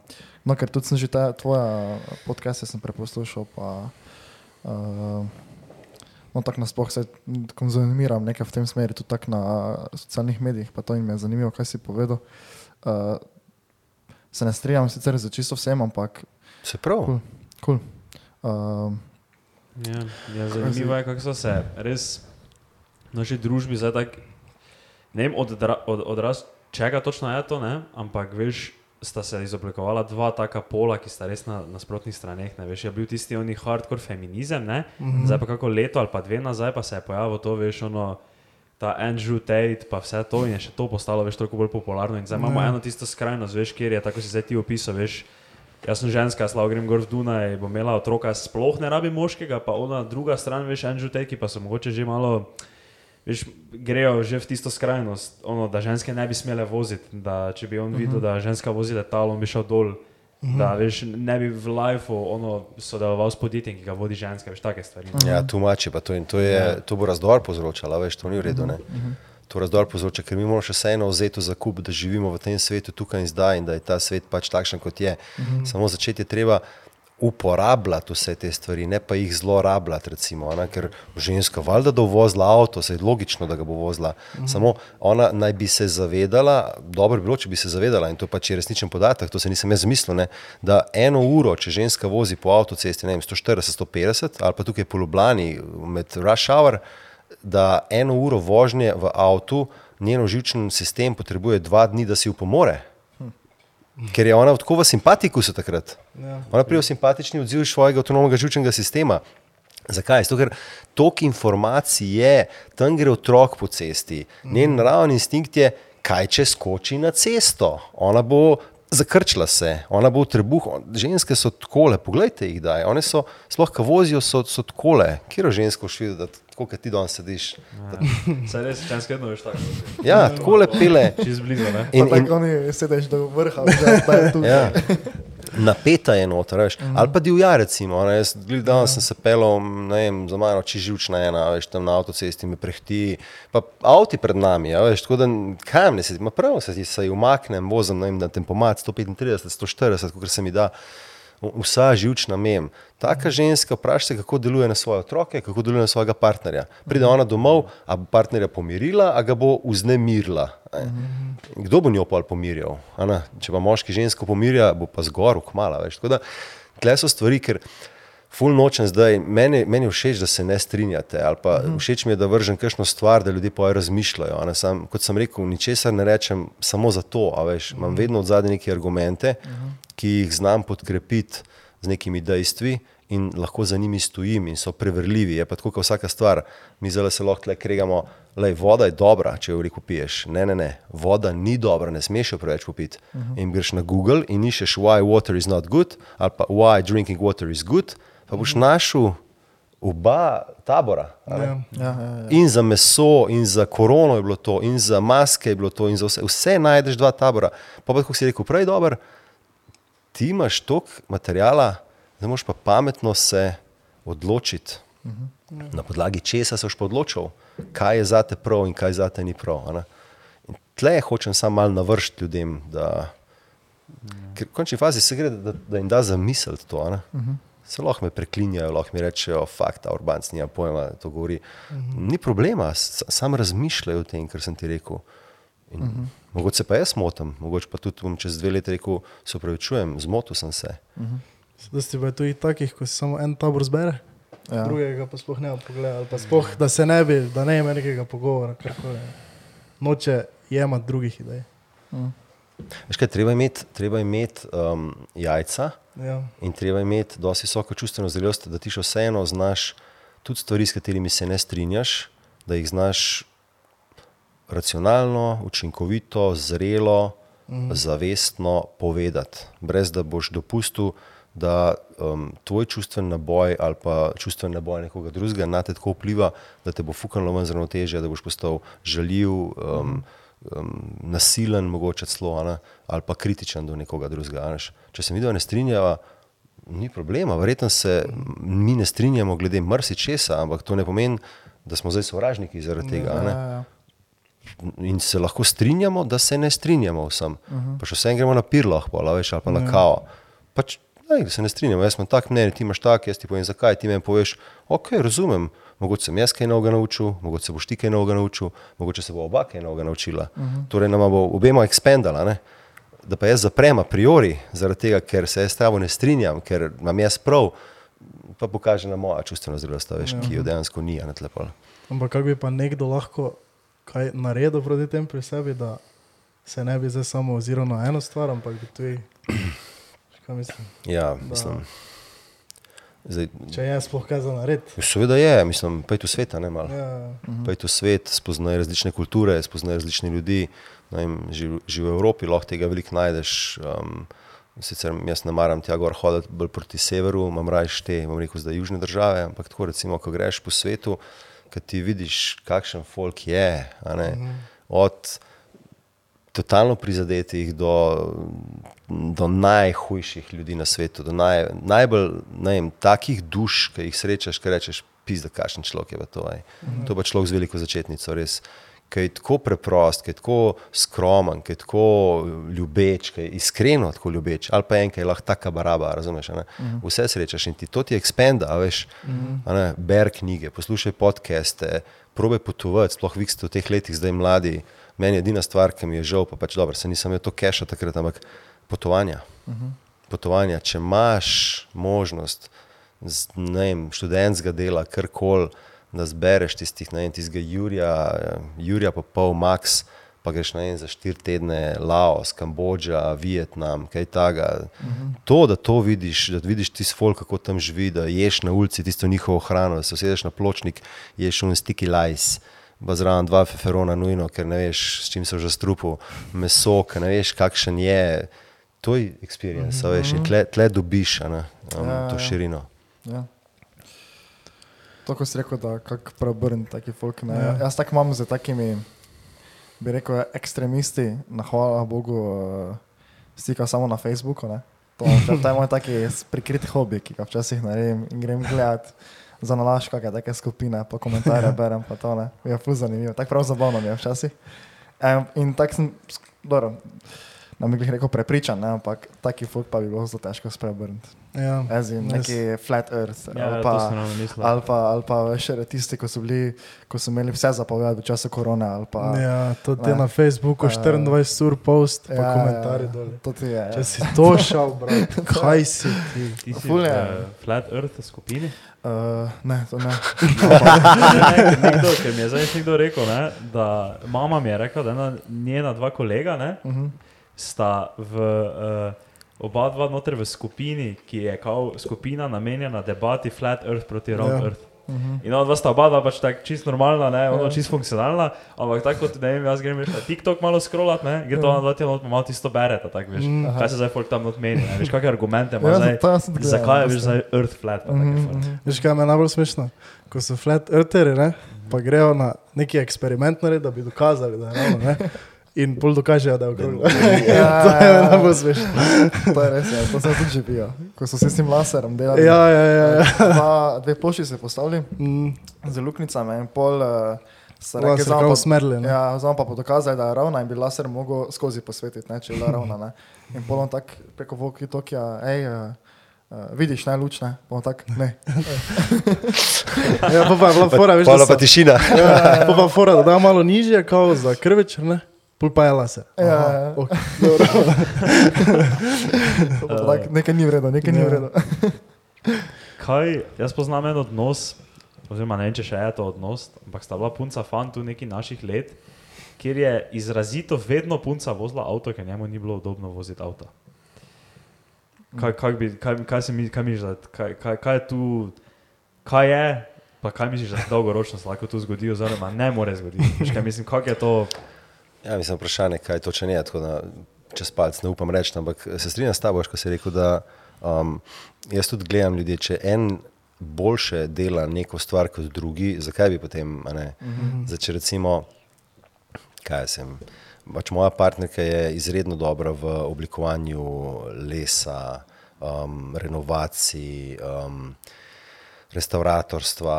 no, ker tudi sem že te, tvoje podcaste sem preposlušal. Pa, uh, no, tako nasploh se konzumiram nekaj v tem smeri, tudi tako na socialnih medijih. Pa to in me je zanimivo, kaj si povedal. Uh, se ne strinjam sicer za čisto vsem, ampak Se prav. Cool. kul. Uh, Ja, ja, zanimivo je, kako so se res v naši družbi zdaj tako, ne vem, odra, od, odraz čega točno je to, ne? ampak veš, sta se izoblikovala dva taka pola, ki sta res na nasprotnih straneh. Ne? Veš, je bil tisti oni hardcore feminizem, ne? Mm. zdaj pa kako leto ali pa dve nazaj pa se je pojavilo to, veš, ono. Ta Andrew Tate, pa vse to in je še to postalo več toliko bolj popularno. In zdaj imamo Ja. eno tisto skrajnost, veš, kjer je, tako si zdaj ti opisal, veš, Jaz sem ženska, slabo grem gor v Dunaj, bom imela otroka, sploh ne rabi moškega, pa ona druga stran, veš, Andrew Tate, ki pa so mogoče že malo, veš, grejo že v tisto skrajnost, ono, da ženske ne bi smele voziti, da če bi on uh -huh. videl, da ženska vozi letalo, bi šel dol, uh -huh. da veš, ne bi v lifeu ono sodeloval s podjetjem, ki ga vodi ženska, veš, take stvari. ne. Ja, tumači pa to in to, je, to bo razdor povzročalo, veš, to ni v redu. Ne? To razdor povzroča, ker mi moramo še vseeno vzeti za kup, da živimo v tem svetu tukaj in zdaj in da je ta svet pač takšen, kot je. Samo začeti je treba uporabljati vse te stvari, ne pa jih zlorabljati. Recimo, ne? ker ženska, valjda, da bo vozila avto, se je logično, da ga bo vozila. Samo ona naj bi se zavedala, dobro bi bilo, če bi se zavedala, in to pač je resničen podatek, to se nisem jaz zmislil, ne? da eno uro, če ženska vozi po avtocesti, ne vem, 140, 150 ali pa tukaj po Ljubljani med rush hour, da eno uro vožnje v avtu, njen živčni sistem potrebuje dva dni, da si upomore. Ker je ona tako v simpatikusu takrat. Ja. Ona pride v simpatični odziv svojega avtonomnega živčnega sistema. Zakaj? Zato, ker toliko informacij je, tam gre otrok po cesti. Njen naravni instinkt je, kaj če skoči na cesto. Ona bo zakrčila se, ona bo v trebuh. Ženske so takole, pogledajte jih, da one so, sploh ko vozijo, so, so takole. Kjer žensko švi, da tako, kot ti danes sediš. Saj res, ženske vedno veš tako. Ja, takole pele. Čez blizu, ne? in, In, in, tako oni sedeš do vrha, že pa je tu. Ja. Napeta je noter, veš. ali pa divja, recimo. Ne, jaz danes sem se pelal, ne vem, za mano čiživčna ena, veš, tam na avtocesti me prehti, pa avti pred nami, ja, veš, tako da kam ne sedim, prav se ti se umaknem, vozim, ne vem, na tempomat 135, 140, kot se mi da. Vsa živčna mem. Taka ženska, vprašaj se, kako deluje na svoje otroke, kako deluje na svojega partnerja. Pride ona domov, a bo partnerja pomirila, a ga bo vznemirila. ne. Kdo bo njo pol pomirjal? a ne? Če pa moški žensko pomirja, bo pa zgor, ukmala. Tle so stvari, ker ful nočem zdaj, meni, meni je všeč, da se ne strinjate, ali pa všeč mi je, da vržem kakšno stvar, da ljudje poje razmišljajo. Sam, kot sem rekel, ničesar ne rečem samo zato, veš, imam vedno od zadaj neke argumente, ki jih znam podkrepiti z nekimi dejstvi in lahko za njimi stojim in so preverljivi. Je pa tako, kot vsaka stvar, mi zdaj se lahko tle kregamo, voda je dobra, če jo rekel piješ. Ne, ne, ne, voda ni dobra, ne smeš jo preveč popiti. Uh -huh. In greš na Google in iščeš, why water is not good, ali pa why drinking water is good, pa boš našel oba tabora. Ja. Ja, ja, ja. In za meso, in za korono je bilo to, in za maske je bilo to, in za vse, vse najdeš dva tabora. Pa, pa kot si rekel, prej dober, ti imaš toliko materijala, da moš pa pametno se odločiti. Na podlagi česa se boš pa odločil, kaj je zate prav in kaj zate ni prav. tle hočem samo malo navršiti ljudem, da, ker v končni fazi se gre, da, da jim da zamisliti to. a ne. Se lahko me preklinjajo, lahko mi rečejo, fakt, urbanc nima pojma, to govori. Ni problema, sam razmišljaj o tem, kar sem ti rekel. In, uh -huh. Mogoče pa jaz motim, mogoče pa tudi bom čez dve leti rekel, se upravičujem, zmotil sem se. Da ste pa tudi takih, ko se samo en tabor zbere, Ja. drugega pa sploh ne pogleda, ali pa sploh, da se ne bi, da ne ima nekega pogovora, karkoli. Noče jemati drugih idej. Veš kaj, treba imeti, treba imeti um, jajca Ja. in treba imeti dosti visoko čustveno zrelost, da ti še vseeno znaš tudi stvari, s katerimi se ne strinjaš, da jih znaš racionalno, učinkovito, zrelo mm. zavestno povedati, brez da boš dopustil, da um, tvoj čustven naboj ali pa čustven naboj nekoga drugega na te tako vpliva, da te bo fukalo ven z ravnotežja, da boš postal žaljiv, um, um, nasilen, mogoče celo ne, ali pa kritičen do nekoga drugega. veš. Če se mi dva ne strinjava, ni problema, verjetno se mi ne strinjamo glede marsičesa, ampak to ne pomeni, da smo zdaj sovražniki zaradi tega. a ne. Ja, ja. In se lahko strinjamo, da se ne strinjamo vsem. Uh -huh. Pa še vsem gremo na pirloh, pa, ali veš, ali pa na kavo. Pač, ne, da se ne strinjamo, jaz imam tak mnenje, ti imaš tak, jaz ti povem zakaj, ti meni poveš, ok, razumem, mogoče sem jaz kaj novega naučil, mogoče se boš ti kaj novega naučil, mogoče se bo oba kaj novega naučila. Uh -huh. Torej, nama bo obema ekspendala, ne? da pa jaz zaprem a priori, zaradi tega, ker se jaz s tabo ne strinjam, ker imam jaz prav, pa pokaže na moja čustvena zrelost, veš, ki jo dejansko ni, ne tlepol. Ampak kako bi pa nekdo lahko kaj naredil proti tem pri sebi, da se ne bi zdaj samo oziral na eno stvar, ampak bi tudi. Mislim? Ja, mislim. Zdaj, Če je sploh kaj za nared. seveda je, mislim, pejtu sveta, ne malo. Ja, Pejtu svet, spoznaj različne kulture, spoznaj različne ljudi. Vem, že, že v Evropi lahko tega veliko najdeš. Um, sicer jaz ne maram tja gor hoditi bolj proti severu, imam raje te, bom rekel, zdaj južne države, ampak tako recimo, ko greš po svetu, ki ti vidiš, kakšen folk je, ne, od totalno prizadetih do, do najhujših ljudi na svetu, do naj, najbolj ne vem, takih duš, ki jih srečaš, ki rečeš, pizda, kakšen človek je pa to. Aj. To pa človek z veliko začetnico, res. Ki je tako preprost, ki je tako skromen, ki je tako ljubeč, ki je iskreno tako ljubeč, ali pa en, ki je lahko taka baraba, razumeš? a ne. Vse srečaš in ti to ti ekspanda, a veš, a ne, ber knjige, poslušaj podcaste, probe potovati, sploh vi ste v teh letih zdaj mladi. Meni je edina stvar, ki mi je žal, pa pač dobro, se nisem imel to keša takrat, ampak potovanja. Potovanja, če imaš možnost z ne vem, študentskega dela, karkoli, da zbereš tistih, ne vem, tistega Jurija, Jurija pa pol max, pa greš na en za štiri tedne, Laos, Kambodža, Vietnam, kaj takega. To, da to vidiš, da vidiš tisti folk, kako tam živi, da ješ na ulici tisto njihovo hrano, da se usedeš na pločnik, ješ un sticky lice. Pa zraven dva feferona, nujno, ker ne veš, s čim se že strupil, meso, ker ne veš, kakšen je. To je experience, mm -hmm. veš, in tle, tle dobiš ne, um, Ja, to ja. širino. Ja. To, ko si rekel, da kako preobrn taki folk. Ne? Ja. Ja. Jaz tako imam z takimi, bi rekel, ekstremisti, na hvala Bogu, uh, stika samo na Facebooku. Ne? To, to je moj taki prikrit hobi, ki ga včasih naredim in grem gledat za nalaš, kakšne take skupine, pa komentarje berem, pa to ne. Je fuz zanimivo, tako prav zabavno mi je včasih. Um, in tako sem, dobro, ne bi rekel prepričan, ne? ampak taki folk pa bi bilo zelo težko spreobrniti. ja. Ezim, neki flat earth. Ja, ali to pa, ali pa, ali pa še tisti, ko so, bili, ko so imeli vse zapovedati v času korone. ali Pa, ja, to ti ne. na Facebooku Ja. 24 ur post, pa Ja, komentarji ja, dol. To ti je. Če si to šel, brat, kaj si ti? Ti si Ful je. eh, Flat Earth skupini? Uh, ne, to ne. Ne, nekdo, ker mi je zdaj nekdo rekel, ne, da mama mi je rekla, da ena, njena dva kolega ne, Uh -huh. Sta v, uh, oba dva noter v skupini, ki je kao skupina namenjena debati Flat Earth proti Round Ja. ja. Earth. In ona dva sta oba dva pač tako čisto normalna, ne, ono Ja. čisto funkcionalna, ampak tako kot ne vem, jaz grem na TikTok malo scrollat, ne, gre to Ja. ona dva tja malo tisto bereta, tako veš, Mm. kaj se zdaj folk tam not meni, ne, veš, kakšne argumente ima Ja, zdaj, zakaj je veš zdaj Earth flat, pa take Mhm, fore. mhm. Veš, kaj me najbolj smešno? Ko so flat eartheri, ne, pa grejo na neki eksperiment, narediti, da bi dokazali, da je ravno. Ne, in pol dokažejo, da je okroglo. Ja, to je ja, ja. najbolj smešno. To je res, ja. to sem tudi že bil. Ko so se s tem laserjem delali. Ja, ja, ja. ja. Dva, dve plošči se postavili Mm, z luknjicami in pol. Uh, Laser kao usmerili, ne. Ja, zdaj pa dokazali, da je ravna in bi laser mogel skozi posvetiti, ne, če je bila ravna. Ne. In polom tak preko Voki Tokija, hej, uh, uh, vidiš ne luč, ne, polom tak, ne. Ja, pa, pa je bila fora, veš, pa so, tišina. ja, pa, pa fora, da da malo nižje, kao za krvečer, ne, pol pa je laser. Ja, Aha, ja. ok, dobro. To pa tak, nekaj ni vredno, nekaj ni Ja. vredno. Kaj, jaz poznam en odnos, oziroma ne vem, če še je to odnos, ampak sta bila punca fant tu neki naših let, kjer je izrazito vedno punca vozila avto, ker njemu ni bilo udobno voziti avta. Kaj, kaj, bi, kaj, kaj, se mi, kaj da, kaj, kaj, kaj je tu, kaj je, pa kaj misliš, da se dolgoročno lahko tu zgodi, oziroma ne more zgoditi. Kaj mislim, kako je to, Ja, mislim, vprašanje, kaj točno je. tako da čez palc, ne upam reči, ampak se strinjam s tabo, ko si rekel, da um, jaz tudi gledam ljudi, če en boljše dela neko stvar kot drugi, zakaj bi potem, ne, zdaj, če recimo, kaj sem, pač moja partnerka je izredno dobra v oblikovanju lesa, um, renovacij, um, restauratorstva,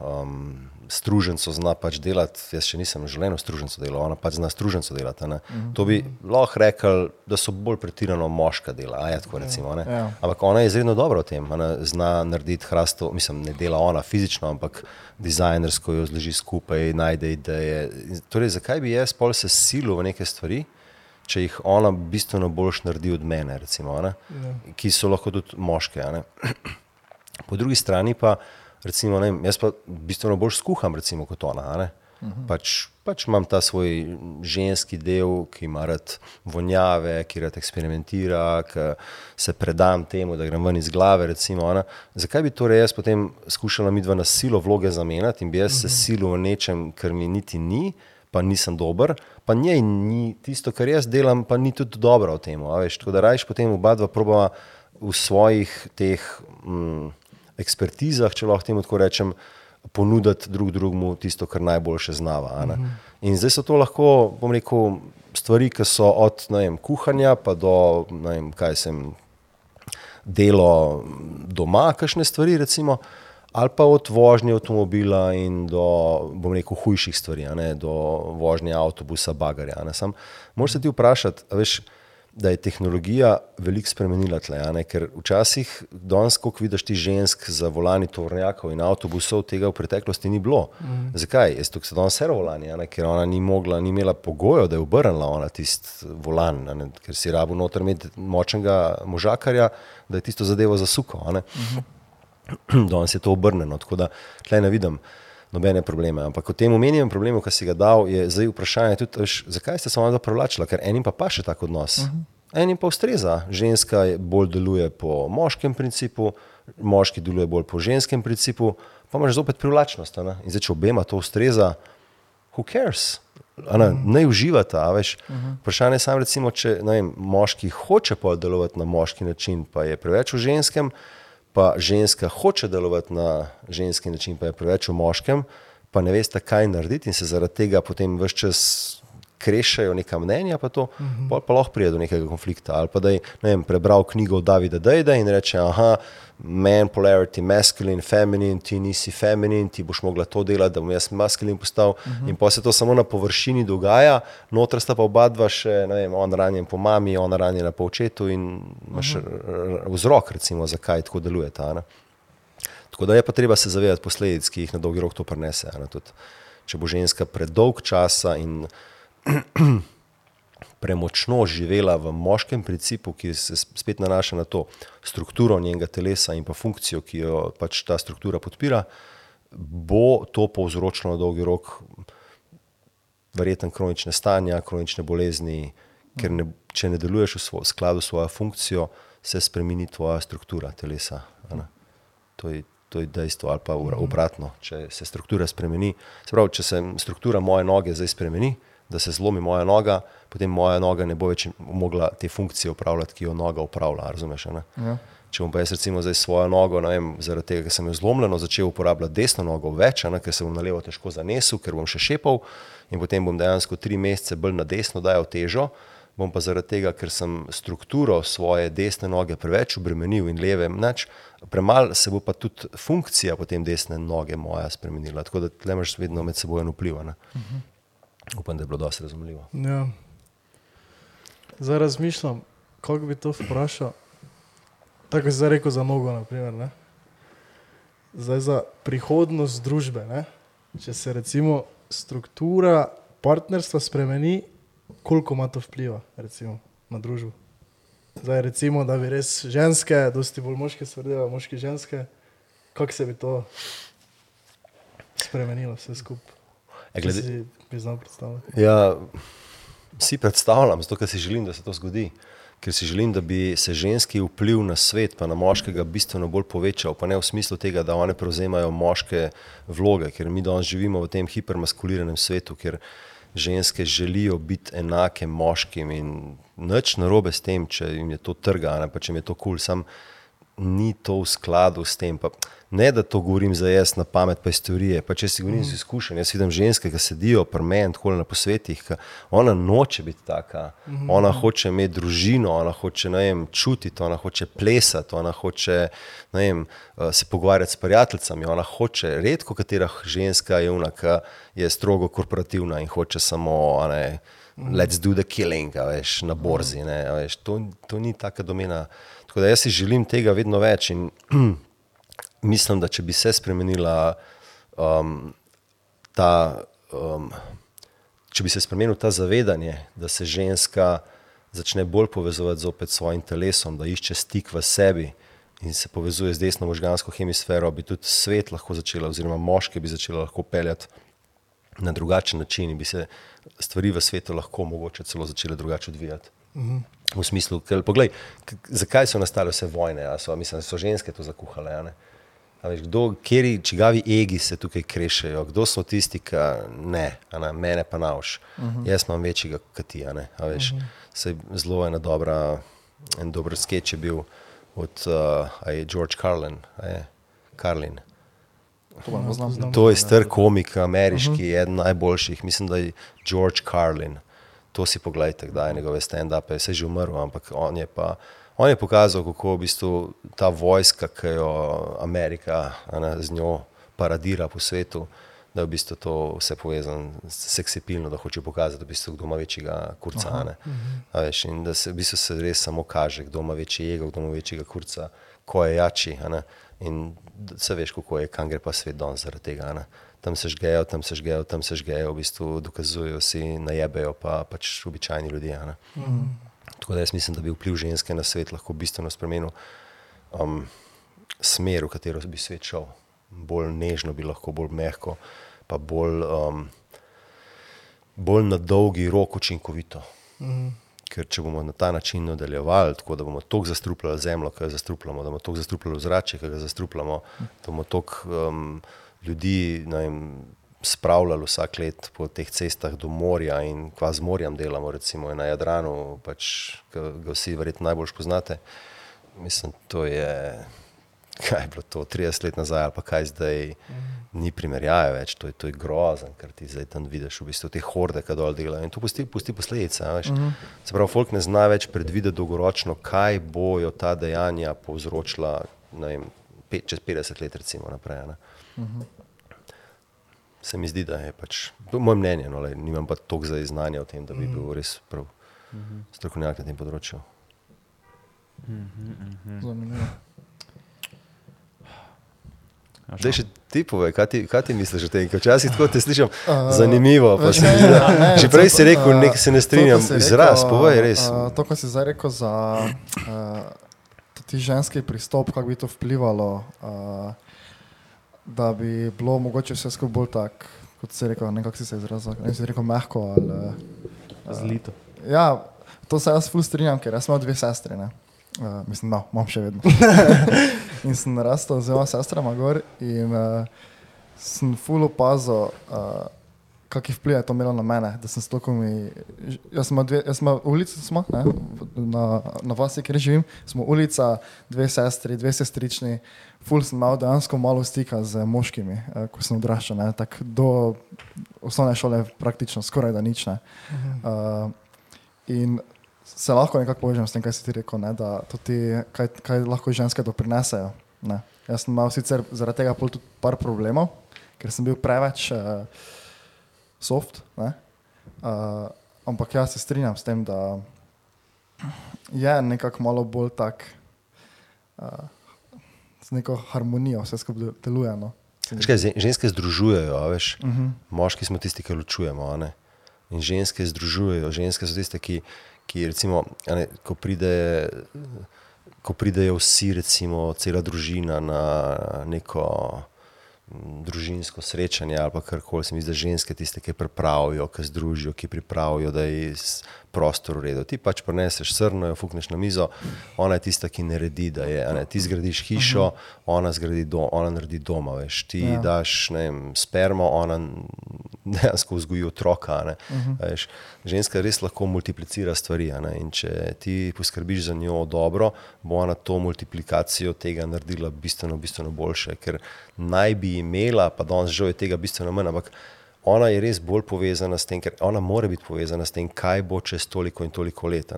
um, struženco zna pač delati. Jaz še nisem želeno struženco delal, ona pač zna struženco delati. a ne. To bi lahko rekel, da so bolj pretirano moška dela, a je tako recimo. ne. Ja. Ampak ona je izredno dobra v tem, ona zna narediti hrastov, mislim, ne dela ona fizično, ampak dizajnersko jo zloži skupaj, najde ideje. Torej, zakaj bi jaz pol se silil v neke stvari? Če jih ona bistveno boljš naredi od mene, recimo, ne? ki so lahko tudi moške. Po drugi strani pa, recimo, ne, jaz pa bistveno bolj skuham, recimo, kot ona. a ne. Pač, pač imam ta svoj ženski del, ki ima rad vonjave, ki rad eksperimentira, ki se predam temu, da grem ven iz glave. Recimo. Zakaj bi torej jaz potem skušala mi dva na silo vloge zamenjati in bi jaz se silil v nečem, kar mi niti ni, pa nisem dober, pa njej ni tisto, kar jaz delam, pa ni tudi dobro v tem. Tako da rajš potem oba dva probava v svojih teh mm, ekspertizah, če lahko temu tako rečem, ponuditi drug drugemu tisto, kar najboljše znava. a ne. In zdaj so to lahko, bom rekel, stvari, ki so od vem, kuhanja pa do, vem, kaj sem, delo doma, kakšne stvari, recimo, ali pa od vožnje avtomobila in do, bom rekel, hujših stvari, ne, do vožnje avtobusa, bagarja. moraš se ti vprašati, veš, da je tehnologija veliko spremenila tle, a ne, ker včasih, danes, ko vidiš ti žensk za volani tovornjakov in avtobusov, tega v preteklosti ni bilo. Mm. Zakaj? Jaz tukaj sem danes vse volani, ne, ker ona ni mogla, ni imela pogojev, da je obrnila ona tisti volan, ne, ker si rabu noter imeti močnega možakarja, da je tisto zadevo zasukal. a ne. Danes je to obrnjeno, tako da tle ne vidim nobene probleme. Ampak o tem omenjenem problemu, ki si ga dal, je zdaj vprašanje tudi, veš, zakaj ste se dva privlačila, ker enim pa pa še tak odnos. Uh -huh. Enim pa ustreza. Ženska bolj deluje po moškem principu, moški deluje bolj po ženskem principu, pa imaš zopet privlačnost. ne. In zdaj, če obema to ustreza, who cares? A Ne, ne uživata, a veš. Vprašanje je samo, recimo, če vem, moški hoče pa delovati na moški način, pa je preveč v ženskem, pa ženska hoče delovati na ženski način, pa je preveč v moškem, pa ne veste, kaj narediti in se zaradi tega potem vse čas krešajo neka mnenja, pa to uh -huh. pa lahko pride do nekega konflikta. Ali pa da je vem, prebral knjigo od Davida Dejda in reče, aha, man polarity, masculine, feminine, ti nisi feminin, ti boš mogla to delati, da bom jaz maskulin postal. Uh -huh. In pa se to samo na površini dogaja, noter sta pa oba dva še, ne vem, on ranjen po mami, ona ranjena po očetu in imaš uh -huh. vzrok, recimo, zakaj tako deluje ta. Ne? Tako da je pa treba se zavedati posledic, ki jih na dolgi rok to prenese. ne, tudi. Če bo ženska predolg časa in premočno živela v moškem principu, ki se spet nanaša na to strukturo njenega telesa in pa funkcijo, ki jo pač ta struktura podpira, bo to povzročilo na dolgi rok verjetno kronične stanja, kronične bolezni, ker ne, če ne deluješ v svo, skladu s svojo funkcijo, se spremeni tvoja struktura telesa. To je, to je dejstvo, ali pa obra- obratno, če se struktura spremeni. Se pravi, če se struktura moje noge zdaj spremeni, da se zlomi moja noga, potem moja noga ne bo več mogla te funkcije upravljati, ki jo noga upravlja. Razumeš? Ja. Če bom pa jaz recimo zdaj svojo nogo, vem, zaradi tega, ker sem jo zlomljeno, začel uporabljati desno nogo več, ne, ker se bom na levo težko zanesel, ker bom še šepal in potem bom dejansko tri mesece bolj na desno dajal težo, bom pa zaradi tega, ker sem strukturo svoje desne noge preveč obremenil in leve mnač, premalo se bo pa tudi funkcija potem desne noge moja spremenila. Tako da tle imaš vedno med seboj vpliv. a ne. Upam, da je bilo dosti razumljivo. Ja. Zdaj razmišljam, kako bi to vprašal. Tako si zdaj rekel za nogo, naprimer, ne? Zdaj za prihodnost družbe. Ne? Če se recimo struktura partnerstva spremeni, koliko ima to vpliva recimo, na družbo? Zdaj recimo, da bi res ženske, dosti bolj moške delale, moški ženske, kako se bi to spremenilo vse skupaj? E, glede- bi znal predstavljati. Ja, si predstavljam, zato ker si želim, da se to zgodi. Ker si želim, da bi se ženski vpliv na svet, pa na moškega, bistveno bolj povečal. Pa ne v smislu tega, da one prevzemajo moške vloge, ker mi danes živimo v tem hipermaskuliranem svetu, kjer ženske želijo biti enake moškim in nič narobe s tem, če jim je to trga, ne, pa če jim je to kul, cool, ni to v skladu s tem. Pa, ne, da to govorim za jaz na pamet, pa iz teorije, pa če si govorim iz izkušenj. Jaz vidim ženske, ki sedijo pri meni, tako na posvetih, ona noče biti taka, ona hoče imeti družino, ona hoče vem, čutiti, ona hoče plesati, ona hoče vem, eh, se pogovarjati s prijateljicami, ona hoče, redko katera ženska je una, ki je strogo korporativna in hoče samo. Ne, Let's do the killing, veš, na borzi. Ne, veš, to, to ni taka domena. Tako da jaz si želim tega vedno več in mislim, da če bi se spremenila um, ta, um, če bi se spremenil ta zavedanje, da se ženska začne bolj povezovati z svojim telesom, da išče stik v sebi in se povezuje z desno možgansko hemisfero, bi tudi svet lahko začela, oziroma moški bi začela lahko peljati na drugačen način in bi se stvari v svetu lahko mogoče celo začele drugače odvijati. -huh. V smislu, ker, poglej, zakaj so nastale vse vojne? So, mislim, so ženske to zakuhale. Veš, kdo, kjeri, čigavi egi se tukaj krešejo, kdo so tisti, ki ne, ne, mene pa nauš. Uh -huh. Jaz imam večjega kot ti. Uh -huh. Zelo ena dobra, en dober sketch je bil od uh, George Carlin. Carlin. To, znam, to je star komik, ameriški, uh -huh. eden najboljših, mislim, da je George Carlin. To si pogledajte, kdaj je njegove stand-upe, se je že umrl, ampak on je pa. On je pokazal, kako v bistvu ta vojska, ki jo Amerika ne, z njo paradira po svetu, da je v bistvu to vse povezano s seksipilno, da hoče pokazati, da v bistvu kdo ima večjega kurca. Uh -huh. veš, in da se v bistvu se res samo kaže, kdo ima večji ego, kdo ima večjega kurca, ko je jači. In se veš, kako je, kam gre pa svet danes zaradi tega. Ne? Tam se žgejo, tam se žgejo, tam se žgejo, v bistvu dokazujejo si, najebejo pa pač običajni ljudje. Mm. Tako da jaz mislim, da bi vpliv ženske na svet lahko bistveno spremenil um, smer, v katero bi svet šel. Bolj nežno bi lahko, bolj mehko, pa bolj, um, bolj na dolgi rok učinkovito. Mm. Ker če bomo na ta način nadaljevali, tako da bomo tako zastrupljali zemljo, ki jo zastrupljamo, da bomo tako zastrupljali zrače, ki ga zastrupljamo, da bomo tako um, ljudi vem, spravljali vsak let po teh cestah do morja in kva z morjem delamo, recimo na Jadranu, pač, ki ga vsi verjetno najbolj poznate. Mislim, to je kaj je bilo to 30 let nazaj, ali pa kaj zdaj, mm. ni primerjave več, to je, to je grozen, ker ti zdaj tam vidiš v bistvu te horde, ki dol delajo in to pusti, pusti posledice. Mm. Se pravi, folk ne zna več predvideti dolgoročno, kaj bojo ta dejanja povzročila vem, pe, čez 50 let, recimo naprej. Mm -hmm. Se mi zdi, da je pač, to je moje mnenje, no, le, nimam pa toliko znanja o tem, da bi -hmm. bil res prav mm -hmm. strokovnjak na tem področju. Mm -hmm. Zanimivo. Zdaj še ti povej, kaj ti, kaj ti misliš o tem? Včasih tako te slišim uh, zanimivo. Ne, ne, ne, ne, že prej si rekel, nek se ne strinjam, izraz, povej res. Uh, to, kar si zdaj rekel za uh, ti ženski pristop, kako bi to vplivalo, uh, da bi bilo mogoče vse skupaj bolj tak, kot si rekel, nekako si se izrazil, ne si rekel mehko ali uh, zlito. Ja, to se jaz ful strinjam, ker jaz imam dve sestre. Ne? Uh, mislim, da no, imam še vedno. in sem rastel z dvema sestrama gor in uh, sem full opazil, uh, kakšen vpliv je to imelo na mene. Mi, jaz smo dve, jaz smo ulica, smo, ne, na, na vasi, kjer živim, smo ulica, dve sestri, dve sestrični. Ful sem imel dejansko malo stika z moškimi, uh, ko sem odraščal. Do osnovne šole praktično skoraj da nič. Uh, in se lahko nekako povežem s tem, kaj si ti rekel, ne, da ti, kaj, kaj lahko ženske doprinesejo. Ne. Jaz sem imel sicer zaradi tega tudi par problemov, ker sem bil preveč uh, soft. Ne, uh, ampak jaz se strinjam s tem, da je nekako malo bolj tak, uh, z neko harmonijo vse skupaj deluje. No. Kaj, ženske združujejo, veš, uh mhm. -huh. moški smo tisti, ki ločujemo. In ženske združujejo, ženske so tiste, ki ki recimo, ne, ko, pride, ko pridejo vsi, recimo cela družina na neko družinsko srečanje ali kar koli, se mi zdi, da ženske tiste, ki pripravijo, ki združijo, ki pripravijo, da je prostor urejen. Ti pač preneseš srno, jo fukneš na mizo, ona je tista, ki naredi, da je. Ne, ti zgradiš hišo, ona, zgradi dom, ona naredi doma, veš. Ti ja. daš vem, spermo, ona dejansko vzgoji otroka. ne. A Veš, ženska res lahko multiplicira stvari. In če ti poskrbiš za njo dobro, bo ona to multiplikacijo tega naredila bistveno, bistveno boljše, ker naj bi imela, pa danes žal je tega bistveno manj, ampak ona je res bolj povezana s tem, ker ona mora biti povezana s tem, kaj bo čez toliko in toliko let.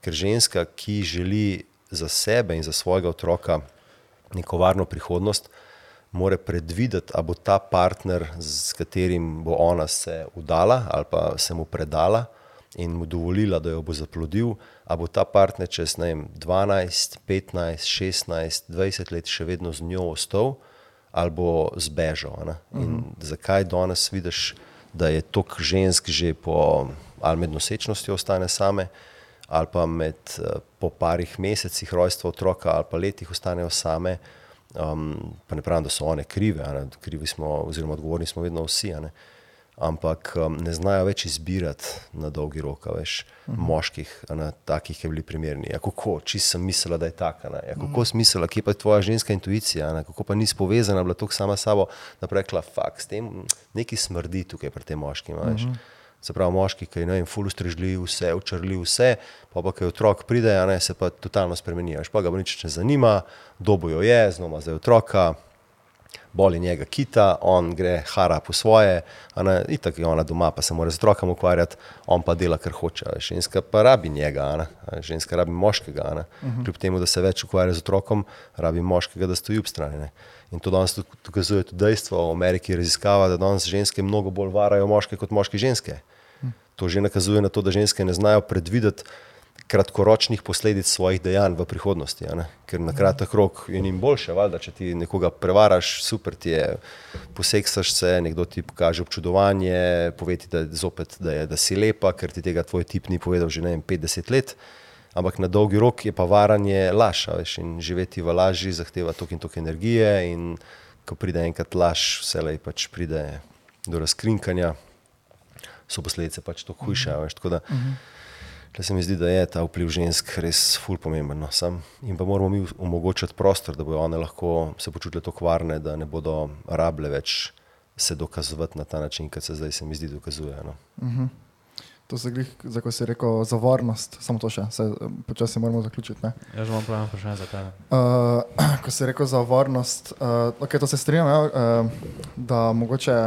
Ker ženska, ki želi za sebe in za svojega otroka neko varno prihodnost, mora predvideti, ali bo ta partner, s katerim bo ona se udala ali pa se mu predala in mu dovolila, da jo bo zaplodil, ali bo ta partner čez vem, 12, 15, 16, 20 let še vedno z njo ostal ali bo zbežal. a ne. In zakaj danes vidiš, da je toliko žensk že po, ali med nosečnostjo ostane same, ali pa med, eh, po parih mesecih rojstva otroka ali pa letih ostanejo same. Um, pa ne pravim, da so one krive, krivi smo, oziroma odgovorni smo vedno vsi, a ne. Ampak um, ne znajo več izbirati na dolgi rok, veš, uh -huh. moških, ne, takih, ki bi bili primerni. Ja, kako, čisto sem mislila, da je taka. ne. Ja, kako si mislila, kje pa je tvoja ženska intuicija, ne, kako pa nisi povezana, bila tako sama s sabo, da bi rekla, fakt, s tem neki smrdi tukaj pri tem moškim. Uh -huh. Se pravi, moški, ki je vem, ful ustrežljiv, vse, učrljiv, vse, pa pa, je otrok pride, ne, se pa totalno spremeni. Veš, pa ga nič ne zanima, dobo jo je, znova zdaj otroka, boli njega kita, on gre hara po svoje, ne, itak je ona doma, pa se mora z otrokom ukvarjati, on pa dela, kar hoče. Ženska pa rabi njega, ne, ženska rabi moškega, ne. Kljub temu, da se več ukvarja z otrokom, rabi moškega, da stoji ob strani. Ne. In to danes tudi dokazuje tudi dejstvo, v Ameriki je raziskava, da danes ženske mnogo bolj varajo moške kot moški ženske. To že nakazuje na to, da ženske ne znajo predvideti kratkoročnih posledic svojih dejanj v prihodnosti. Ker na kratek rok je njim boljše, valjda, če ti nekoga prevaraš, super ti je, poseksaš se, nekdo ti pokaže občudovanje, pove ti, da, zopet, da, je, da si lepa, ker ti tega tvoj tip ni povedal že vem, 50 let. Ampak na dolgi rok je pa varanje laž, veš, in živeti v laži zahteva toliko in toliko energije, in ko pride enkrat laž, vselej pač pride do razkrinkanja, so posledice pač to hujše. Veš, tako da, Tle se mi zdi, da je ta vpliv žensk res ful pomemben. No, sam. In pa moramo mi omogočiti prostor, da bodo one lahko se počutile tako varne, da ne bodo rable več se dokazovati na ta način, kot se zdaj se mi zdi dokazuje. No. To se glih, za ko si rekel, za varnost, samo to še, se eh, počasi moramo zaključiti. Ne? Jaz že imam pravno vprašanje za tebe. Uh, ko si rekel za varnost, uh, okay, to se strinjam, ja, uh, da mogoče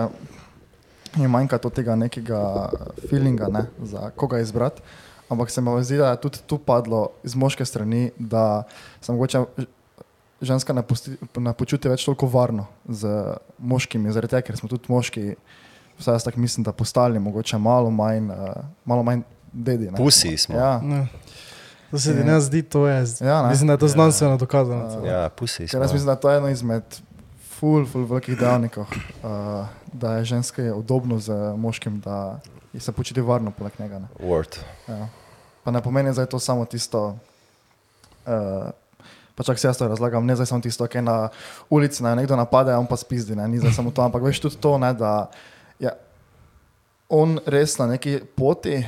mi manjka to tega nekega feelinga, ne, za koga izbrati. Ampak se mi zdi, da je tudi tu padlo iz moške strani, da se mogoče ženska ne, pusti, ne počuti več toliko varno z moškimi, zaradi tega, ker smo tudi moški, vsaj jaz tako mislim, da postali mogoče malo manj, uh, malo manj dedi. ne. Pusi smo. Ja, Ne. To se ti ne zdi, to je. Ja, ne. mislim, da je to znanstveno dokazano. celo. Ja, pusi Ker jaz smo. mislim, da to je eno izmed ful, ful velikih dejavnikov, uh, da je ženske udobno z moškim, da se počuti varno poleg njega. Ne. Word. Ja. Pa ne pomeni, da je to samo tisto. Uh, pa čak se jaz to razlagam, ne zdaj samo tisto, ki na ulici naj nekdo napade, a on pa spizdi, ne, ni zdaj samo to, ampak veš tudi to, ne, da je on res na neki poti,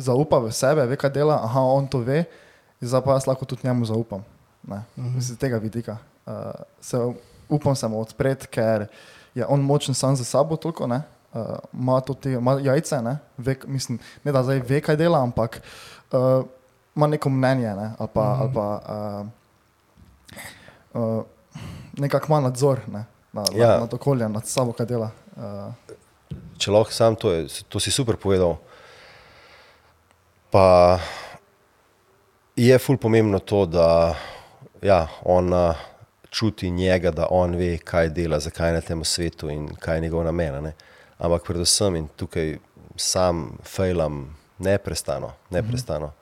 zaupa v sebe, ve, kaj dela, aha, on to ve, zdaj pa jaz lahko tudi njemu zaupam. Ne, z tega vidika. Uh, se upam se mu odpreti, ker je on močen sam za sabo toliko, ne, uh, ima tudi ima jajce, ne, ve, mislim, ne da zdaj ve, kaj dela, ampak uh, ima neko mnenje, ne, ali pa, mm -hmm. ali pa uh, uh, nekako ima nadzor ne, na, ja. Na, nad okoljem, nad sabo, kaj dela. Uh, Če lahko sam to, je, to si super povedal. Pa je ful pomembno to, da ja, ona čuti njega, da on ve, kaj dela, zakaj je na tem svetu in kaj je njegov namen. Ne? Ampak predvsem in tukaj sam fejlam neprestano, neprestano.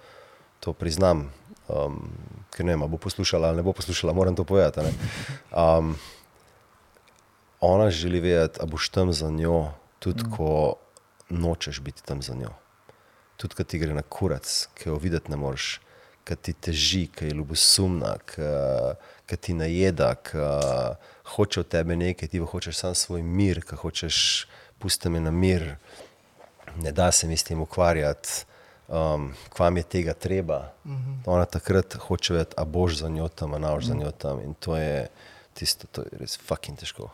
To priznam, um, ker ne vem, bo poslušala ali ne bo poslušala, moram to povedati. Um, ona želi vedeti, a boš tam za njo, tudi mm. ko nočeš biti tam za njo. Tudi, ko ti gre na kurac, ki jo videti ne moreš, ki ti teži, ki je ljubosumna, ki ti najeda, ki hoče od tebe nekaj, ti pa hočeš samo svoj mir, ki hočeš pusti me na mir, ne da se mi s tem ukvarjati. Um, kvam je tega treba. Uh -huh. Ona takrat hoče vedeti, a boš za njo tam, a ne boš za njo tam. In to je tisto, to je res fucking težko.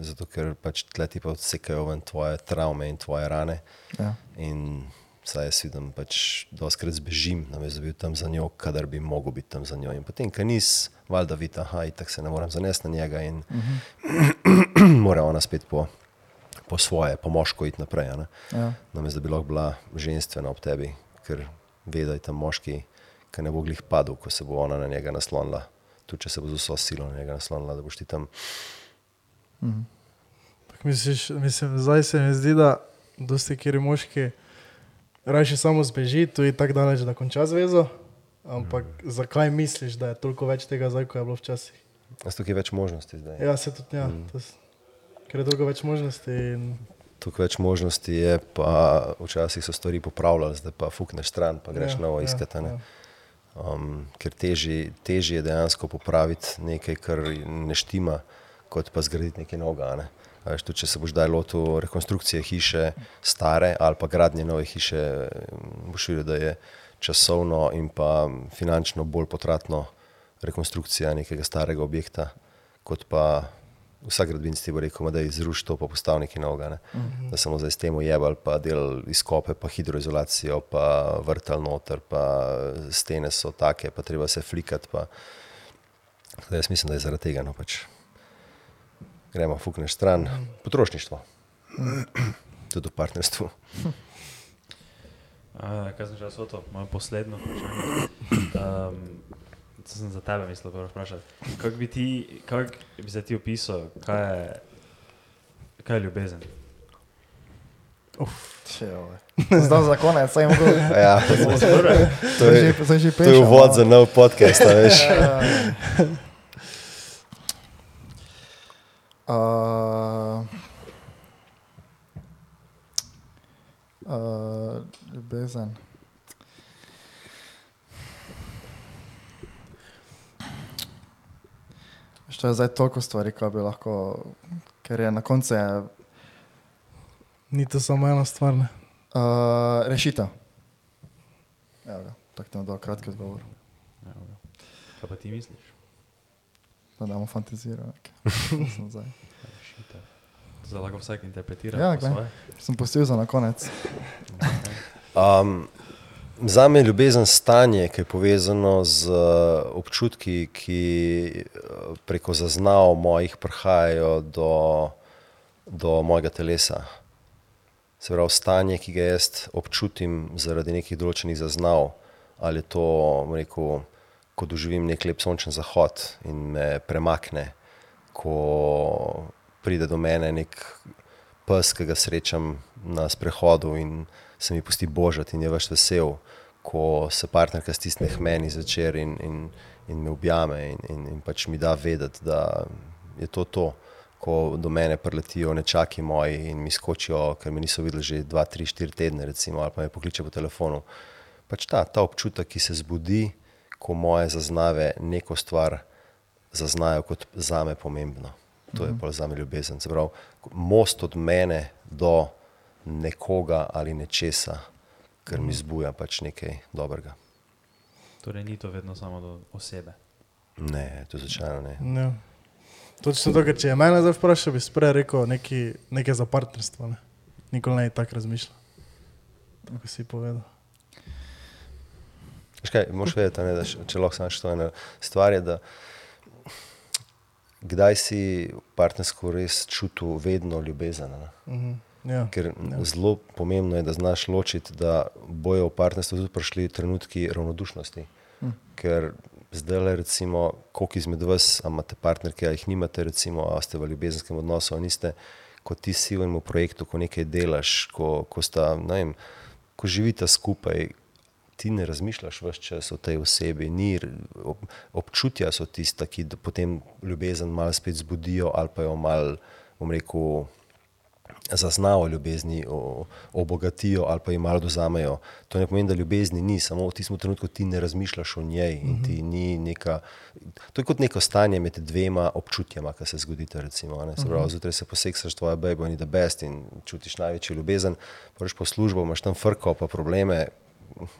zato ker pač tle ti pa odsekajo ven tvoje travme in tvoje rane. Ja. In saj jaz vidim, pač doskrat zbežim, namesto da bi bil tam za njo, kadar bi mogel biti tam za njo. In potem, ker nis, valjda vidi, aha, tako se ne morem zanesti na njega in uh -huh. mora ona spet po, po svoje, po moško iti naprej. a ne. Ja. Namesto da bi lahko bila ženstvena ob tebi, ker ve, da je tam moški, ki ne bo glih padel, ko se bo ona na njega naslonila. Tudi če se bo z vso silo na njega naslonila, da boš ti tam. Ampak Misliš, mislim, zdaj se mi zdi, da dosti kjer moški raje samo zbeži, tu je tako daleč, da konča zvezo. Ampak mm. zakaj misliš, da je toliko več tega zdaj, kot je bilo včasih? Jaz tukaj je več možnosti zdaj. Ja, se tudi ja. Mm. Ker je toliko več možnosti. In, Tukaj več možnosti je, pa včasih so stvari popravljali, zdaj pa fukneš stran, pa greš Ja, novo ja, iskati. a ne. ja. Um, ker težje težje je dejansko popraviti nekaj, kar ne štima, kot pa zgraditi nekaj novega. Ne. Veš, tudi, če se boš daj lotil rekonstrukcije hiše, stare ali pa gradnje nove hiše, boš videl, da je časovno in pa finančno bolj potratno rekonstrukcija nekega starega objekta, kot pa vsak gradbinec ti bo rekel, "Ma da izruši to, pa postavi nekaj novega. Ne. Uh -huh. Da samo zdaj s tem ujebal, pa del izkope, pa hidroizolacijo, pa vrtal noter, pa stene so take, pa treba se flikati. Pa... Tako da Jaz mislim, da je zaradi tega. No, pač. Gremo, fukneš stran, potrošništvo. Tudi v partnerstvu. Uh, kaj sem že jaz to, moje poslednjo vprašanje? Um, to sem za tebe mislil prvo vprašati. Kako bi ti, kako bi se ti opisal, kaj je, kaj je ljubezen? Zdaj za konec, saj mogo. Ja, to je, Zdaj že to je uvod no. za nov podcast. Veš. Uh, uh, ljubezen. Što je zdaj toliko stvari, ko bi lahko, ker je na koncu je, Ni to samo ena stvar. Ne? uh, rešitev. Evo ga, tako ti bom dal kratki odgovor, Kaj pa ti misliš? da damo fantazijo. Sem, zdaj. Lahko vsak interpretira Ja, svoje. sem pustil za na konec. Um, za me je ljubezen stanje, ki je povezano z uh, občutki, ki uh, preko zaznav mojih prihajajo do, do mojega telesa. Se pravi, stanje, ki ga jaz občutim zaradi nekih določenih zaznav, ali je to, rekel, ko doživim nek lep sončen zahod in me premakne, ko pride do mene nek pes, ki ga srečam na sprehodu in se mi pusti božati in je več vesel, ko se partnerka stisne k meni zvečer in, in, in me objame in, in, in pač mi da vedeti, da je to to. Ko do mene preletijo nečaki moji in mi skočijo, ker me niso videli že 2, 3, 4 tedne, recimo, ali pa me pokliče po telefonu. Pač ta, ta občutek, ki se zbudi, ko moje zaznave neko stvar zaznajo kot za me pomembno. To je pa za me ljubezen. Se pravi, most od mene do nekoga ali nečesa, kar mi zbuja pač nekaj dobrega. Torej ni to vedno samo do osebe. Ne, to je začajno ne. Ja. Točno to, ker če je mene zdaj vprašal, bi sprej rekel nekaj, nekaj za partnerstvo. Ne? Nikoli ne bi tako razmišljal. Tako si povedal. Veš Kaj, moš vedeti, ne, da če lahko samo še to ena stvar je, da kdaj si v partnerstvu res čutil vedno ljubezen. ne? Mhm. Ja. Ker zelo pomembno je, da znaš ločiti, da bojo v partnerstvu tudi prišli trenutki ravnodušnosti. Ker zdaj, le, recimo, koliko izmed vas, imate partnerke, ali jih nimate, recimo, a ste v ljubezenskem odnosu, ali niste, ko ti si v enem projektu, ko nekaj delaš, ko, ko, sta, vem, ko živite skupaj. Ti ne razmišljaš več čas o tej osebi, ni, ob- občutja so tista, ki potem ljubezen malo spet zbudijo ali pa jo malo, bom rekel, zaznajo ljubezni, o- obogatijo ali pa jim malo dozamejo. To ne pomeni, da ljubezni ni, samo v tistem trenutku ti ne razmišljaš o njej in ti ni neka. To je kot neko stanje med dvema občutjama, ki se zgodita. Recimo, ne. Se pravi, zjutraj se poseksaš, tvoja bejba ni da best in čutiš največjo ljubezen, greš po službo, imaš tam frko, pa probleme.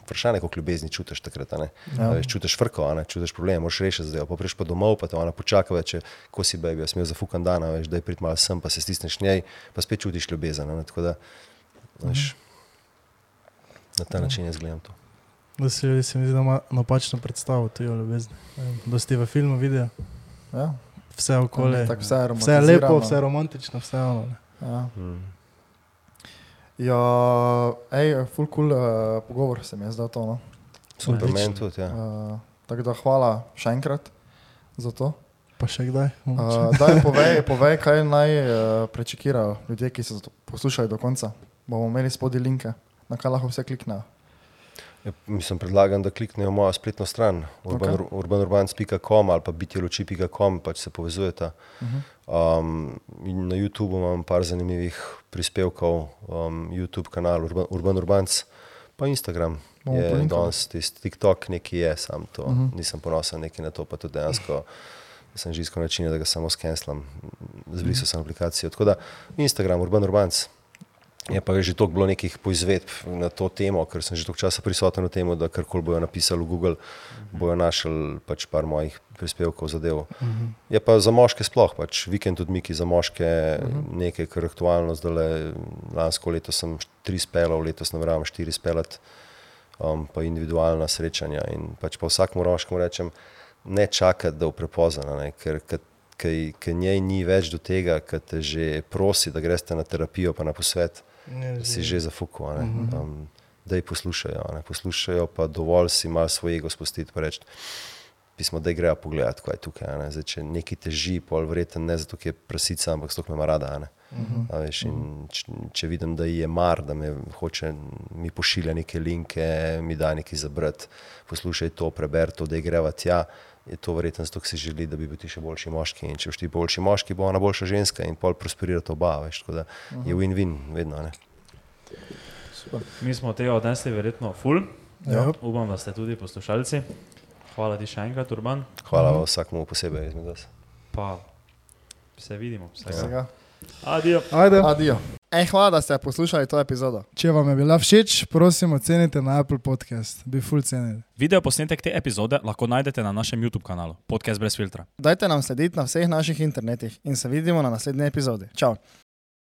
Vprašanje, koliko ljubezni čutiš takrat. a ne. Ja. Veš, čutiš ne, čutiš probleme, moraš rešiti zdaj. Pa priš pa domov, pa te ona počaka, več, ko si baby, jaz sem imel zafukan dan, veš, da je prid malo sem, pa se stisneš njej, pa spet čutiš ljubezen. a Ne, tako da, veš, na ta način jaz gledam to. Da si ljudi se mi zdi, da ima napačno predstavo o ljubezni. Ne vem, Dosti v filmu vidijo, Ja. vse okolje. Tako vse je Vse je lepo, vse je romantično, vse je ono. Ja. Mm. Ja, ej, full cool uh, pogovor se mi je zdel to. No. Super, meni tudi. Ja. Uh, tako da hvala še enkrat za to. Pa še kdaj? Uh, daj, povej, povej, kaj naj uh, prečekirajo ljudje, ki so to poslušali do konca. Bomo imeli spodaj linke, na kaj lahko vse kliknejo. Ja, mislim, predlagam, da kliknejo mojo spletno stran urban, Ok. urbanurbans.com ali pa bitjeloči.com, pač se povezujeta. Uh -huh. Um, na YouTubu imam par zanimivih prispevkov, um, YouTube kanal Urban, Urban Urbans, pa Instagram. Bomo Je polinkali. danes tisti TikTok, neki je, sam to. Uh Mhm. -huh. Nisem ponosen neki na to, pa tudi dejansko sem že iskal načine, da ga samo skenslam, zbrisal sem aplikacijo. Tako da Instagram, Urban Urbans. Je pa že toliko bilo nekih poizvedb na to temo, ker sem že toliko časa prisoten v tem, da karkoli bojo napisali v Google, bojo našli pač par mojih prispevkov zadev. Je pa za moške sploh, pač vikend odmiki za moške, nekaj, kar je aktualno. Zdaj, lansko leto sem tri spelal, letos nameravam štiri spelat, um, pa individualna srečanja. In pač pa vsakmu moškemu rečem, ne čakati, da bo prepozno, ne, ker ker njej ni več do tega, ker te že prosi, da greš na terapijo, pa na posvet Ne, si že zafukal. Uh -huh. um, da jih poslušajo, ne poslušajo, pa dovolj si malo svoj ego spustiti. pa reči, Pismo, da grejo pogledat, kaj je tukaj. a ne. Zdaj, če neki teži, pol vreten ne zato, ker je prasica, ampak zato, ker me ima rada. a ne. A Veš, in če, če vidim, da ji je mar, da me hoče, mi pošilja neke linke, mi da nekaj zabrati, poslušaj to, preber to, da greva tja. Je to verjetno zato, ker si želi, da bi bil ti še boljši moški. In če boš ti boljši moški, bo ona boljša ženska in pol prosperirata oba. Veš, tako da je win-win, vedno. a Ne. Mi smo tega odnesli verjetno full. Ja. Upam, da ste tudi poslušalci. Hvala ti še enkrat, Urban. Hvala -huh. vsakmu posebej izmed vas. Pa se vidimo. Vsega. Vsega. Adijo. Ajde. Adijo. Ej, hvala, da ste poslušali to epizodo. Če vam je bila všeč, prosim, ocenite na Apple Podcast. Bi full cenili. Video posnetek te epizode lahko najdete na našem YouTube kanalu Podcast brez filtra. Dajte nam slediti na vseh naših internetih in se vidimo na naslednji epizodi. Čau!